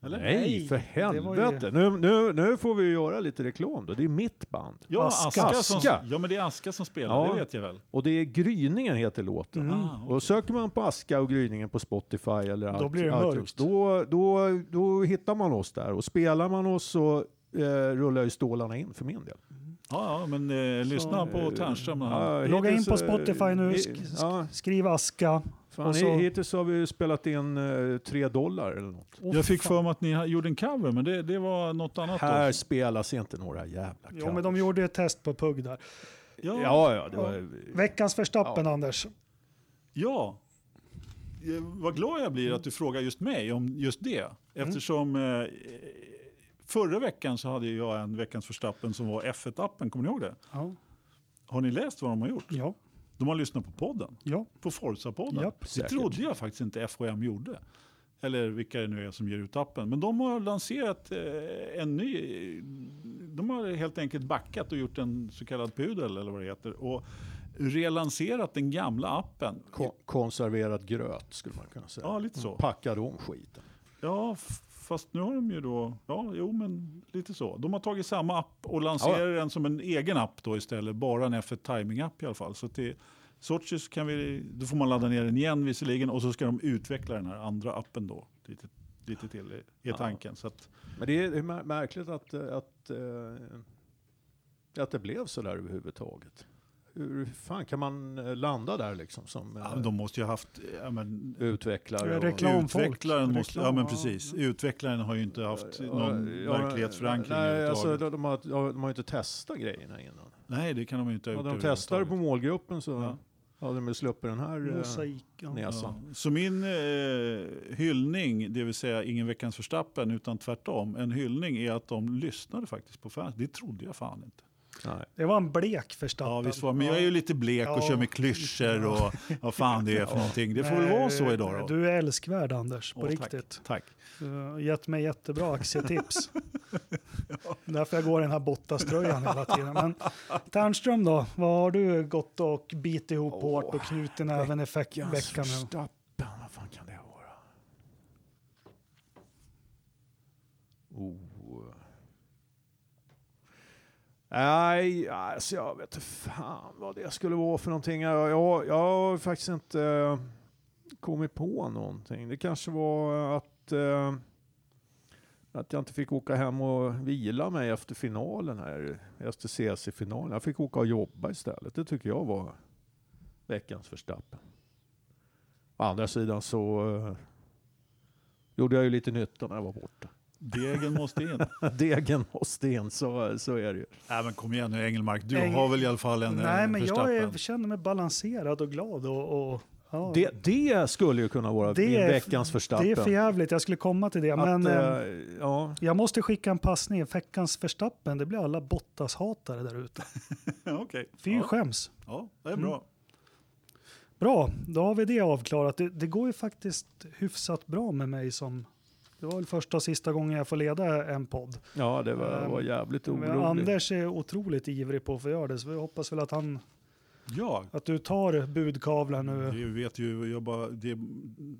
Eller? Nej, Nej, för var ju- helvete. Nu, nu, nu får vi göra lite reklam då. Det är mitt band. Ja, Aska. Aska. som, Aska. ja, men det är Aska som spelar, Ja. det vet jag väl. Och det är Gryningen heter låten. Mm. Ah, okej. Och söker man på Aska och Gryningen på Spotify eller Då blir det mörkt. Då, då, då hittar man oss där. Och spelar man oss så eh, rullar ju stålarna in för min del. Ja, ja, men eh, lyssna på Ternström. Ja, Logga in på eh, Spotify nu. i- Sk- Ja, Skriv aska. Fan, så- Hittills har vi spelat in eh, tre dollar eller något. Oh, Jag fick fan. för mig att ni gjorde en cover, men det, det var något annat. Här Då. spelas inte några jävla Jo, men de covers. gjorde ett test på Pugg där. Ja, Ja, ja, det var... Veckans Verstappen, Ja. Anders. ja. Eh, Vad glad jag blir att du frågar just mig om just det. Eftersom eh, förra veckan så hade jag en Veckans Förstappen som var F1-appen, kommer ni ihåg det? Ja, Har ni läst vad de har gjort? ja, De har lyssnat på podden, ja. på Forza-podden. Japp, det säkert. trodde jag faktiskt inte FHM gjorde. Eller vilka det nu är som ger ut appen. Men de har lanserat eh, en ny... De har helt enkelt backat och gjort en så kallad pudel eller vad det heter. Och relanserat den gamla appen. Ko- konserverad gröt skulle man kunna säga. Ja, lite så. Packad om skiten. Ja, fast nu har de ju då... Ja, jo men lite så. De har tagit samma app och lanserar den som en egen app då istället. Bara en F1 Timing-app i alla fall. Så till Sochi kan vi... Då får man ladda ner den igen visserligen och så ska de utveckla den här andra appen då. Lite, lite till är Ja. tanken. Så att, Men det är, märkligt att, eh, att, eh, att det blev så där överhuvudtaget. Hur fan kan man eh, landa där liksom som eh, ja, men de måste ju ha haft... Ja, men, utvecklare? och- Reklam. Reklamfolk. Utvecklaren måste, ja Reklam, men ja. precis. Utvecklaren har ju inte haft någon Ja, verklighetsförankring Nej, alltså, de, de, har, ja, de har ju inte testat grejerna innan. Nej, det kan de ju inte ha gjort Hade de testade på målgruppen så Ja. hade de ju sluppit den här eh, Mosaik. Ja. näsan. Ja. Så min eh, hyllning, det vill säga ingen veckans förstappen utan tvärtom, en hyllning är att de lyssnade faktiskt på fans. Det trodde jag fan inte. Nej. Det var en blek Verstappen. Ja, visst var, men jag är ju lite blek och Ja. kör med klyschor och vad fan det är för någonting. Det får väl vara så idag då. Du är älskvärd Anders, på Åh, riktigt. Tack. Du har gett mig jättebra aktietips. Därför jag går i den här Bottas-tröjan hela tiden. Men Ternström då, vad har du gått och bitit ihop Åh, hårt och knutit näven i veckan nu? Verstappen, vad fan kan det vara? Oh. Nej, alltså jag vet inte fan vad det skulle vara för någonting. Jag, jag, jag har faktiskt inte eh, kommit på någonting. Det kanske var att, eh, att jag inte fick åka hem och vila mig efter finalen här, efter CC-finalen. Jag fick åka och jobba istället. Det tycker jag var veckans Verstappen. Å andra sidan så eh, gjorde jag ju lite nytta när jag var borta. Degen måste in. Degen måste in, så, så är det ju. Nej men kom igen nu Engelmark, du Engel- har väl i alla fall en Nej, eh, men jag är, känner mig balanserad och glad. Och, och, ja. Det, det skulle ju kunna vara Det min är- veckans Verstappen. det är för jävligt, jag skulle komma till det. Att, Men eh, ja, jag måste skicka en passning. Veckans Verstappen, det blir alla Bottas-hatare där ute. Okej. Fy Ja. skäms. ja, det är bra. Bra, då har vi det avklarat. Det, det går ju faktiskt hyfsat bra med mig som... Det var väl första och sista gången jag får leda en podd. ja, det var, Ehm, var jävligt Men orolig. Anders är otroligt ivrig på att få göra det, så vi hoppas väl att, han, Ja, att du tar budkavlar nu. det vet ju, jag bara, det,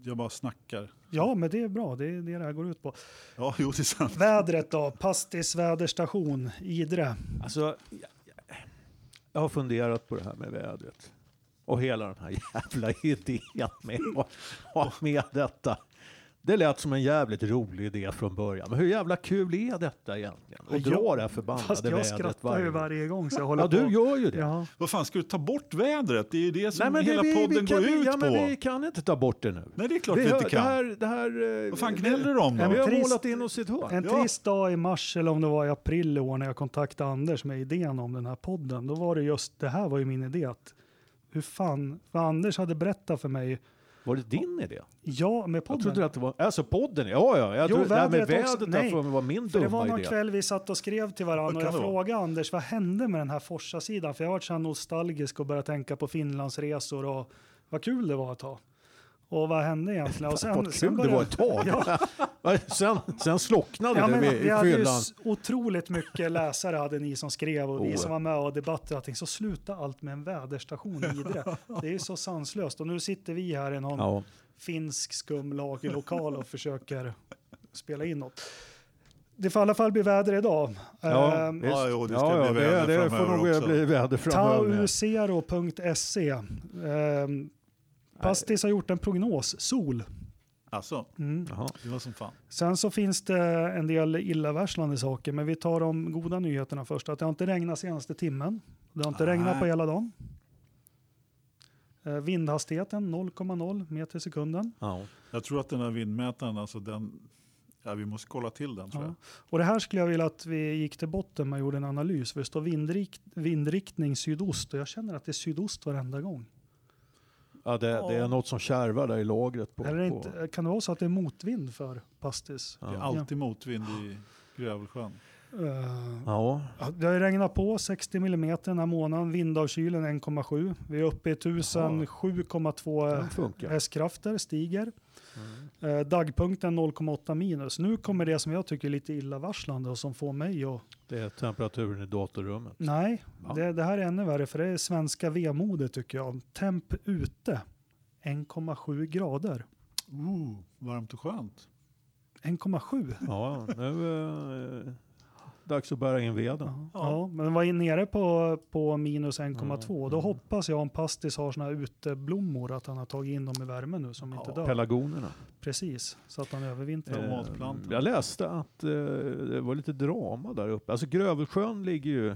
jag bara snackar. Ja, men det är bra. Det är det det här går ut på. Ja, jo det är sant. Vädret då? Pastis väderstation, Idre. Alltså, jag, jag har funderat på det här med vädret. Och hela den här jävla idén med, med detta. Det lät som en jävligt rolig idé från början. Men hur jävla kul är detta egentligen? Att dra det här Fast förbannade jag vädret skrattar ju varje varje gång så jag håller Ja, på. du gör ju det. Ja. Vad fan, ska du ta bort vädret? Det är ju det som Nej, men hela det, vi, podden vi kan, går ut ja, på. men vi kan inte ta bort det nu. Nej, det är klart vi, har- inte kan. Det här, det här, eh, Vad fan gnäller du om då? En Vi har trist- målat in oss i ett hörn. En Ja. trist dag i mars, eller om det var i april i år, när jag kontaktade Anders med idén om den här podden. Då var det just, det här var ju min idé. Att hur fan, för Anders hade berättat för mig Var det din idé? Ja, med Jag podden. trodde att det var... Alltså podden, ja ja. Jag Jo, trodde, det här med vädret också. vädret Nej, för mig var min För det dumma var någon idé. kväll vi satt och skrev till varandra och jag det vara? frågade Anders vad hände med den här Forsa-sidan? För jag har varit så här nostalgisk och börjat tänka på Finlandsresor och vad kul det var att ha. Och vad hände egentligen? Och Vad kul det var ett tag. Ja, sen, sen slocknade ja, det men vid vi hade ju otroligt mycket läsare hade ni som skrev och vi Oh. som var med och debatter och allting. Så sluta allt med en väderstation i Idre. Det är ju så sanslöst. Och nu sitter vi här i någon Ja. finsk skumlagerlokal och försöker spela in något. Det får i alla fall bli väder idag. Ja, Ehm. Ja, jo, det ska ja, ja, bli väder det, det får nog också. bli väder framöver. Tauzero.se. Ehm, Pastis har gjort en prognos, sol. Alltså, Mm. Jaha. det var som fan. Sen så finns det en del illavarslande saker, men vi tar de goda nyheterna först. Att det har inte regnat senaste timmen. Det har inte Nej. regnat på hela dagen. Eh, vindhastigheten 0,0 meter i sekunden. Ja. Jag tror att den här vindmätaren, alltså den, ja, vi måste kolla till den tror Ja. jag. Och det här skulle jag vilja att vi gick till botten med och gjorde en analys. För det står vindrikt, vindriktning sydost och jag känner att det är sydost varenda gång. Ja, det, det är något som kärvar där i lagret. På, det på. inte, kan det vara så att det är motvind för Pastis? Det är Ja. alltid motvind i Grövelsjön. Eh, Ja, Ja, Det har regnat på 60 mm den här månaden. Vindavkylen 1,7. Vi är uppe i 1007,2 den funkar. hästkrafter, stiger. Mm. Eh, dagpunkten 0,8 minus. Nu kommer det som jag tycker är lite illavarslande och som får mig att... Det är temperaturen i datorrummet. Nej, det, det här är ännu värre för det är svenska vemodet tycker jag. Temp ute 1,7 grader. Ooh, varmt och skönt. 1,7? Ja, nu det dags att bära in veden. Ja. ja, men den var ju nere på, på minus 1,2. Mm, Då mm. hoppas jag om Pastis har såna här uteblommor att han har tagit in dem i värmen nu som inte dör. Pelargonerna. Precis, så att han övervintrar. Ja. Eh. Jag läste att eh, det var lite drama där uppe. Alltså Grövelsjön ligger ju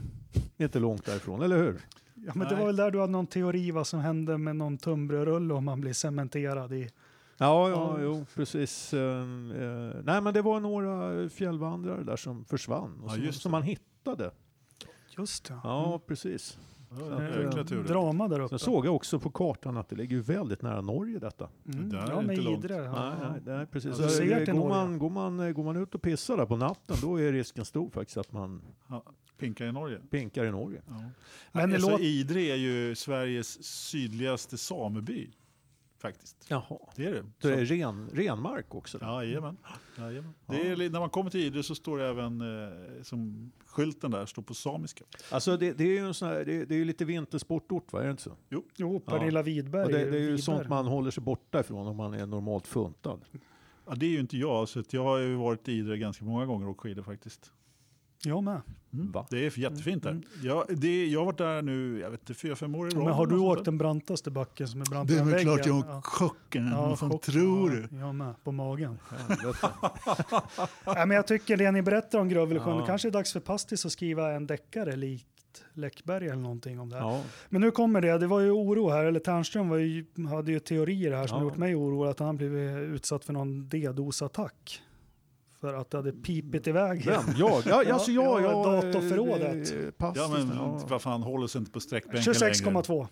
inte långt därifrån, eller hur? Ja, men det Nej. var väl där du hade någon teori vad som hände med någon tunnbrödsrulle om man blir cementerad i. Ja, ja, Ja. jo, precis. Eh, eh, nej, men det var några fjällvandrare där som försvann och Ja, som, just som man hittade. Just det. Ja, precis. Ja, Så det att, eh, tur. Drama där uppe. Sen såg jag också på kartan att det ligger ju väldigt nära Norge detta. Mm. Det där Ja, är med. Idre. Ja. Nej, nej, nej, precis. Ja, Så, eh, går, Norge. man, går, man, eh, går man ut och pissar där på natten, då är risken stor faktiskt att man Pinka i Norge. pinkar i Norge. Ja. Men alltså, låter- Idre är ju Sveriges sydligaste sameby. Faktiskt. Jaha. Det är det. Så det är ren, renmark också? där. Jajamän. Jajamän. Det är, när man kommer till Idre så står det även, eh, som skylten där, står på samiska. Alltså det, det är ju en sån här, det, det är ju lite vintersportort, va? Är det inte så? Jo, Pernilla Widberg. Och det, det är ju Widberg. sånt man håller sig borta ifrån om man är normalt funtad. Ja, det är ju inte jag, så jag har ju varit i Idre ganska många gånger och åkt skidor faktiskt. Jag med. Va? Det är jättefint där. Mm. Jag, det, jag har varit där nu, jag vet inte, fyra, fem år i rad. Men har du åkt den brantaste backen som är brantare Det är än väl väggen? klart jag har Ja. åkt chocken. Vad fan chock. tror Ja, du? Jag med, på magen. Nej, men jag tycker det ni berättar om Grövelsjön, Ja. kanske är dags för Pastis att skriva en deckare likt Läckberg eller någonting om det här. ja. Men nu kommer det, det var ju oro här, eller Ternström var ju, hade ju teorier här som Ja. gjort mig orolig att han blivit utsatt för någon DDoS-attack. För att det hade pipit iväg. Vem? Jag? Ja, alltså jag, Ja, jag datorförrådet. eh, Pastis, Ja men ja. vad fan, håller sig inte på sträckbänken längre. 26,2.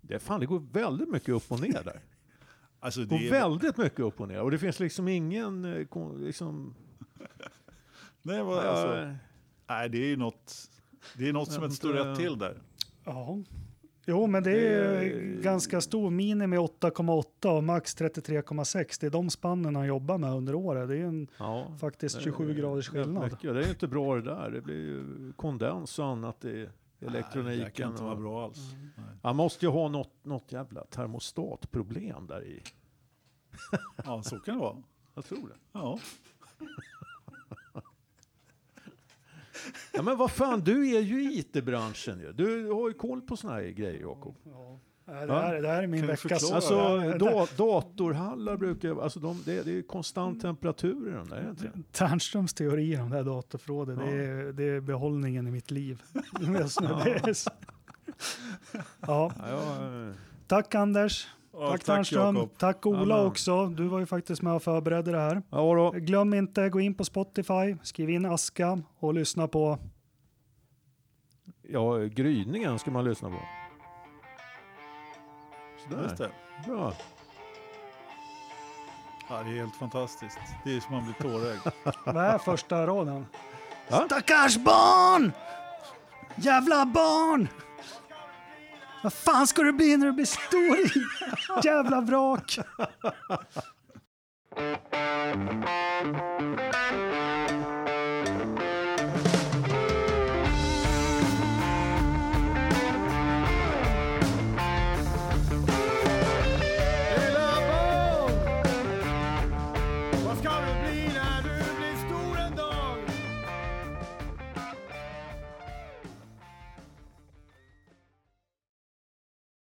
Det, fan, det går väldigt mycket upp och ner där. Alltså, Det går är, väldigt mycket upp och ner. Och det finns liksom ingen... eh, Liksom, nej, vad, alltså, nej, det är ju något, det är något som Jag inte står inte- rätt till där. Ja. Jo, men det är Det är- ganska stor. Minimi 8,8 och max 33,6. Det är de spannen han jobbar med under året. Det är en, ja, faktiskt det är 27 graders rätt skillnad. mycket. Det är ju inte bra det där. Det blir ju kondens och annat i Nej, det elektroniken. kan inte vara bra alls. Nej. Han måste ju ha något, något jävla termostatproblem där i. Ja, så kan det vara. Jag tror det. Ja. Ja men vad fan, du är ju i IT-branschen ju. Du har ju koll på såna här grejer Jakob. Ja. Det, här, det här är min veckas... Alltså da, datorhallar brukar alltså de, det, det är konstant temperatur i de där, det det? Ternströms teorier om det här datorförrådet, det, Ja. är, det är behållningen i mitt liv. Det ja. Ja, Tack Anders. Ja, tack Ternström. Tack Ola Amen. också. Du var ju faktiskt med och förberedde det här. ja då. Glöm inte, gå in på Spotify, skriv in Aska och lyssna på Ja, gryningen ska man lyssna på. Just Sådär, det. bra. Ja, det är helt fantastiskt. Det är som man blir tårögd. Vad är första raden? Ja. Stackars barn! Jävla barn! Vad fan ska du bli när du blir stor? Jävla vrak!